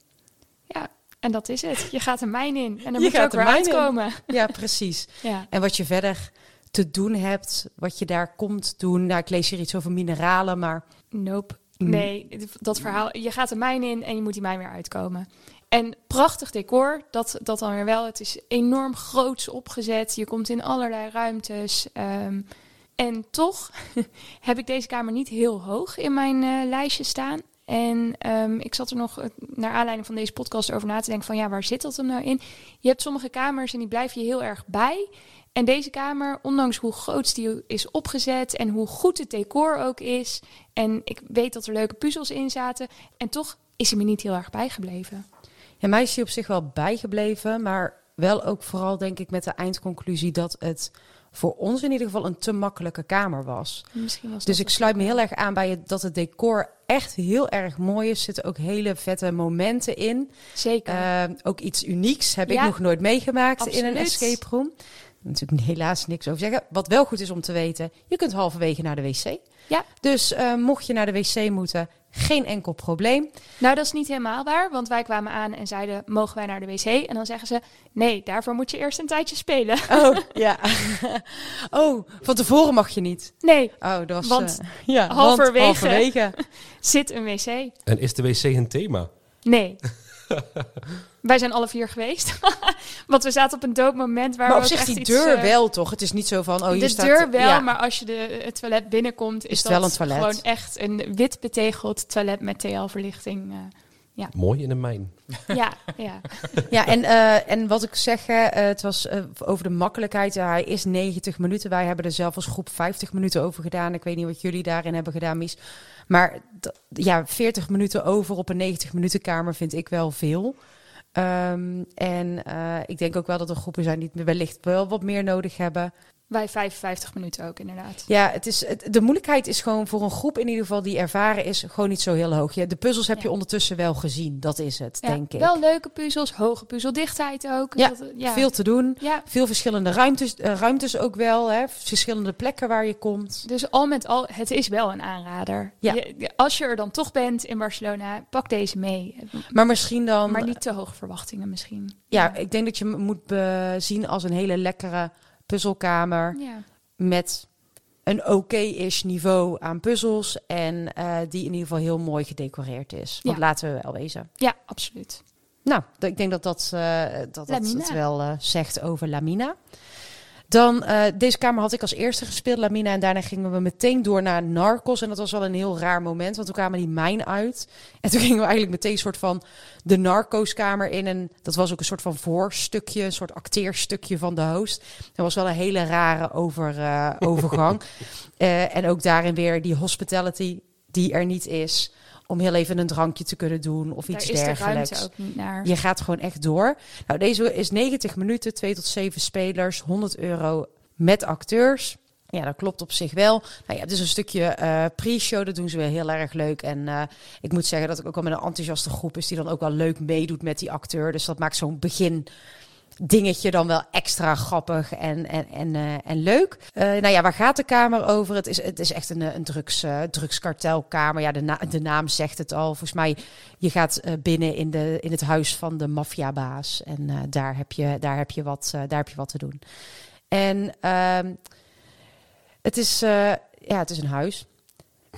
Ja, en dat is het. Je gaat de mijn in en dan je moet je ook weer uitkomen. In. Ja, precies. ja. En wat je verder te doen hebt, wat je daar komt doen. Nou, ik lees hier iets over mineralen, maar... Nope. Nee, dat verhaal. Je gaat de mijn in en je moet die mijn weer uitkomen. En prachtig decor, dat, dat dan weer wel. Het is enorm groots opgezet. Je komt in allerlei ruimtes. Um, en toch heb ik deze kamer niet heel hoog in mijn uh, lijstje staan. En um, ik zat er nog uh, naar aanleiding van deze podcast over na te denken van ja, waar zit dat hem nou in? Je hebt sommige kamers en die blijf je heel erg bij. En deze kamer, ondanks hoe groot die is opgezet en hoe goed het decor ook is. En ik weet dat er leuke puzzels in zaten. En toch is hij me niet heel erg bijgebleven. Ja, mij is hij op zich wel bijgebleven. Maar wel ook vooral denk ik met de eindconclusie dat het voor ons in ieder geval een te makkelijke kamer was. Misschien was dus ik sluit me heel erg aan bij het, dat het decor echt heel erg mooi is. Er zitten ook hele vette momenten in. Zeker. Uh, ook iets unieks heb ik nog nooit meegemaakt Absoluut. in een escape room. Natuurlijk helaas niks over zeggen. Wat wel goed is om te weten, je kunt halverwege naar de wc. Ja. Dus uh, mocht je naar de wc moeten, geen enkel probleem. Nou, dat is niet helemaal waar, want wij kwamen aan en zeiden: mogen wij naar de wc? En dan zeggen ze: nee, daarvoor moet je eerst een tijdje spelen. Oh, ja. oh, van tevoren mag je niet. Nee. Oh, dat was. Want uh, ja, halverwege, halverwege zit een wc. En is de wc een thema? Nee. Wij zijn alle vier geweest. Want we zaten op een dood moment waar maar we op zich die iets, deur uh, wel toch? Het is niet zo van oh de je staat deur wel, ja. maar als je de, het toilet binnenkomt, is, Is het dat wel een toilet? gewoon echt een wit betegeld toilet met TL-verlichting. Uh, ja. Mooi in de mijn. ja, ja. Ja, en, uh, en wat ik zeg, uh, het was uh, over de makkelijkheid. hij is 90 minuten. Wij hebben er zelf als groep 50 minuten over gedaan. Ik weet niet wat jullie daarin hebben gedaan, Mies. Maar ja, 40 minuten over op een 90 minuten kamer vind ik wel veel. Um, en ik denk ook wel dat er groepen zijn die het wellicht wel wat meer nodig hebben. Wij 55 minuten ook, inderdaad. Ja, het is, het, de moeilijkheid is gewoon voor een groep in ieder geval die ervaren is, gewoon niet zo heel hoog. De puzzels heb ja. je ondertussen wel gezien, dat is het, ja, denk ik. Wel leuke puzzels, hoge puzzeldichtheid ook. Ja, dat, ja. veel te doen. Ja. Veel verschillende ruimtes, uh, ruimtes ook wel, hè. verschillende plekken waar je komt. Dus al met al, het is wel een aanrader. Ja. Je, als je er dan toch bent in Barcelona, pak deze mee. Maar misschien dan... Maar niet te hoge verwachtingen misschien. Ja, ik denk dat je moet zien als een hele lekkere puzzelkamer ja. met een oké-ish niveau aan puzzels en uh, die in ieder geval heel mooi gedecoreerd is. Want Ja. laten we wel wezen. Ja, absoluut. Nou, ik denk dat dat, uh, dat, dat het wel uh, zegt over Lamina. Dan, uh, deze kamer had ik als eerste gespeeld, Lamina. En daarna gingen we meteen door naar Narcos. En dat was wel een heel raar moment, want toen kwamen die mijn uit. En toen gingen we eigenlijk meteen een soort van de Narcos-kamer in. En dat was ook een soort van voorstukje, een soort acteerstukje van de host. Dat was wel een hele rare over, uh, overgang. uh, en ook daarin weer die hospitality die er niet is om heel even een drankje te kunnen doen of iets de dergelijks. ruimte ook niet naar. Je gaat gewoon echt door. Nou, deze is 90 minuten, 2 tot 7 spelers, 100 euro met acteurs. Ja, dat klopt op zich wel. Nou ja, het is een stukje uh, pre-show, dat doen ze weer heel erg leuk. En uh, ik moet zeggen dat ik ook wel met een enthousiaste groep is die dan ook wel leuk meedoet met die acteur. Dus dat maakt zo'n begin dingetje dan wel extra grappig en, en, en, uh, en leuk. Uh, nou ja, waar gaat de kamer over? Het is, het is echt een, een drugs, drugskartelkamer. Ja, de, na de naam zegt het al. Volgens mij, je gaat binnen in, de, in het huis van de maffiabaas. En daar, heb je, daar, heb je wat, daar heb je wat te doen. En ehm, het, is, ja, het is een huis.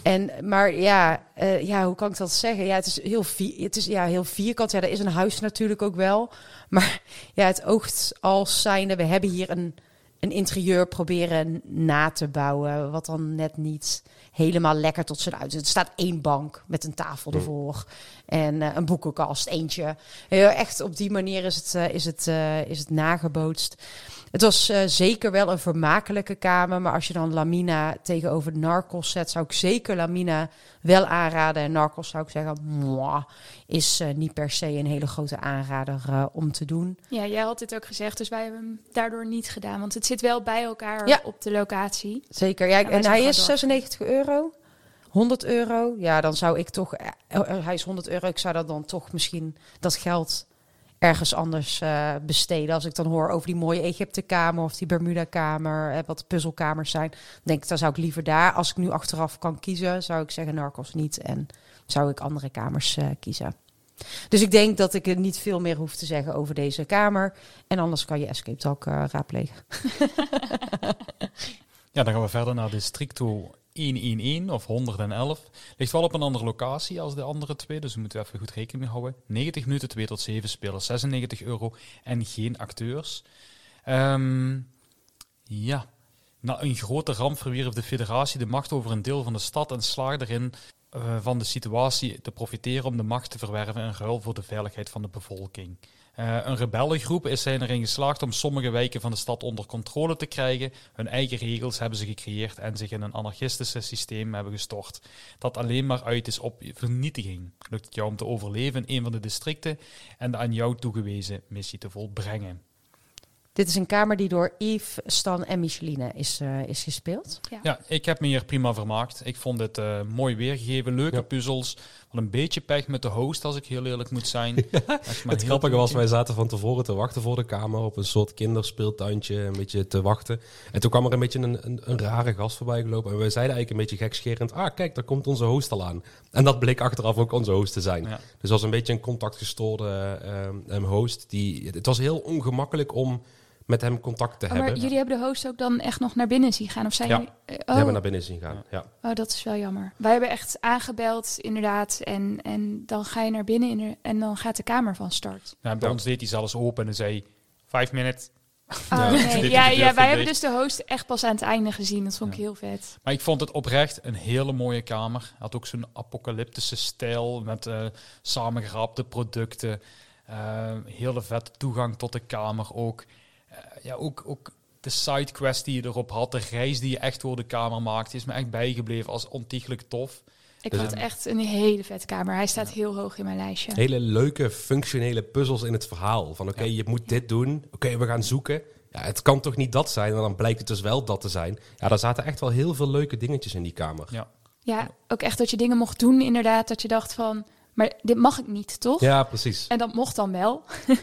En, maar ja, uh, ja, hoe kan ik dat zeggen? Ja, het is heel, vier, het is, ja, heel vierkant. Ja, er is een huis natuurlijk ook wel. Maar ja, het oogt als zijnde... We hebben hier een, een interieur proberen na te bouwen... wat dan net niet helemaal lekker tot zijn uit. Er staat één bank met een tafel ervoor. En uh, een boekenkast, eentje. Heel echt op die manier is het, uh, is het, is het nagebootst. Het was uh, zeker wel een vermakelijke kamer. Maar als je dan Lamina tegenover Narcos zet, zou ik zeker Lamina wel aanraden. En Narcos zou ik zeggen, mwah, is eh, niet per se een hele grote aanrader eh, om te doen. Ja, jij had dit ook gezegd, dus wij hebben hem daardoor niet gedaan. Want het zit wel bij elkaar Ja. op de locatie. Zeker. Ja, en hij is 96 euro. 100 euro. Ja, dan zou ik toch... eh, eh, hij is 100 euro. Ik zou dat dan toch misschien dat geld ergens anders eh, besteden. Als ik dan hoor over die mooie Egypte-kamer of die Bermuda-kamer, eh, wat puzzelkamers zijn. Denk ik, dan zou ik liever daar. Als ik nu achteraf kan kiezen, zou ik zeggen Narcos niet. En zou ik andere kamers eh, kiezen. Dus ik denk dat ik er niet veel meer hoef te zeggen over deze kamer. En anders kan je Escape Talk eh, raadplegen. Ja, dan gaan we verder naar Districto 111 of 111. Ligt wel op een andere locatie als de andere twee, dus we moeten even goed rekening mee houden. 90 minuten, 2 tot 7 spelers, 96 euro en geen acteurs. Ehm, ja, na een grote ramp verwierf de federatie de macht over een deel van de stad en slaagde erin eh, van de situatie te profiteren om de macht te verwerven in ruil voor de veiligheid van de bevolking. Eh, een rebellengroep is zijn erin geslaagd om sommige wijken van de stad onder controle te krijgen. Hun eigen regels hebben ze gecreëerd en zich in een anarchistische systeem hebben gestort. Dat alleen maar uit is op vernietiging. Lukt het jou om te overleven in een van de districten en de aan jou toegewezen missie te volbrengen. Dit is een kamer die door Yves, Stan en Micheline is, eh, is gespeeld. Ja, ik heb me hier prima vermaakt. Ik vond het eh, mooi weergegeven, leuke Ja. puzzels. Een beetje pech met de host, als ik heel eerlijk moet zijn. Het grappige was, wij zaten van tevoren te wachten voor de kamer op een soort kinderspeeltuintje, een beetje te wachten. En toen kwam er een beetje een, een, een rare gast voorbij gelopen. En wij zeiden eigenlijk een beetje gekscherend, ah kijk, daar komt onze host al aan. En dat bleek achteraf ook onze host te zijn. Ja. Dus was een beetje een contactgestoorde eh, eh, host. Die, het was heel ongemakkelijk om met hem contact te Oh, maar hebben. jullie hebben de host ook dan echt nog naar binnen zien gaan? Of zijn Ja. jullie... We oh, hebben naar binnen zien gaan. Ja. oh, dat is wel jammer. Wij hebben echt aangebeld, inderdaad. En, en dan ga je naar binnen in de- en dan gaat de kamer van start. Ja, bij Ja. ons deed hij zelfs open en zei, vijf minuten. Oh, Ja. nee. Ja, wij hebben dus de host echt pas aan het einde gezien. Dat vond ik heel vet. Maar ik vond het oprecht een hele mooie kamer. Hij had ook zo'n apocalyptische stijl met eh samengerapte producten. Eh, hele vette toegang tot de kamer ook. Eh, ja, ook, ook de sidequest die je erop had, de reis die je echt door de kamer maakte, is me echt bijgebleven als ontiegelijk tof. Ik Dus vond het het- echt een hele vette kamer. Hij staat heel hoog in mijn lijstje. Hele leuke, functionele puzzels in het verhaal. Van oké, Ja. je moet dit doen. Oké, we gaan zoeken. Ja, het kan toch niet dat zijn? En dan blijkt het dus wel dat te zijn. Ja, daar zaten echt wel heel veel leuke dingetjes in die kamer. Ja. Ja, ook echt dat je dingen mocht doen inderdaad. Dat je dacht van, maar dit mag ik niet, toch? Ja, precies. En dat mocht dan wel.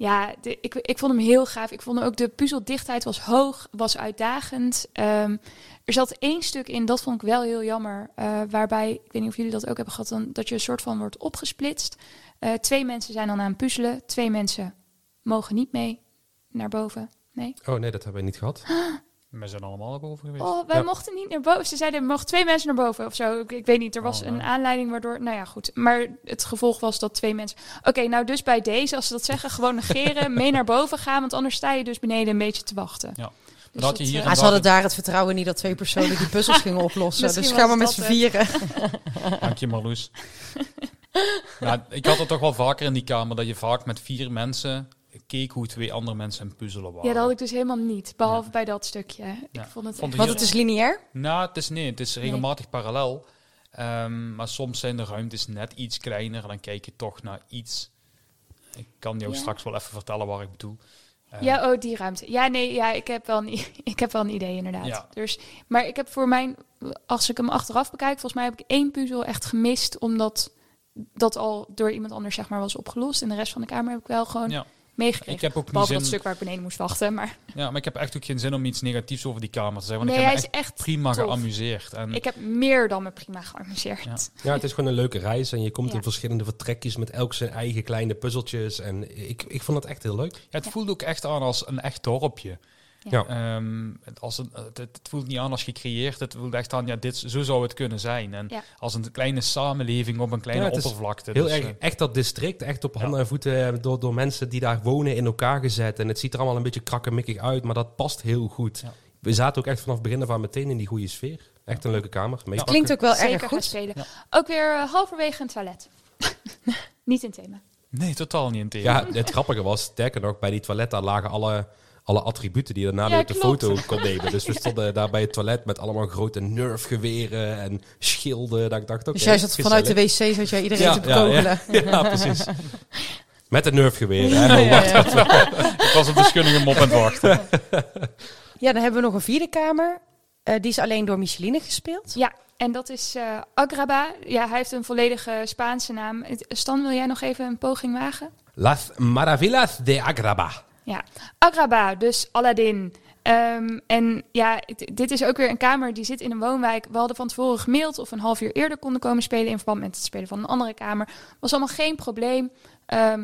ja, de- ik, ik vond hem heel gaaf. Ik vond ook de puzzeldichtheid was hoog, was uitdagend. Ehm, er zat één stuk in, dat vond ik wel heel jammer. eh, waarbij, ik weet niet of jullie dat ook hebben gehad, dan, dat je een soort van wordt opgesplitst. Eh, twee mensen zijn dan aan het puzzelen. Twee mensen mogen niet mee naar boven. Nee. Oh nee, dat hebben we niet gehad. We zijn allemaal naar boven geweest. Oh, wij Ja. mochten niet naar boven. Ze zeiden, er mogen twee mensen naar boven of zo. Ik, ik weet niet, er was Oh, een aanleiding waardoor... Nou ja, goed. Maar het gevolg was dat twee mensen... Oké, nou dus bij deze, als ze dat zeggen, gewoon negeren. mee naar boven gaan, want anders sta je dus beneden een beetje te wachten. Ja. Dus Dat je hier eh, Maar ze hadden daar het vertrouwen niet dat twee personen die puzzels gingen oplossen. Dus gaan we met z'n vieren. Dank je Marloes. nou, ik had het toch wel vaker in die kamer dat je vaak met vier mensen keek hoe twee andere mensen aan het puzzelen waren. ja, dat had ik dus helemaal niet. Behalve bij dat stukje. Ja. Ik vond het Vond echt, ik Want het is lineair. Nou, het is nee, het is regelmatig parallel. Ehm, maar soms zijn de ruimtes net iets kleiner en dan kijk je toch naar iets. Ik kan jou Ja. straks wel even vertellen waar ik bedoel. Ehm, Ja, oh, die ruimte. Ja, nee, ja, ik heb wel een, ik heb wel een idee inderdaad. Ja. Dus, maar ik heb voor mijn, als ik hem achteraf bekijk, volgens mij heb ik één puzzel echt gemist, omdat dat al door iemand anders zeg maar was opgelost. En de rest van de kamer heb ik wel gewoon Ja. Meegekregen. Ik heb ook Behalve dat stuk waar ik beneden moest wachten. Maar ja, maar ik heb echt ook geen zin om iets negatiefs over die kamer te zeggen. Want nee, ik hij heb me echt echt prima tof. geamuseerd. En Ik heb meer dan me prima geamuseerd. Ja. Ja, het is gewoon een leuke reis. En je komt Ja. in verschillende vertrekjes met elk zijn eigen kleine puzzeltjes. En ik, ik vond het echt heel leuk. ja, het voelde ook echt aan als een echt dorpje. Ja. Ehm, het, als een, het, het voelt niet aan als gecreëerd. Het voelt echt aan, ja, dit, zo zou het kunnen zijn. En Ja. als een kleine samenleving op een kleine Ja, het is oppervlakte. Heel Dus, erg, eh, echt dat district, echt op handen en voeten eh, door, door mensen die daar wonen in elkaar gezet. En het ziet er allemaal een beetje krakkemikkig uit, maar dat past heel goed. Ja. We zaten ook echt vanaf het begin af aan meteen in die goede sfeer. Echt een leuke kamer. Meepakken. Klinkt ook wel Zeker erg goed. spelen. Ja. Ook weer eh, halverwege een toilet. niet in thema. nee, totaal niet in tegen. Ja, het grappige was, sterker nog, bij die toilet daar lagen alle, alle attributen die je daarna Ja, weer op de klopt. foto kon nemen. Dus we stonden daar bij het toilet met allemaal grote nerfgeweren en schilden. Dat ik dacht, oké, Dus jij zat vanuit de wc, zat jij iedereen Ja, te ja, ja. bekogelen. Ja, precies. Met een nerfgeweer. Hè? Ja, ja, ja. Ik was op de schunningen mop aan het wachten. Ja, dan hebben we nog een vierde kamer. Eh, die is alleen door Micheline gespeeld. Ja, en dat is eh, Agraba. Ja, hij heeft een volledige Spaanse naam. Het- Stan, wil jij nog even een poging wagen? Las Maravillas de Agraba. Ja, Agraba, dus Aladdin. Ehm, en ja, dit is ook weer een kamer die zit in een woonwijk. We hadden van tevoren gemaild of een half uur eerder konden komen spelen in verband met het spelen van een andere kamer. Was allemaal geen probleem. Ehm,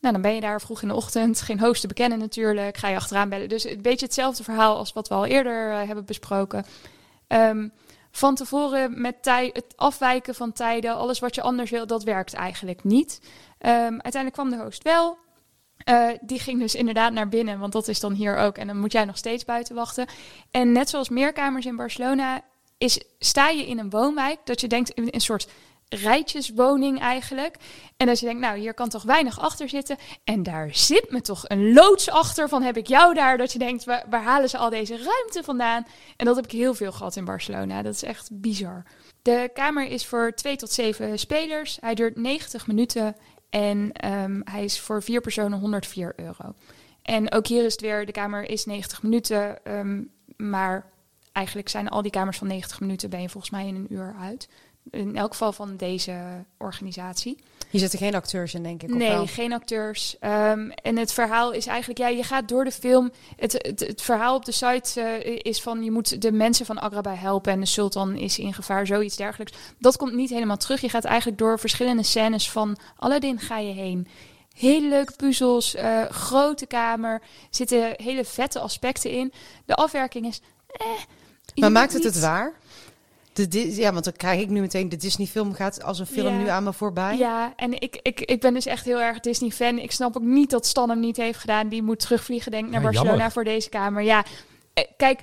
nou, dan ben je daar vroeg in de ochtend. Geen host te bekennen natuurlijk. Ga je achteraan bellen. Dus een beetje hetzelfde verhaal als wat we al eerder eh, hebben besproken. Ehm, van tevoren met het afwijken van tijden, alles wat je anders wil, dat werkt eigenlijk niet. Uiteindelijk kwam de host wel. Eh, die ging dus inderdaad naar binnen, want dat is dan hier ook. En dan moet jij nog steeds buiten wachten. En net zoals meer kamers in Barcelona, is, sta je in een woonwijk dat je denkt in een soort rijtjeswoning eigenlijk. En dat je denkt, nou, hier kan toch weinig achter zitten. En daar zit me toch een loods achter van heb ik jou daar. Dat je denkt, waar, waar halen ze al deze ruimte vandaan? En dat heb ik heel veel gehad in Barcelona. Dat is echt bizar. De kamer is voor twee tot zeven spelers. Hij duurt 90 minuten en ehm, hij is voor vier personen 104 euro. En ook hier is het weer, de kamer is 90 minuten, ehm, maar eigenlijk zijn al die kamers van 90 minuten ben je volgens mij in een uur uit. In elk geval van deze organisatie. Hier zitten geen acteurs in, denk ik. Of Nee, wel? geen acteurs. Ehm, en het verhaal is eigenlijk, ja, je gaat door de film. Het, het, het verhaal op de site eh, is van je moet de mensen van Agraba helpen en de sultan is in gevaar, zoiets dergelijks. Dat komt niet helemaal terug. Je gaat eigenlijk door verschillende scènes van Aladdin ga je heen. Hele leuke puzzels, eh, grote kamer, zitten hele vette aspecten in. De afwerking is. Eh, Maar maakt het niet- het waar? De, ja, want dan krijg ik nu meteen... De Disney-film gaat als een film Ja. nu aan me voorbij. Ja, en ik, ik, ik ben dus echt heel erg Disney-fan. Ik snap ook niet dat Stan hem niet heeft gedaan. Die moet terugvliegen, denk ik, naar Ja, Barcelona jammer. voor deze kamer. Ja, eh, kijk,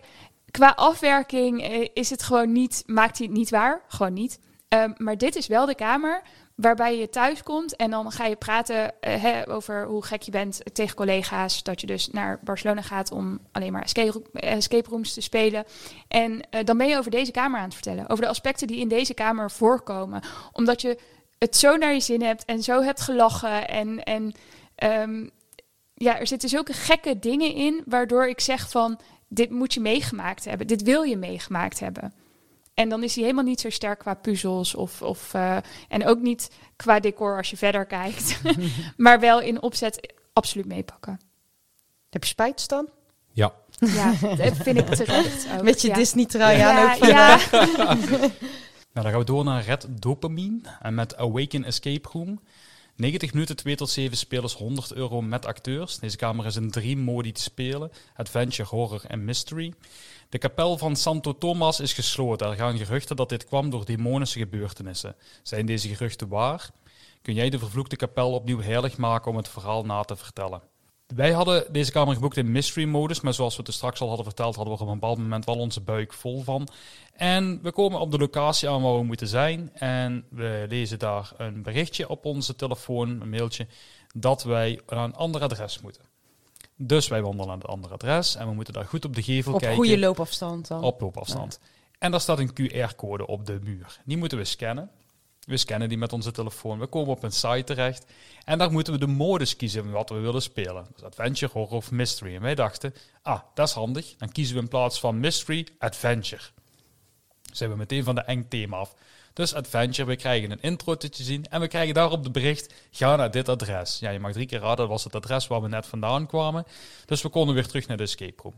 qua afwerking eh, is het gewoon niet, maakt hij het niet waar. Gewoon niet. Ehm, maar dit is wel de kamer waarbij je thuis komt en dan ga je praten eh, hè, over hoe gek je bent tegen collega's. Dat je dus naar Barcelona gaat om alleen maar escape, escape rooms te spelen. En eh, dan ben je over deze kamer aan het vertellen. Over de aspecten die in deze kamer voorkomen. Omdat je het zo naar je zin hebt en zo hebt gelachen. En, en ehm, ja, er zitten zulke gekke dingen in, waardoor ik zeg van, dit moet je meegemaakt hebben. Dit wil je meegemaakt hebben. En dan is hij helemaal niet zo sterk qua puzzels of, of uh, en ook niet qua decor als je verder kijkt. maar wel in opzet absoluut meepakken. Heb je spijt, Stan? Ja. Ja, dat vind ik terecht. Ook. Met je ja. Disney-trui ja, aan ook ja. Nou, dan gaan we door naar Red Dopamine en met Awaken Escape Room. 90 minuten, 2 tot 7 spelers, 100 euro met acteurs. Deze kamer is in drie modi te spelen: Adventure, Horror en Mystery. De kapel van Santo Thomas is gesloten. Er gaan geruchten dat dit kwam door demonische gebeurtenissen. Zijn deze geruchten waar? Kun jij de vervloekte kapel opnieuw heilig maken om het verhaal na te vertellen? Wij hadden deze kamer geboekt in mystery modus, maar zoals we het straks al hadden verteld, hadden we op een bepaald moment wel onze buik vol van. En we komen op de locatie aan waar we moeten zijn en we lezen daar een berichtje op onze telefoon, een mailtje, dat wij naar een ander adres moeten. Dus wij wandelen naar het andere adres en we moeten daar goed op de gevel Op kijken. goede loopafstand dan. Op loopafstand. En daar staat een QR-code op de muur. Die moeten we scannen. We scannen die met onze telefoon. We komen op een site terecht. En daar moeten we de modus kiezen wat we willen spelen. Dus adventure, horror of mystery. En wij dachten, ah, dat is handig. Dan kiezen we in plaats van mystery, adventure. Zijn we meteen van de eng thema af. Dus adventure, we krijgen een intro te zien. En we krijgen daarop de bericht, ga naar dit adres. Ja, je mag drie keer raden, dat was het adres waar we net vandaan kwamen. Dus we konden weer terug naar de escape room.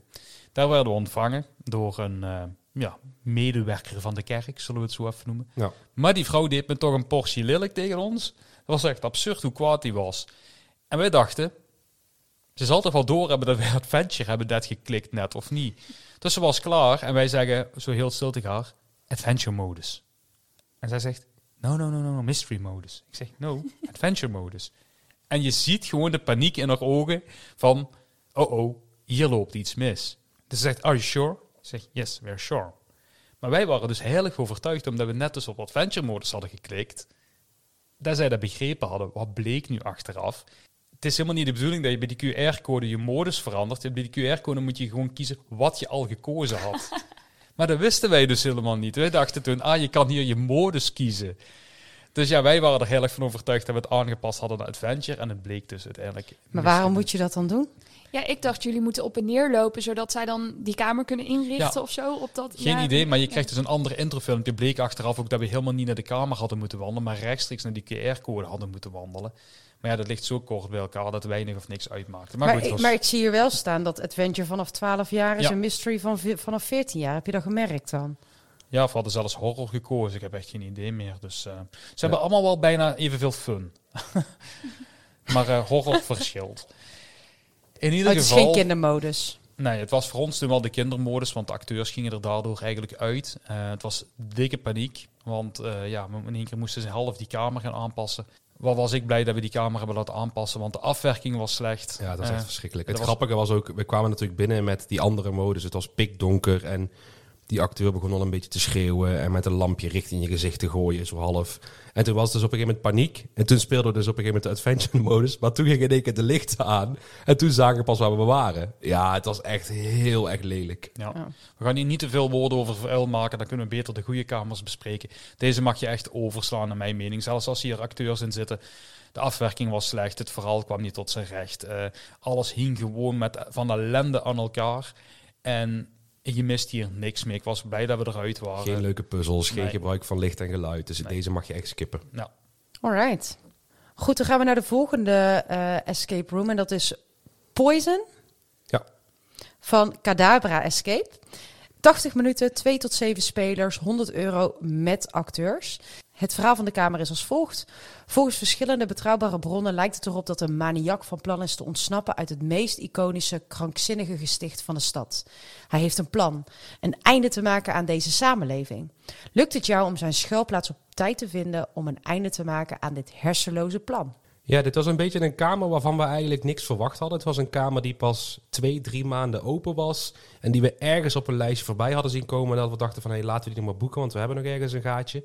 Daar werden we ontvangen door een uh, ja, medewerker van de kerk, zullen we het zo even noemen. Ja. Maar die vrouw deed me toch een portie lelijk tegen ons. Dat was echt absurd hoe kwaad die was. En wij dachten, ze zal toch wel door hebben dat wij adventure hebben net geklikt net, of niet? Dus ze was klaar en wij zeggen, zo heel stil tegen haar, adventure modus. En zij zegt, no, no, no, no, mystery modus. Ik zeg, no, adventure modus. En je ziet gewoon de paniek in haar ogen van, oh oh, hier loopt iets mis. Dus ze zegt, are you sure? Ik zeg, yes, we're sure. Maar wij waren dus heilig overtuigd, omdat we net dus op adventure modus hadden geklikt, dat zij dat begrepen hadden. Wat bleek nu achteraf? het is helemaal niet de bedoeling dat je bij die QR-code je modus verandert. Bij die QR-code moet je gewoon kiezen wat je al gekozen had. maar dat wisten wij dus helemaal niet. Wij dachten toen, ah, je kan hier je modus kiezen. Dus ja, wij waren er heel erg van overtuigd dat we het aangepast hadden naar Adventure. En het bleek dus uiteindelijk... Maar waarom moet je dat dan doen? Ja, ik dacht jullie moeten op en neer lopen, zodat zij dan die kamer kunnen inrichten Ja. of zo. Op dat, Geen ja, idee, maar je ja. krijgt dus een andere introfilmpje. bleek achteraf ook dat we helemaal niet naar de kamer hadden moeten wandelen, maar rechtstreeks naar die QR-code hadden moeten wandelen. Maar ja, dat ligt zo kort bij elkaar dat weinig of niks uitmaakte. Maar, Maar, goed, ik, het was- maar ik zie hier wel staan dat Adventure vanaf 12 jaar is Ja. een mystery van vanaf 14 jaar. Heb je dat gemerkt dan? ja, we hadden zelfs horror gekozen. Ik heb echt geen idee meer. Dus eh, ze hebben allemaal wel bijna evenveel fun. maar eh, horror verschilt. In ieder Oh, het is geval... geen kindermodus. Nee, het was voor ons toen wel de kindermodus, want de acteurs gingen er daardoor eigenlijk uit. Eh, het was dikke paniek, want ja, in één keer moesten ze half die kamer gaan aanpassen. Wat was ik blij dat we die kamer hebben laten aanpassen, want de afwerking was slecht. Ja, dat Eh, echt verschrikkelijk. dat Het grappige was ook, we kwamen natuurlijk binnen met die andere modus. Het was pikdonker en die acteur begon al een beetje te schreeuwen en met een lampje richting je gezicht te gooien, zo half. En toen was het dus op een gegeven moment paniek. En toen speelden we dus op een gegeven moment de adventure modus. Maar toen gingen in één keer de lichten aan. En toen zagen we pas waar we waren. Ja, het was echt heel erg lelijk. Ja. Ja. We gaan hier niet te veel woorden over vuil maken, dan kunnen we beter de goede kamers bespreken. Deze mag je echt overslaan, naar mijn mening. Zelfs als hier acteurs in zitten. De afwerking was slecht, het verhaal kwam niet tot zijn recht. Eh, alles hing gewoon met van ellende aan elkaar. En je mist hier niks mee. Ik was blij dat we eruit waren. Geen leuke puzzels, geen Nee. gebruik van licht en geluid. Dus Nee. deze mag je echt skippen. Ja. Alright. Goed, dan gaan we naar de volgende eh, escape room. En dat is Poison. Ja. Van Cadabra Escape. 80 minuten, 2 tot 7 spelers, 100 euro met acteurs. Het verhaal van de kamer is als volgt. Volgens verschillende betrouwbare bronnen lijkt het erop dat een maniak van plan is te ontsnappen uit het meest iconische, krankzinnige gesticht van de stad. Hij heeft een plan, een einde te maken aan deze samenleving. Lukt het jou om zijn schuilplaats op tijd te vinden om een einde te maken aan dit hersenloze plan? Ja, dit was een beetje een kamer waarvan we eigenlijk niks verwacht hadden. Het was een kamer die pas twee, drie maanden open was. En die we ergens op een lijstje voorbij hadden zien komen. En dat we dachten van, hé, laten we die nog maar boeken, want we hebben nog ergens een gaatje.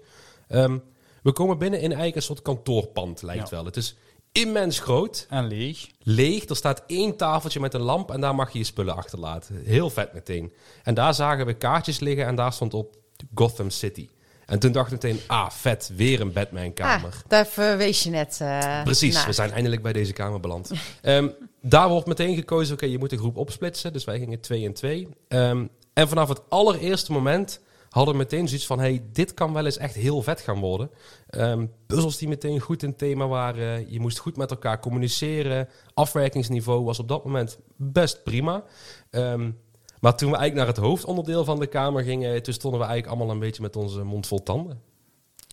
Ehm, we komen binnen in eigenlijk een soort kantoorpand, lijkt Ja. wel. Het is immens groot, En leeg. leeg. Er staat één tafeltje met een lamp en daar mag je je spullen achterlaten. Heel vet meteen. En daar zagen we kaartjes liggen en daar stond op Gotham City. En toen dachten we meteen, ah, vet, weer een Batman-kamer. Ah, daar verwees je net eh, Precies, naar. we zijn eindelijk bij deze kamer beland. Ehm, daar wordt meteen gekozen, oké, je moet de groep opsplitsen. Dus wij gingen twee en twee. Ehm, en vanaf het allereerste moment hadden we meteen zoiets van... hey, dit kan wel eens echt heel vet gaan worden. Ehm, puzzels die meteen goed in thema waren. Je moest goed met elkaar communiceren. Afwerkingsniveau was op dat moment best prima. Ehm, maar toen we eigenlijk naar het hoofdonderdeel van de kamer gingen... toen stonden we eigenlijk allemaal een beetje met onze mond vol tanden.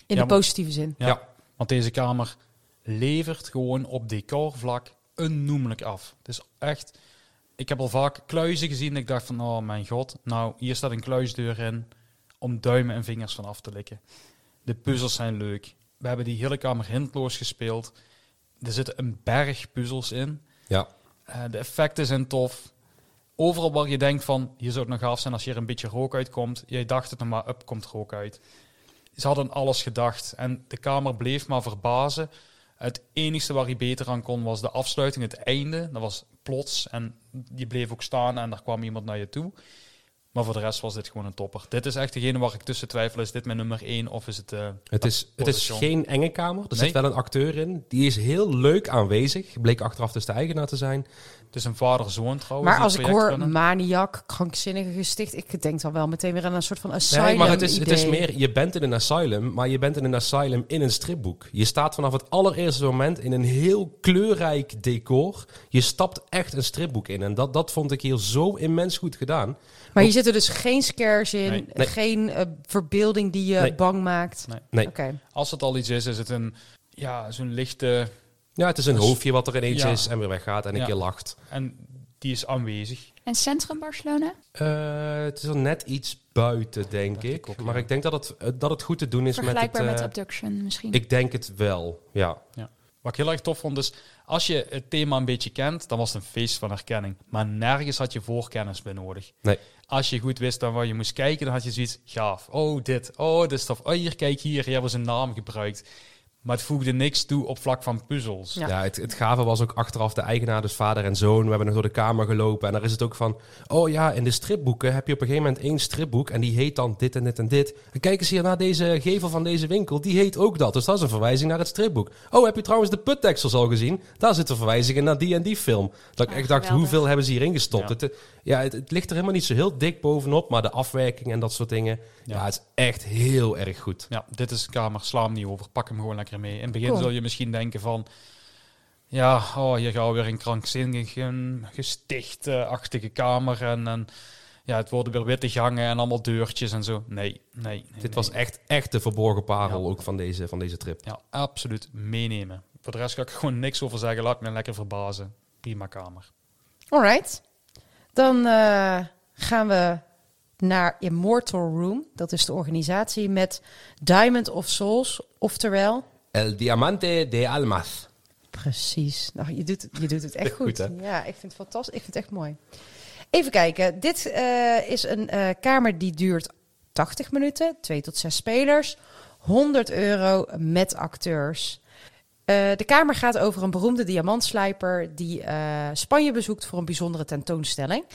In Ja, de positieve zin. Ja. Ja. Want deze kamer levert gewoon op decorvlak onnoemelijk af. Het is echt... Ik heb al vaak kluizen gezien. Ik dacht van, oh mijn god. Nou, hier staat een kluisdeur in om duimen en vingers van af te likken. De puzzels zijn leuk. We hebben die hele kamer hintloos gespeeld. Er zitten een berg puzzels in. Ja, Eh, de effecten zijn tof. Overal waar je denkt van, hier zou het nog gaaf zijn als hier een beetje rook uitkomt. Jij dacht het nog maar, up komt rook uit. Ze hadden alles gedacht. En de kamer bleef maar verbazen. Het enige waar hij beter aan kon was de afsluiting, het einde. Dat was plots en je bleef ook staan en daar kwam iemand naar je toe. Maar voor de rest was dit gewoon een topper. Dit is echt degene waar ik tussen twijfel. Is dit mijn nummer 1 of is het... eh, Het is, het is geen enge kamer. Er Nee. zit wel een acteur in. Die is heel leuk aanwezig. Bleek achteraf dus de eigenaar te zijn. Het is een vader-zoon trouwens. Maar als ik hoor runnen. maniak, krankzinnige gesticht, ik denk dan wel meteen weer aan een soort van asylum Nee, maar het is, het is meer, je bent in een asylum, maar je bent in een asylum in een stripboek. Je staat vanaf het allereerste moment in een heel kleurrijk decor. Je stapt echt een stripboek in. En dat, dat vond ik hier zo immens goed gedaan. Maar hier zitten dus geen scares in, Nee. Nee. geen eh, verbeelding die je Nee. bang maakt. Nee. Als het al iets is, is het een... Ja, zo'n lichte... Ja, het is een Dus- hoofdje wat er ineens Ja. is en weer weggaat en een Ja. keer lacht. En die is aanwezig. En Centrum Barcelona? Eh, het is er net iets buiten, denk ik. ik ook, maar ja. ik denk dat het, eh, dat het goed te doen is met het... Vergelijkbaar met, eh, Abduction misschien. ik denk het wel, ja. Wat ik heel erg tof vond is, als je het thema een beetje kent, dan was het een feest van herkenning. Maar nergens had je voorkennis bij nodig. Nee. Als je goed wist dan waar je moest kijken, dan had je zoiets gaaf. Oh, dit. Oh, dit is tof. Oh, hier, kijk hier. Je hebben zijn naam gebruikt. Maar het voegde niks toe op vlak van puzzels. Ja. Ja, het, het gave was ook achteraf de eigenaar, dus vader en zoon. We hebben nog door de kamer gelopen. En daar is het ook van... Oh ja, in de stripboeken heb je op een gegeven moment één stripboek... en die heet dan dit en dit en dit. En kijk eens hier naar deze gevel van deze winkel. Die heet ook dat. Dus dat is een verwijzing naar het stripboek. Oh, heb je trouwens de putdeksels al gezien? Daar zitten verwijzingen naar die en die film. Dat ik echt dacht, geweldig. hoeveel hebben ze hierin gestopt? Ja. Het, ja, het, het ligt er helemaal niet zo heel dik bovenop... maar de afwerking en dat soort dingen... Ja, Ja. het is echt heel erg goed. Ja, dit is een kamer, sla hem niet over, pak hem gewoon lekker mee. In het begin Cool. zul je misschien denken van... Ja, oh, hier gaan we weer een krankzinnige, gesticht-achtige kamer. En, en ja, het worden weer witte gangen en allemaal deurtjes en zo. Nee, nee. nee, Dit nee. was echt, echt de verborgen parel Ja. ook van deze, van deze trip. Ja, absoluut meenemen. Voor de rest ga ik er gewoon niks over zeggen. Laat me lekker verbazen. Prima kamer. Alright. Dan eh, gaan we naar Immortal Room. Dat is de organisatie met Diamond of Souls. Oftewel, El Diamante de Almas. precies. Nou, je, doet, het- je doet het echt Goed, ja, ik vind het fantastisch. Ik vind het echt mooi. Even kijken. Dit eh, is een eh, kamer die duurt 80 minuten. Twee tot zes spelers. 100 euro met acteurs. Eh, de kamer gaat over een beroemde diamantslijper die eh, Spanje bezoekt voor een bijzondere tentoonstelling.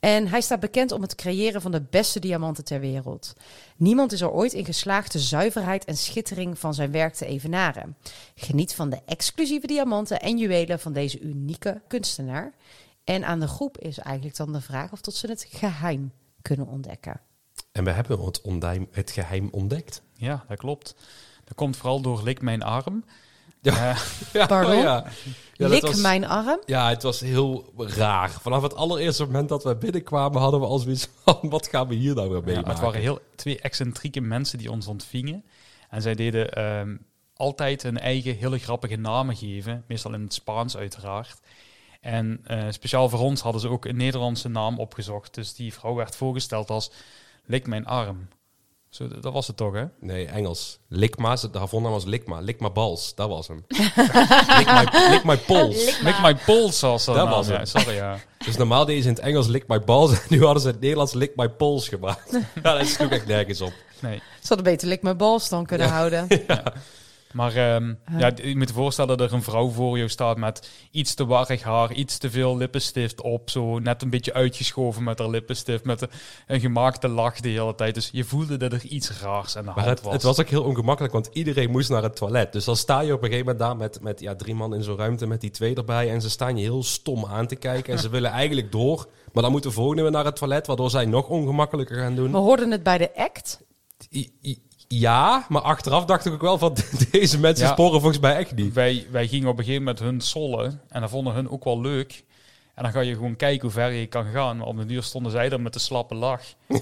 En hij staat bekend om het creëren van de beste diamanten ter wereld. Niemand is er ooit in geslaagd de zuiverheid en schittering van zijn werk te evenaren. Geniet van de exclusieve diamanten en juwelen van deze unieke kunstenaar. En aan de groep is eigenlijk dan de vraag of tot ze het geheim kunnen ontdekken. En we hebben het, ondijm, het geheim ontdekt. Ja, dat klopt. Dat komt vooral door Lik Mijn Arm. Ja. Ja, Pardon? ja. Ja, dat Lik was- mijn arm. Ja, het was heel raar. Vanaf het allereerste moment dat we binnenkwamen hadden we al zoiets van... wat gaan we hier nou weer Ja, meemaken? het waren heel twee excentrieke mensen die ons ontvingen. En zij deden ehm, altijd hun eigen hele grappige namen geven. Meestal in het Spaans uiteraard. En eh, speciaal voor ons hadden ze ook een Nederlandse naam opgezocht. Dus die vrouw werd voorgesteld als Lik mijn arm. Zo, dat was het toch, hè? Nee, Engels. Likma, haar voornaam was Likma. Likma Bals, dat was hem. lik, my, my Pols. Lik my pols als dat Dat was ja. het. Sorry, ja. Dus normaal deden ze in het Engels Lik my Balls. En nu hadden ze in het Nederlands Lik my Pols gebruikt. ja, dat sloeg echt nergens op. Nee. Ze hadden beter lik mijn balstand kunnen houden. Maar ehm, ja, je moet je voorstellen dat er een vrouw voor je staat met iets te warrig haar, iets te veel lippenstift op, zo net een beetje uitgeschoven met haar lippenstift, met een, een gemaakte lach de hele tijd. Dus je voelde dat er iets raars aan de Maar hand het, was. het was ook heel ongemakkelijk, want iedereen moest naar het toilet. Dus dan sta je op een gegeven moment daar met, met ja, drie man in zo'n ruimte met die twee erbij. En ze staan je heel stom aan te kijken. En ze willen eigenlijk door. Maar dan moet de volgende weer naar het toilet, waardoor zij nog ongemakkelijker gaan doen. We hoorden het bij de act. I- I- Ja, maar achteraf dacht ik ook wel van deze mensen Ja. sporen volgens mij echt niet. wij, wij gingen op een gegeven moment hun sollen en dat vonden hun ook wel leuk. En dan ga je gewoon kijken hoe ver je kan gaan. Maar op de duur stonden zij er met een slappe lach.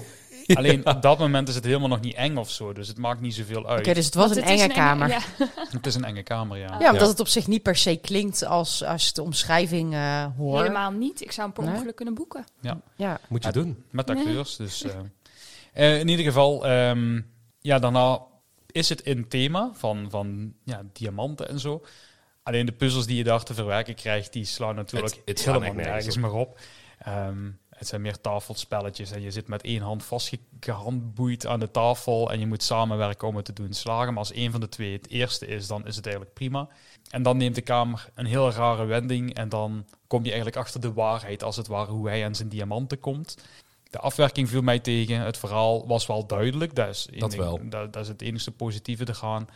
Alleen op dat moment is het helemaal nog niet eng of zo. Dus het maakt niet zoveel uit. Oké, dus het was Want een het enge kamer. ja. Het is een enge kamer, ja. Ja, omdat Ja. het op zich niet per se klinkt als, als je de omschrijving eh hoort. Helemaal niet. Ik zou hem per Nee? ongeluk kunnen boeken. Ja. Moet je Ja. doen. Met Nee. acteurs. Dus, eh. Eh, in ieder geval, ehm, ja, daarna is het in thema van, van ja, diamanten en zo. Alleen de puzzels die je daar te verwerken krijgt, die slaan natuurlijk Het- het helemaal nergens meer op. Ehm, het zijn meer tafelspelletjes en je zit met één hand vastgehandboeid aan de tafel en je moet samenwerken om het te doen slagen. Maar als één van de twee het eerste is, dan is het eigenlijk prima. En dan neemt de kamer een heel rare wending en dan kom je eigenlijk achter de waarheid, als het ware, hoe hij aan zijn diamanten komt. De afwerking viel mij tegen. Het verhaal was wel duidelijk. Dat is, Dat wel. Dat, dat is het enige positieve te gaan.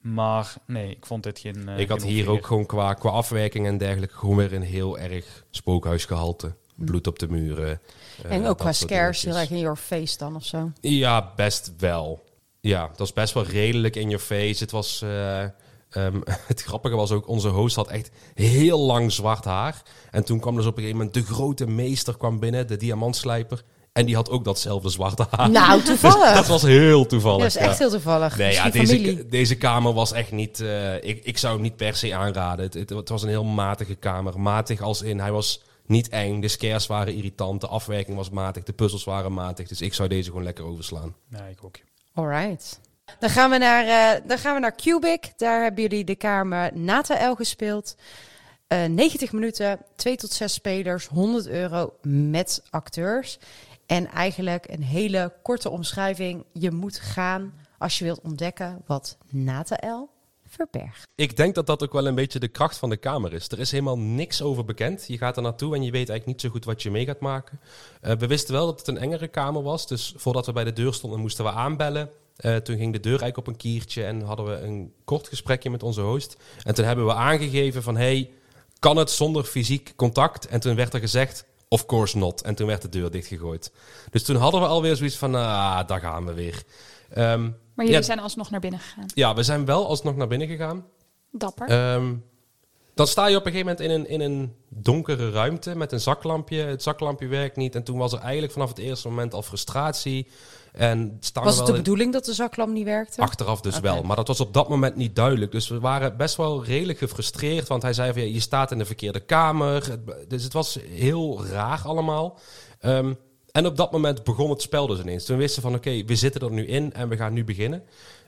Maar nee, ik vond dit geen. eh, ik had geen hier ook gewoon qua, qua afwerking en dergelijke gewoon weer een heel erg spookhuisgehalte. Bloed op de muren. eh, En ook qua scares, heel erg in your face dan of zo. Ja, best wel. Ja, dat was best wel redelijk in your face. Het was... eh, ehm, het grappige was ook, onze host had echt heel lang zwart haar. En toen kwam dus op een gegeven moment de grote meester kwam binnen, de diamantslijper. En die had ook datzelfde zwarte haar. Nou, toevallig. dat was heel toevallig. Ja, dat is echt heel toevallig. Nee, ja, deze, deze kamer was echt niet... eh, ik, ik zou hem niet per se aanraden. Het, het, het was een heel matige kamer. Matig als in, hij was niet eng. De scares waren irritant. De afwerking was matig. De puzzels waren matig. Dus ik zou deze gewoon lekker overslaan. Nee, ik ook. Alright. Dan gaan, we naar, eh, dan gaan we naar Cubic. Daar hebben jullie de kamer Nata L gespeeld. Eh 90 minuten, 2 tot 6 spelers, 100 euro met acteurs. En eigenlijk een hele korte omschrijving. Je moet gaan als je wilt ontdekken wat Nata L verbergt. Ik denk dat dat ook wel een beetje de kracht van de kamer is. Er is helemaal niks over bekend. Je gaat er naartoe en je weet eigenlijk niet zo goed wat je mee gaat maken. Uh, we wisten wel dat het een engere kamer was. Dus voordat we bij de deur stonden, moesten we aanbellen. Uh, toen ging de deur eigenlijk op een kiertje en hadden we een kort gesprekje met onze host. En toen hebben we aangegeven van, hey, kan het zonder fysiek contact? En toen werd er gezegd, of course not. En toen werd de deur dichtgegooid. Dus toen hadden we alweer zoiets van, ah, daar gaan we weer. Um, maar jullie zijn alsnog naar binnen gegaan? Ja, we zijn wel alsnog naar binnen gegaan. Dapper. Um, dan sta je op een gegeven moment in een, in een donkere ruimte met een zaklampje. Het zaklampje werkt niet. En toen was er eigenlijk vanaf het eerste moment al frustratie. En staan was het de in... bedoeling dat de zaklamp niet werkte? Achteraf dus okay. wel. Maar dat was op dat moment niet duidelijk. Dus we waren best wel redelijk gefrustreerd. Want hij zei van, ja, je staat in de verkeerde kamer. Dus het was heel raar allemaal. Um, en op dat moment begon het spel dus ineens. Toen wisten we van, oké, we zitten er nu in en we gaan nu beginnen.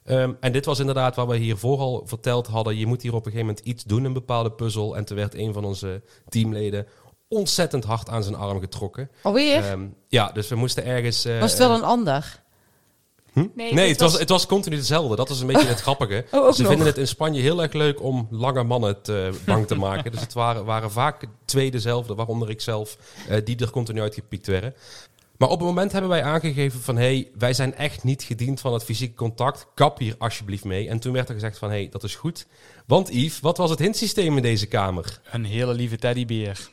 Um, en dit was inderdaad wat we hiervoor al verteld hadden. Je moet hier op een gegeven moment iets doen, een bepaalde puzzel. En toen werd een van onze teamleden ontzettend hard aan zijn arm getrokken. Alweer? Um, ja, dus we moesten ergens... Uh, was het wel een ander? Hm? Nee, nee het, was, was, het was continu hetzelfde. Dat is een beetje het grappige. Oh, Ze vinden het in Spanje heel erg leuk om lange mannen te, bang te maken. dus het waren, waren vaak twee dezelfde, waaronder ik zelf, uh, die er continu uitgepiekt werden. Maar op het moment hebben wij aangegeven van... hé, hey, wij zijn echt niet gediend van het fysieke contact. Kap hier alsjeblieft mee. En toen werd er gezegd van... hé, hey, dat is goed. Want Yves, wat was het hintsysteem in deze kamer? Een hele lieve teddybeer.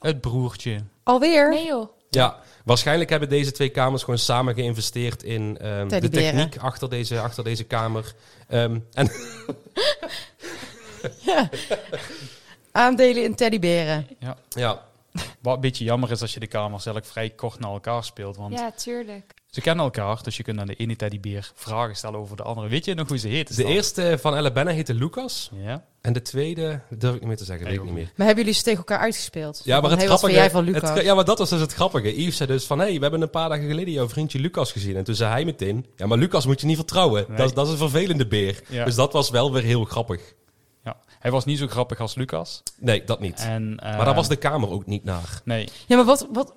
Het broertje. Alweer? Nee joh. Ja, waarschijnlijk hebben deze twee kamers gewoon samen geïnvesteerd in um, de techniek achter deze, achter deze kamer. Um, en ja. Aandelen in teddyberen. Ja. ja. Wat een beetje jammer is als je de kamers eigenlijk vrij kort naar elkaar speelt. Want ja, tuurlijk. Ze kennen elkaar, dus je kunt aan de ene teddybeer vragen stellen over de andere. Weet je nog hoe ze heet? De eerste van Alabama heette Lucas. Ja. En de tweede, durf ik niet meer te zeggen, weet ik niet meer. Maar hebben jullie ze tegen elkaar uitgespeeld? Ja, maar het hey, grappige... jij van Lucas? Het, ja, maar dat was dus het grappige. Yves zei dus van, hé, hey, we hebben een paar dagen geleden jouw vriendje Lucas gezien. En toen zei hij meteen, ja, maar Lucas moet je niet vertrouwen. Nee. Dat, dat is een vervelende beer. Ja. Dus dat was wel weer heel grappig. Ja. Hij was niet zo grappig als Lucas. Nee, dat niet. En, uh, maar daar was de kamer ook niet naar. Nee. Ja, maar wat, wat,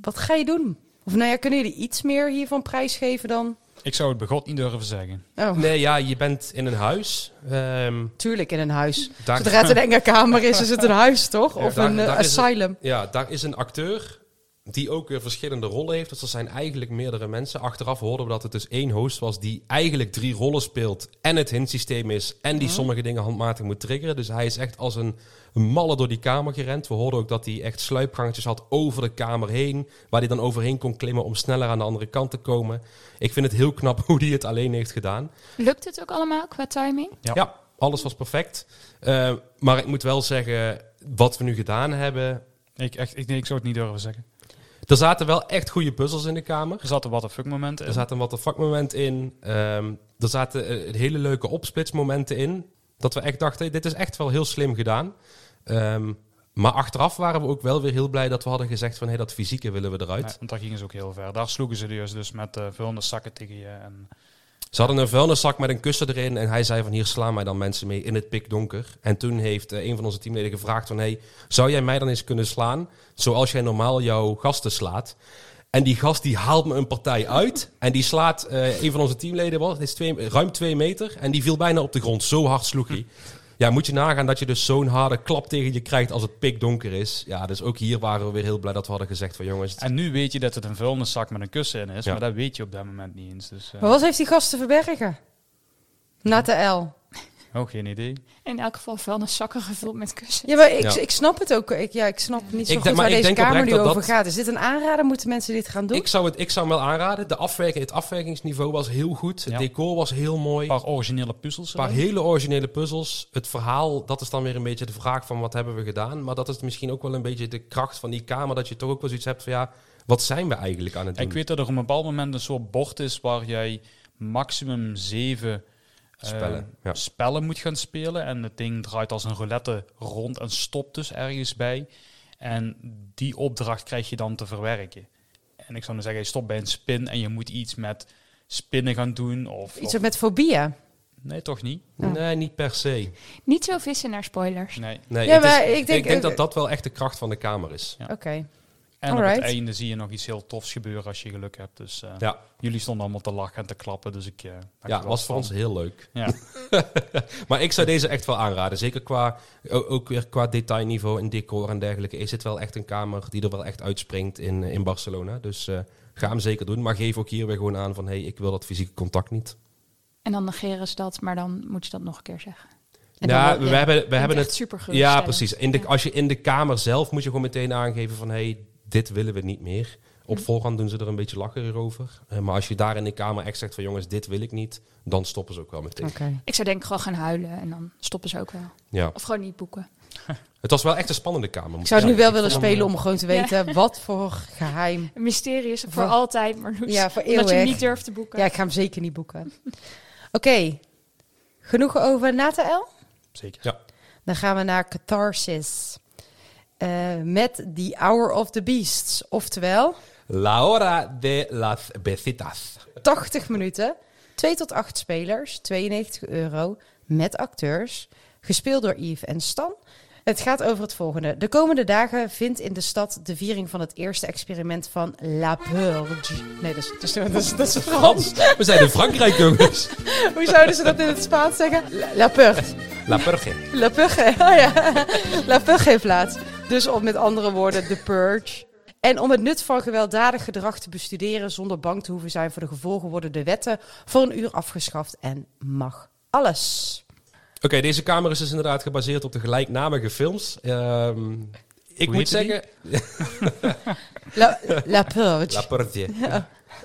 wat ga je doen? Of nou ja, kunnen jullie iets meer hiervan prijsgeven dan? Ik zou het begot niet durven zeggen. Oh. Nee, ja, je bent in een huis. Um, Tuurlijk in een huis. daar, Zodra het een enge kamer is, is het een huis, toch? Of daar- een daar het- asylum. ja, daar is een acteur die ook weer verschillende rollen heeft. Dus er zijn eigenlijk meerdere mensen. Achteraf hoorden we dat het dus één host was die eigenlijk drie rollen speelt. En het hintsysteem is. En die sommige dingen handmatig moet triggeren. Dus hij is echt als een malle door die kamer gerend. We hoorden ook dat hij echt sluipgangetjes had over de kamer heen. Waar hij dan overheen kon klimmen om sneller aan de andere kant te komen. Ik vind het heel knap hoe hij het alleen heeft gedaan. Lukt het ook allemaal qua timing? Ja. alles was perfect. Uh, maar ik moet wel zeggen, wat we nu gedaan hebben... Ik, echt, ik, nee, ik zou het niet durven zeggen. Er zaten wel echt goede puzzels in de kamer. Er zat een what the fuck moment in. Er zaten wat de fuck momenten in. Um, er zaten uh, hele leuke opsplitsmomenten in. Dat we echt dachten, dit is echt wel heel slim gedaan. Um, maar achteraf waren we ook wel weer heel blij dat we hadden gezegd van... hey, dat fysieke willen we eruit. Want daar gingen ze ook heel ver. Daar sloegen ze dus, dus met uh, vullende zakken tegen je. En... Ze hadden een vuilniszak met een kussen erin en hij zei van hier slaan mij dan mensen mee in het pikdonker. En toen heeft uh, een van onze teamleden gevraagd van hey, zou jij mij dan eens kunnen slaan zoals jij normaal jouw gasten slaat? En die gast die haalt me een partij uit en die slaat uh, een van onze teamleden, wat, is twee, ruim twee meter en die viel bijna op de grond. Zo hard sloeg hij. Ja, moet je nagaan dat je dus zo'n harde klap tegen je krijgt als het pikdonker is. Ja, dus ook hier waren we weer heel blij dat we hadden gezegd van jongens. En nu weet je dat het een vuilniszak met een kussen in is, ja. maar dat weet je op dat moment niet eens. Dus, uh... Maar wat heeft die gast te verbergen? Na de L. Oh, geen idee. In elk geval vuilniszakken gevuld met kussens. Ja, maar ik, ja. ik snap het ook. Ik, ja, ik snap niet zo ik goed waar deze kamer nu dat over dat... gaat. Is dit een aanrader? Moeten mensen dit gaan doen? Ik zou, het, ik zou hem wel aanraden. De afwerking, het afwerkingsniveau was heel goed. Het Ja. decor was heel mooi. Een paar originele puzzels. Een paar erin. hele originele puzzels. Het verhaal, dat is dan weer een beetje de vraag van wat hebben we gedaan. Maar dat is misschien ook wel een beetje de kracht van die kamer. Dat je toch ook wel zoiets hebt van ja, wat zijn we eigenlijk aan het doen? Ik weet dat er op een bepaald moment een soort bord is waar jij maximum zeven eh, Spellen, ja. spellen moet gaan spelen. En het ding draait als een roulette rond en stopt dus ergens bij. En die opdracht krijg je dan te verwerken. En ik zou dan zeggen, je stopt bij een spin en je moet iets met spinnen gaan doen. Of, Iets of- met fobieën. Nee, toch niet? Nee, niet per se. Niet zo vissen naar spoilers. Nee. Nee, Ja, het is- maar ik denk- ik denk dat dat wel echt de kracht van de kamer is. Oké. En op Alright. het einde zie je nog iets heel tofs gebeuren als je geluk hebt. Dus eh, Ja, jullie stonden allemaal te lachen en te klappen. Dus ik. eh, ja was voor ons heel leuk. Ja. Maar ik zou deze echt wel aanraden. Zeker qua, ook weer qua detailniveau en decor en dergelijke. Is het wel echt een kamer die er wel echt uitspringt in, in Barcelona. Dus eh, ga hem zeker doen. Maar geef ook hier weer gewoon aan van... hey, ik wil dat fysieke contact niet. En dan negeren ze dat, maar dan moet je dat nog een keer zeggen. En ja, we hebben, we hebben het... super Ja, precies. In de, Als je in de kamer zelf moet je gewoon meteen aangeven van... hey, dit willen we niet meer. Op Hm. voorhand doen ze er een beetje lacherig over. Eh, maar als je daar in de kamer echt zegt van... jongens, dit wil ik niet. Dan stoppen ze ook wel meteen. Oké. Ik zou denk ik gewoon gaan huilen en dan stoppen ze ook wel. Ja. Of gewoon niet boeken. Het was wel echt een spannende kamer. Ik zou het nu wel willen spelen om gewoon te weten wat voor geheim. Een mysterie is voor altijd, maar Ja, voor omdat je niet durft te boeken. Ja, ik ga hem zeker niet boeken. Oké, genoeg over Natael? Zeker. Ja. Dan gaan we naar Catharsis. Eh, met The Hour of the Beasts. Oftewel, La hora de las besitas. 80 minuten, 2 tot 8 spelers, 92 euro, met acteurs. Gespeeld door Yves en Stan. Het gaat over het volgende. De komende dagen vindt in de stad de viering van het eerste experiment van La Purge. Nee, dat is, dat is, dat is, dat is Frans. We zijn in Frankrijk, jongens. Hoe zouden ze dat in het Spaans zeggen? La, La Purge. La Purge. La Purge, oh ja. La Purge heeft plaats. Dus om met andere woorden, de Purge. En om het nut van gewelddadig gedrag te bestuderen zonder bang te hoeven zijn voor de gevolgen, worden de wetten voor een uur afgeschaft en mag alles. Oké, deze kamer is dus inderdaad gebaseerd op de gelijknamige films. Ehm, ik Hoe moet zeggen... La, La Purge. La Purge.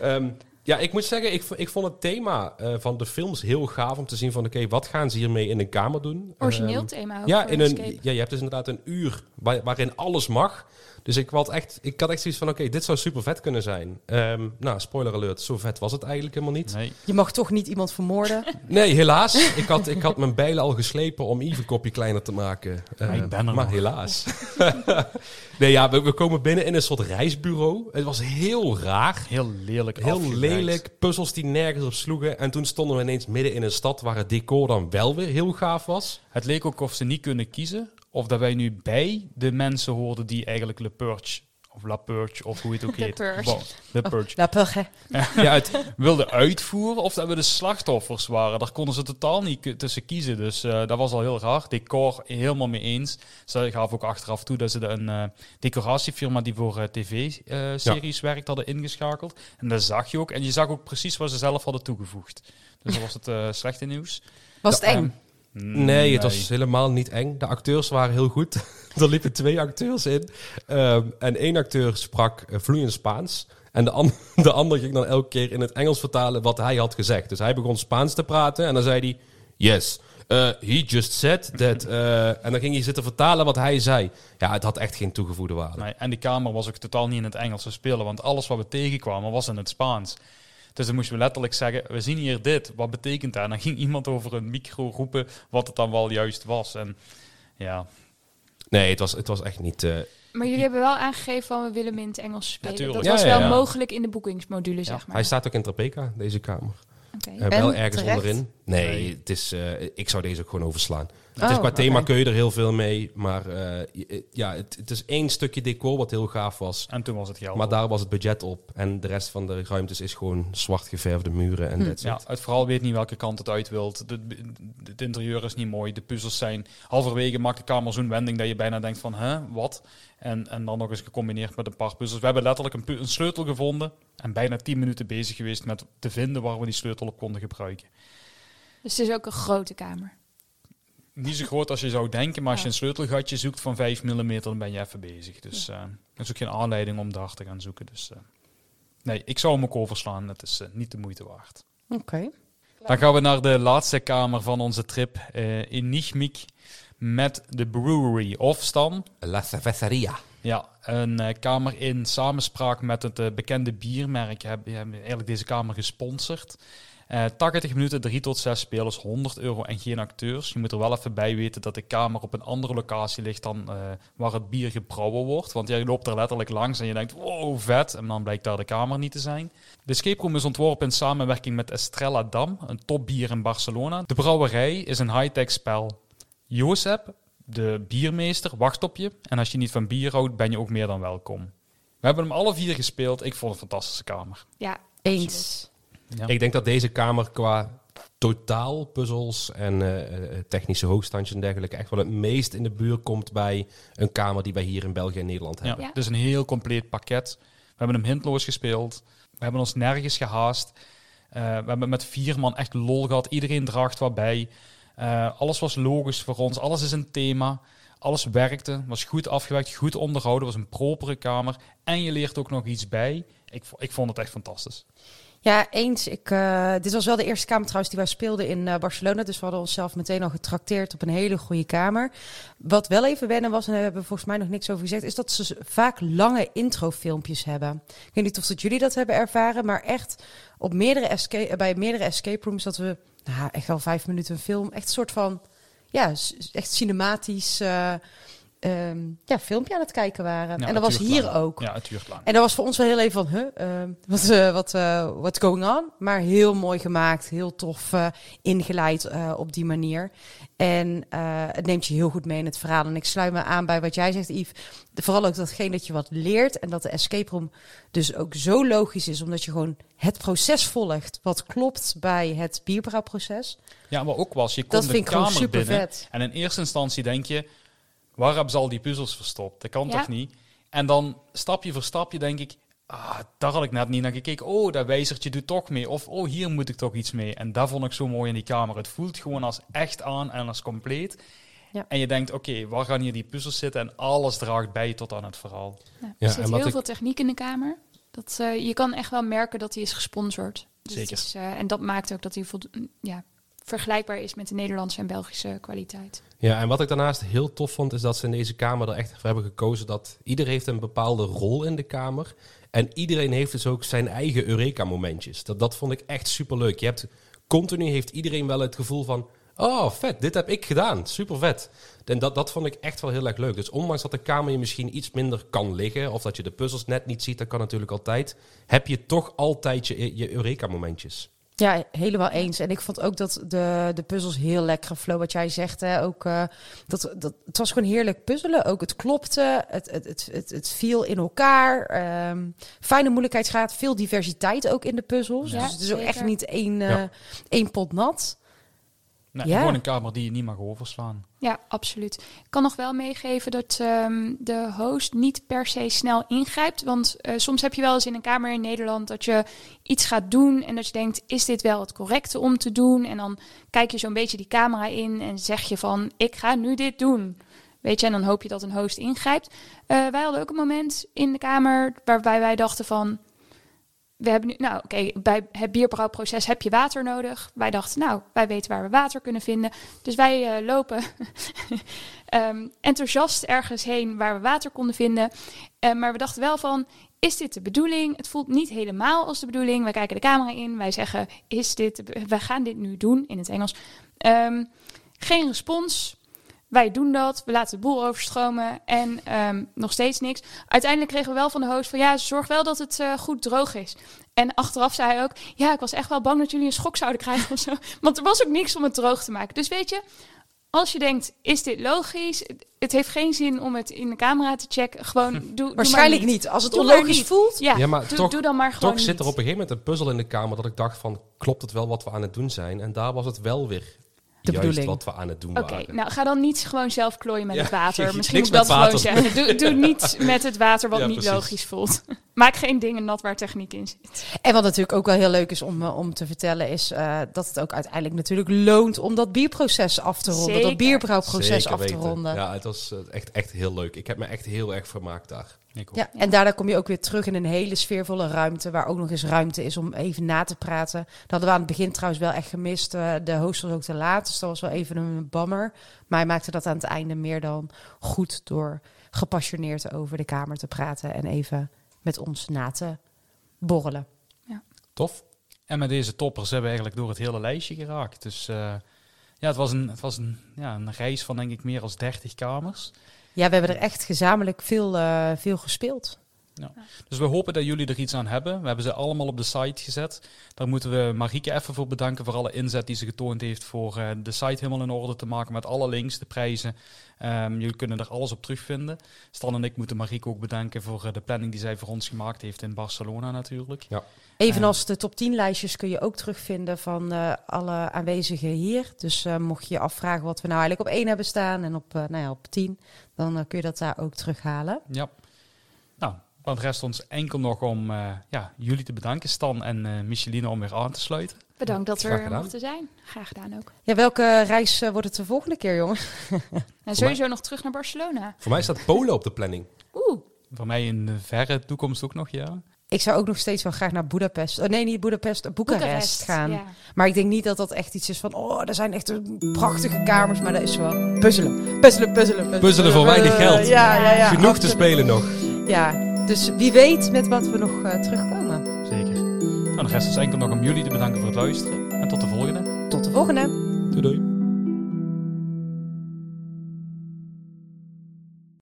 Ehm, ja, ik moet zeggen, ik, ik vond het thema eh, van de films heel gaaf om te zien van... Oké, wat gaan ze hiermee in een kamer doen? Origineel Ehm, thema ook ja, in een, ja, je hebt dus inderdaad een uur waar- waarin alles mag. Dus ik had echt, ik had echt zoiets van, oké, dit zou super vet kunnen zijn. Ehm, nou, spoiler alert, zo vet was het eigenlijk helemaal niet. Nee. Je mag toch niet iemand vermoorden? Nee, helaas. ik, had, ik had mijn bijlen al geslepen om Yves een kopje kleiner te maken. Eh, Maar ik ben er maar nog. helaas. nee, ja, we, we komen binnen in een soort reisbureau. Het was heel raar. Heel lelijk. Heel lelijk, puzzels die nergens op sloegen. En toen stonden we ineens midden in een stad waar het decor dan wel weer heel gaaf was. Het leek ook of ze niet kunnen kiezen. Of dat wij nu bij de mensen hoorden die eigenlijk Le Purge, of La Purge, of hoe het ook De heet. Purge. Le Purge. La Purge. Ja, het, wilden uitvoeren of dat we de slachtoffers waren. Daar konden ze totaal niet tussen kiezen. Dus eh, dat was al heel raar. Decor helemaal mee eens. Ze gaven ook achteraf toe dat ze de, een eh, decoratiefirma die voor eh, tv-series werkt hadden ingeschakeld. En dat zag je ook. En je zag ook precies wat ze zelf hadden toegevoegd. Dus dat was het eh, slechte nieuws. Was het Ja, eng? Nee, het was helemaal niet eng. De acteurs waren heel goed. er liepen twee acteurs in. Ehm, en één acteur sprak eh, vloeiend Spaans. En de, an- de ander ging dan elke keer in het Engels vertalen wat hij had gezegd. Dus hij begon Spaans te praten en dan zei hij... Yes, uh, he just said that... eh, en dan ging hij zitten vertalen wat hij zei. Ja, het had echt geen toegevoegde waarde. Nee, en die kamer was ook totaal niet in het Engels te spelen, want alles wat we tegenkwamen was in het Spaans. Dus dan moesten we letterlijk zeggen, we zien hier dit, wat betekent dat? En dan ging iemand over een micro roepen wat het dan wel juist was. En ja, Nee, het was, het was echt niet... eh, Maar jullie hebben wel aangegeven van we willen hem in het Engels spelen. dat Ja, was ja, wel mogelijk in de boekingsmodule, zeg maar. Hij staat ook in Trapeka, deze kamer. Oké. Eh, wel En ergens terecht? onderin. Nee, Nee. Het is, eh, ik zou deze ook gewoon overslaan. Het Oh, is qua thema kun je er heel veel mee. Maar eh, je- ja, het, het is één stukje decor wat heel gaaf was. en toen was het geld. Maar op. daar was het budget op. En de rest van de ruimtes is gewoon zwart geverfde muren en Hm. Ja, het verhaal weet niet welke kant het uit wilt. De- de- Het interieur is niet mooi. De puzzels zijn halverwege maakt de kamer zo'n wending dat je bijna denkt van, hè, wat? En, en dan nog eens gecombineerd met een paar puzzels. We hebben letterlijk een, pu- een sleutel gevonden en bijna 10 minuten bezig geweest met te vinden waar we die sleutel op konden gebruiken. Dus het is ook een grote kamer. Niet zo groot als je zou denken, maar als je een sleutelgatje zoekt van 5 mm, dan ben je even bezig. Dus eh dat is ook geen aanleiding om daar te gaan zoeken. Dus eh, nee, ik zou hem ook overslaan. Het is eh, niet de moeite waard. Oké. Dan gaan we naar de laatste kamer van onze trip eh in Nijmegen met de brewery of Stan. La Cerveceria. Ja, een kamer in samenspraak met het bekende biermerk hebben hebben eigenlijk deze kamer gesponsord. Eh 80 minuten, 3 tot 6 spelers, 100 euro en geen acteurs. Je moet er wel even bij weten dat de kamer op een andere locatie ligt dan eh, waar het bier gebrouwen wordt. Want jij loopt er letterlijk langs en je denkt, wow, vet. En dan blijkt daar de kamer niet te zijn. De escape room is ontworpen in samenwerking met Estrella Dam, een topbier in Barcelona. De brouwerij is een high-tech spel. Jozef, de biermeester, wacht op je. En als je niet van bier houdt, ben je ook meer dan welkom. We hebben hem alle vier gespeeld. Ik vond het een fantastische kamer. Ja, Eens. Ja. Ik denk dat deze kamer qua totaal puzzels en eh, eh, technische hoogstandjes en dergelijke echt wel het meest in de buurt komt bij een kamer die wij hier in België en Nederland hebben. Ja. Het is een heel compleet pakket. We hebben hem hintloos gespeeld. We hebben ons nergens gehaast. Eh, we hebben met vier man echt lol gehad. Iedereen draagt wat bij. Eh, alles was logisch voor ons. Alles is een thema. Alles werkte. Was goed afgewerkt. Goed onderhouden. Was een propere kamer. En je leert ook nog iets bij. Ik, ik vond het echt fantastisch. Ja, eens. Ik, eh, dit was wel de eerste kamer trouwens die wij speelden in eh, Barcelona. Dus we hadden onszelf meteen al getrakteerd op een hele goede kamer. Wat wel even wennen was, en daar hebben we volgens mij nog niks over gezegd, is dat ze vaak lange introfilmpjes hebben. Ik weet niet of dat jullie dat hebben ervaren, maar echt op meerdere escape, bij meerdere escape rooms dat we nou, echt wel vijf minuten een film, echt een soort van, ja, echt cinematisch eh, ehm, ja, filmpje aan het kijken waren. Ja, en dat was hier lang. ook. Ja, het duurt lang. En dat was voor ons wel heel even van, huh, eh, wat, eh, wat, eh, what's going on? Maar heel mooi gemaakt, heel tof eh, ingeleid op die manier. En het neemt je heel goed mee in het verhaal. En ik sluit me aan bij wat jij zegt, Yves. Vooral ook datgene dat je wat leert en dat de escape room dus ook zo logisch is, omdat je gewoon het proces volgt wat klopt bij het bierbrouwproces. Ja, maar ook was, je komt Dat de vind ik gewoon kamer super binnen. vet. En in eerste instantie denk je, waar hebben ze al die puzzels verstopt? Dat kan Ja. toch niet? En dan stapje voor stapje denk ik, ah, daar had ik net niet naar gekeken. Oh, dat wijzertje doet toch mee. Of, oh, hier moet ik toch iets mee. En dat vond ik zo mooi in die kamer. Het voelt gewoon als echt aan en als compleet. Ja. En je denkt, oké, waar gaan hier die puzzels zitten? En alles draagt bij tot aan het verhaal. Ja, er zit en wat heel ik- veel techniek in de kamer. Dat, eh, je kan echt wel merken dat hij is gesponsord. Dus Zeker. is, eh, en dat maakt ook dat hij voldo- ja, vergelijkbaar is met de Nederlandse en Belgische kwaliteit. Ja, en wat ik daarnaast heel tof vond, is dat ze in deze kamer er echt voor hebben gekozen dat ieder heeft een bepaalde rol in de kamer. En iedereen heeft dus ook zijn eigen Eureka-momentjes. Dat, dat vond ik echt superleuk. Je hebt continu heeft iedereen wel het gevoel van, oh vet, dit heb ik gedaan, super vet. En dat, dat vond ik echt wel heel erg leuk. Dus ondanks dat de kamer je misschien iets minder kan liggen, of dat je de puzzels net niet ziet, dat kan natuurlijk altijd, heb je toch altijd je, je Eureka-momentjes. Ja, helemaal eens. En ik vond ook dat de, de puzzels heel lekker flow. Wat jij zegt, hè, ook, eh, dat, dat, het was gewoon heerlijk puzzelen. Ook het klopte, het, het, het, het, het viel in elkaar. ehm, fijne moeilijkheidsgraad, veel diversiteit ook in de puzzels. Ja, dus het is ook echt niet één, eh, Ja. één pot nat. Ja. Gewoon een kamer die je niet mag overslaan. Ja, absoluut. Ik kan nog wel meegeven dat ehm, de host niet per se snel ingrijpt. Want eh, soms heb je wel eens in een kamer in Nederland dat je iets gaat doen en dat je denkt, is dit wel het correcte om te doen? En dan kijk je zo'n beetje die camera in en zeg je van, ik ga nu dit doen. Weet je, en dan hoop je dat een host ingrijpt. Eh, wij hadden ook een moment in de kamer waarbij wij dachten van, we hebben nu, nou oké, bij het bierbrouwproces heb je water nodig. Wij dachten, nou, wij weten waar we water kunnen vinden. Dus wij eh, lopen ehm, enthousiast ergens heen waar we water konden vinden. Eh, maar we dachten wel van, is dit de bedoeling? Het voelt niet helemaal als de bedoeling. Wij kijken de camera in, wij zeggen, is dit, wij gaan dit nu doen in het Engels. Ehm, geen respons. Wij doen dat, we laten de boel overstromen en ehm, nog steeds niks. Uiteindelijk kregen we wel van de host van ja, zorg wel dat het eh, goed droog is. En achteraf zei hij ook, ja, ik was echt wel bang dat jullie een schok zouden krijgen of zo. Want er was ook niks om het droog te maken. Dus weet je, als je denkt, is dit logisch? Het- heeft geen zin om het in de camera te checken. Gewoon, doe, doe maar Waarschijnlijk niet. niet. Als het Doe onlogisch voelt. Ja, Ja, maar doe, toch- doe dan maar gewoon Toch zit er op een gegeven moment een puzzel in de kamer dat ik dacht van, klopt het wel wat we aan het doen zijn? En daar was het wel weer De juist bedoeling. wat we aan het doen Oké, waren. nou ga dan niet gewoon zelf klooien met Ja, het water. Misschien moet dat gewoon water. zeggen. Doe, doe niet met het water wat Ja, niet precies. logisch voelt. Maak geen dingen nat waar techniek in zit. En wat natuurlijk ook wel heel leuk is om, eh, om te vertellen, is eh, dat het ook uiteindelijk natuurlijk loont om dat bierproces af te ronden. Zeker. Dat bierbrouwproces Zeker af te weten. ronden. Ja, het was eh, echt, echt heel leuk. Ik heb me echt heel erg vermaakt daar. Ik. Ja, en daarna kom je ook weer terug in een hele sfeervolle ruimte, waar ook nog eens ruimte is om even na te praten. Dat hadden we aan het begin trouwens wel echt gemist. Eh, de host was ook te laat, dus dat was wel even een bammer. Maar hij maakte dat aan het einde meer dan goed door gepassioneerd over de kamer te praten en even met ons na te borrelen. Tof? En met deze toppers hebben we eigenlijk door het hele lijstje geraakt. Dus eh, ja, het was, een, het was een, ja, een reis van denk ik meer dan 30 kamers. Ja, we hebben er echt gezamenlijk veel, eh, veel gespeeld. Dus we hopen dat jullie er iets aan hebben. We hebben ze allemaal op de site gezet. Daar moeten we Marieke even voor bedanken voor alle inzet die ze getoond heeft voor eh, de site helemaal in orde te maken met alle links, de prijzen. Ehm, jullie kunnen er alles op terugvinden. Stan en ik moeten Marieke ook bedanken voor eh, de planning die zij voor ons gemaakt heeft in Barcelona natuurlijk. Evenals de top 10 lijstjes kun je ook terugvinden van eh, alle aanwezigen hier. Dus eh, mocht je je afvragen wat we nou eigenlijk op 1 hebben staan en op, eh, nou ja, op 10, dan kun je dat daar ook terughalen. Ja. Nou, dan rest ons enkel nog om eh, ja, jullie te bedanken, Stan en eh Micheline, om weer aan te sluiten. Bedankt dat we er mochten zijn. Graag gedaan ook. Ja, welke reis eh, wordt het de volgende keer, jongen? En sowieso nog terug naar Barcelona. Voor mij staat Polen op de planning. Oeh, Voor mij in de verre toekomst ook nog, ja. Ik zou ook nog steeds wel graag naar Budapest. Oh, nee, niet Budapest, Boekarest Boekarest gaan. Ja. Maar ik denk niet dat dat echt iets is van, oh, er zijn echt eh, prachtige kamers, maar dat is wel puzzelen. Puzzelen, puzzelen, Puzzelen voor weinig geld. Ja, ja, ja. Genoeg te spelen nog. Ja, dus wie weet met wat we nog eh, terugkomen. Nou, dan rest ons enkel nog om jullie te bedanken voor het luisteren. En tot de volgende. Tot de volgende. Doei doei.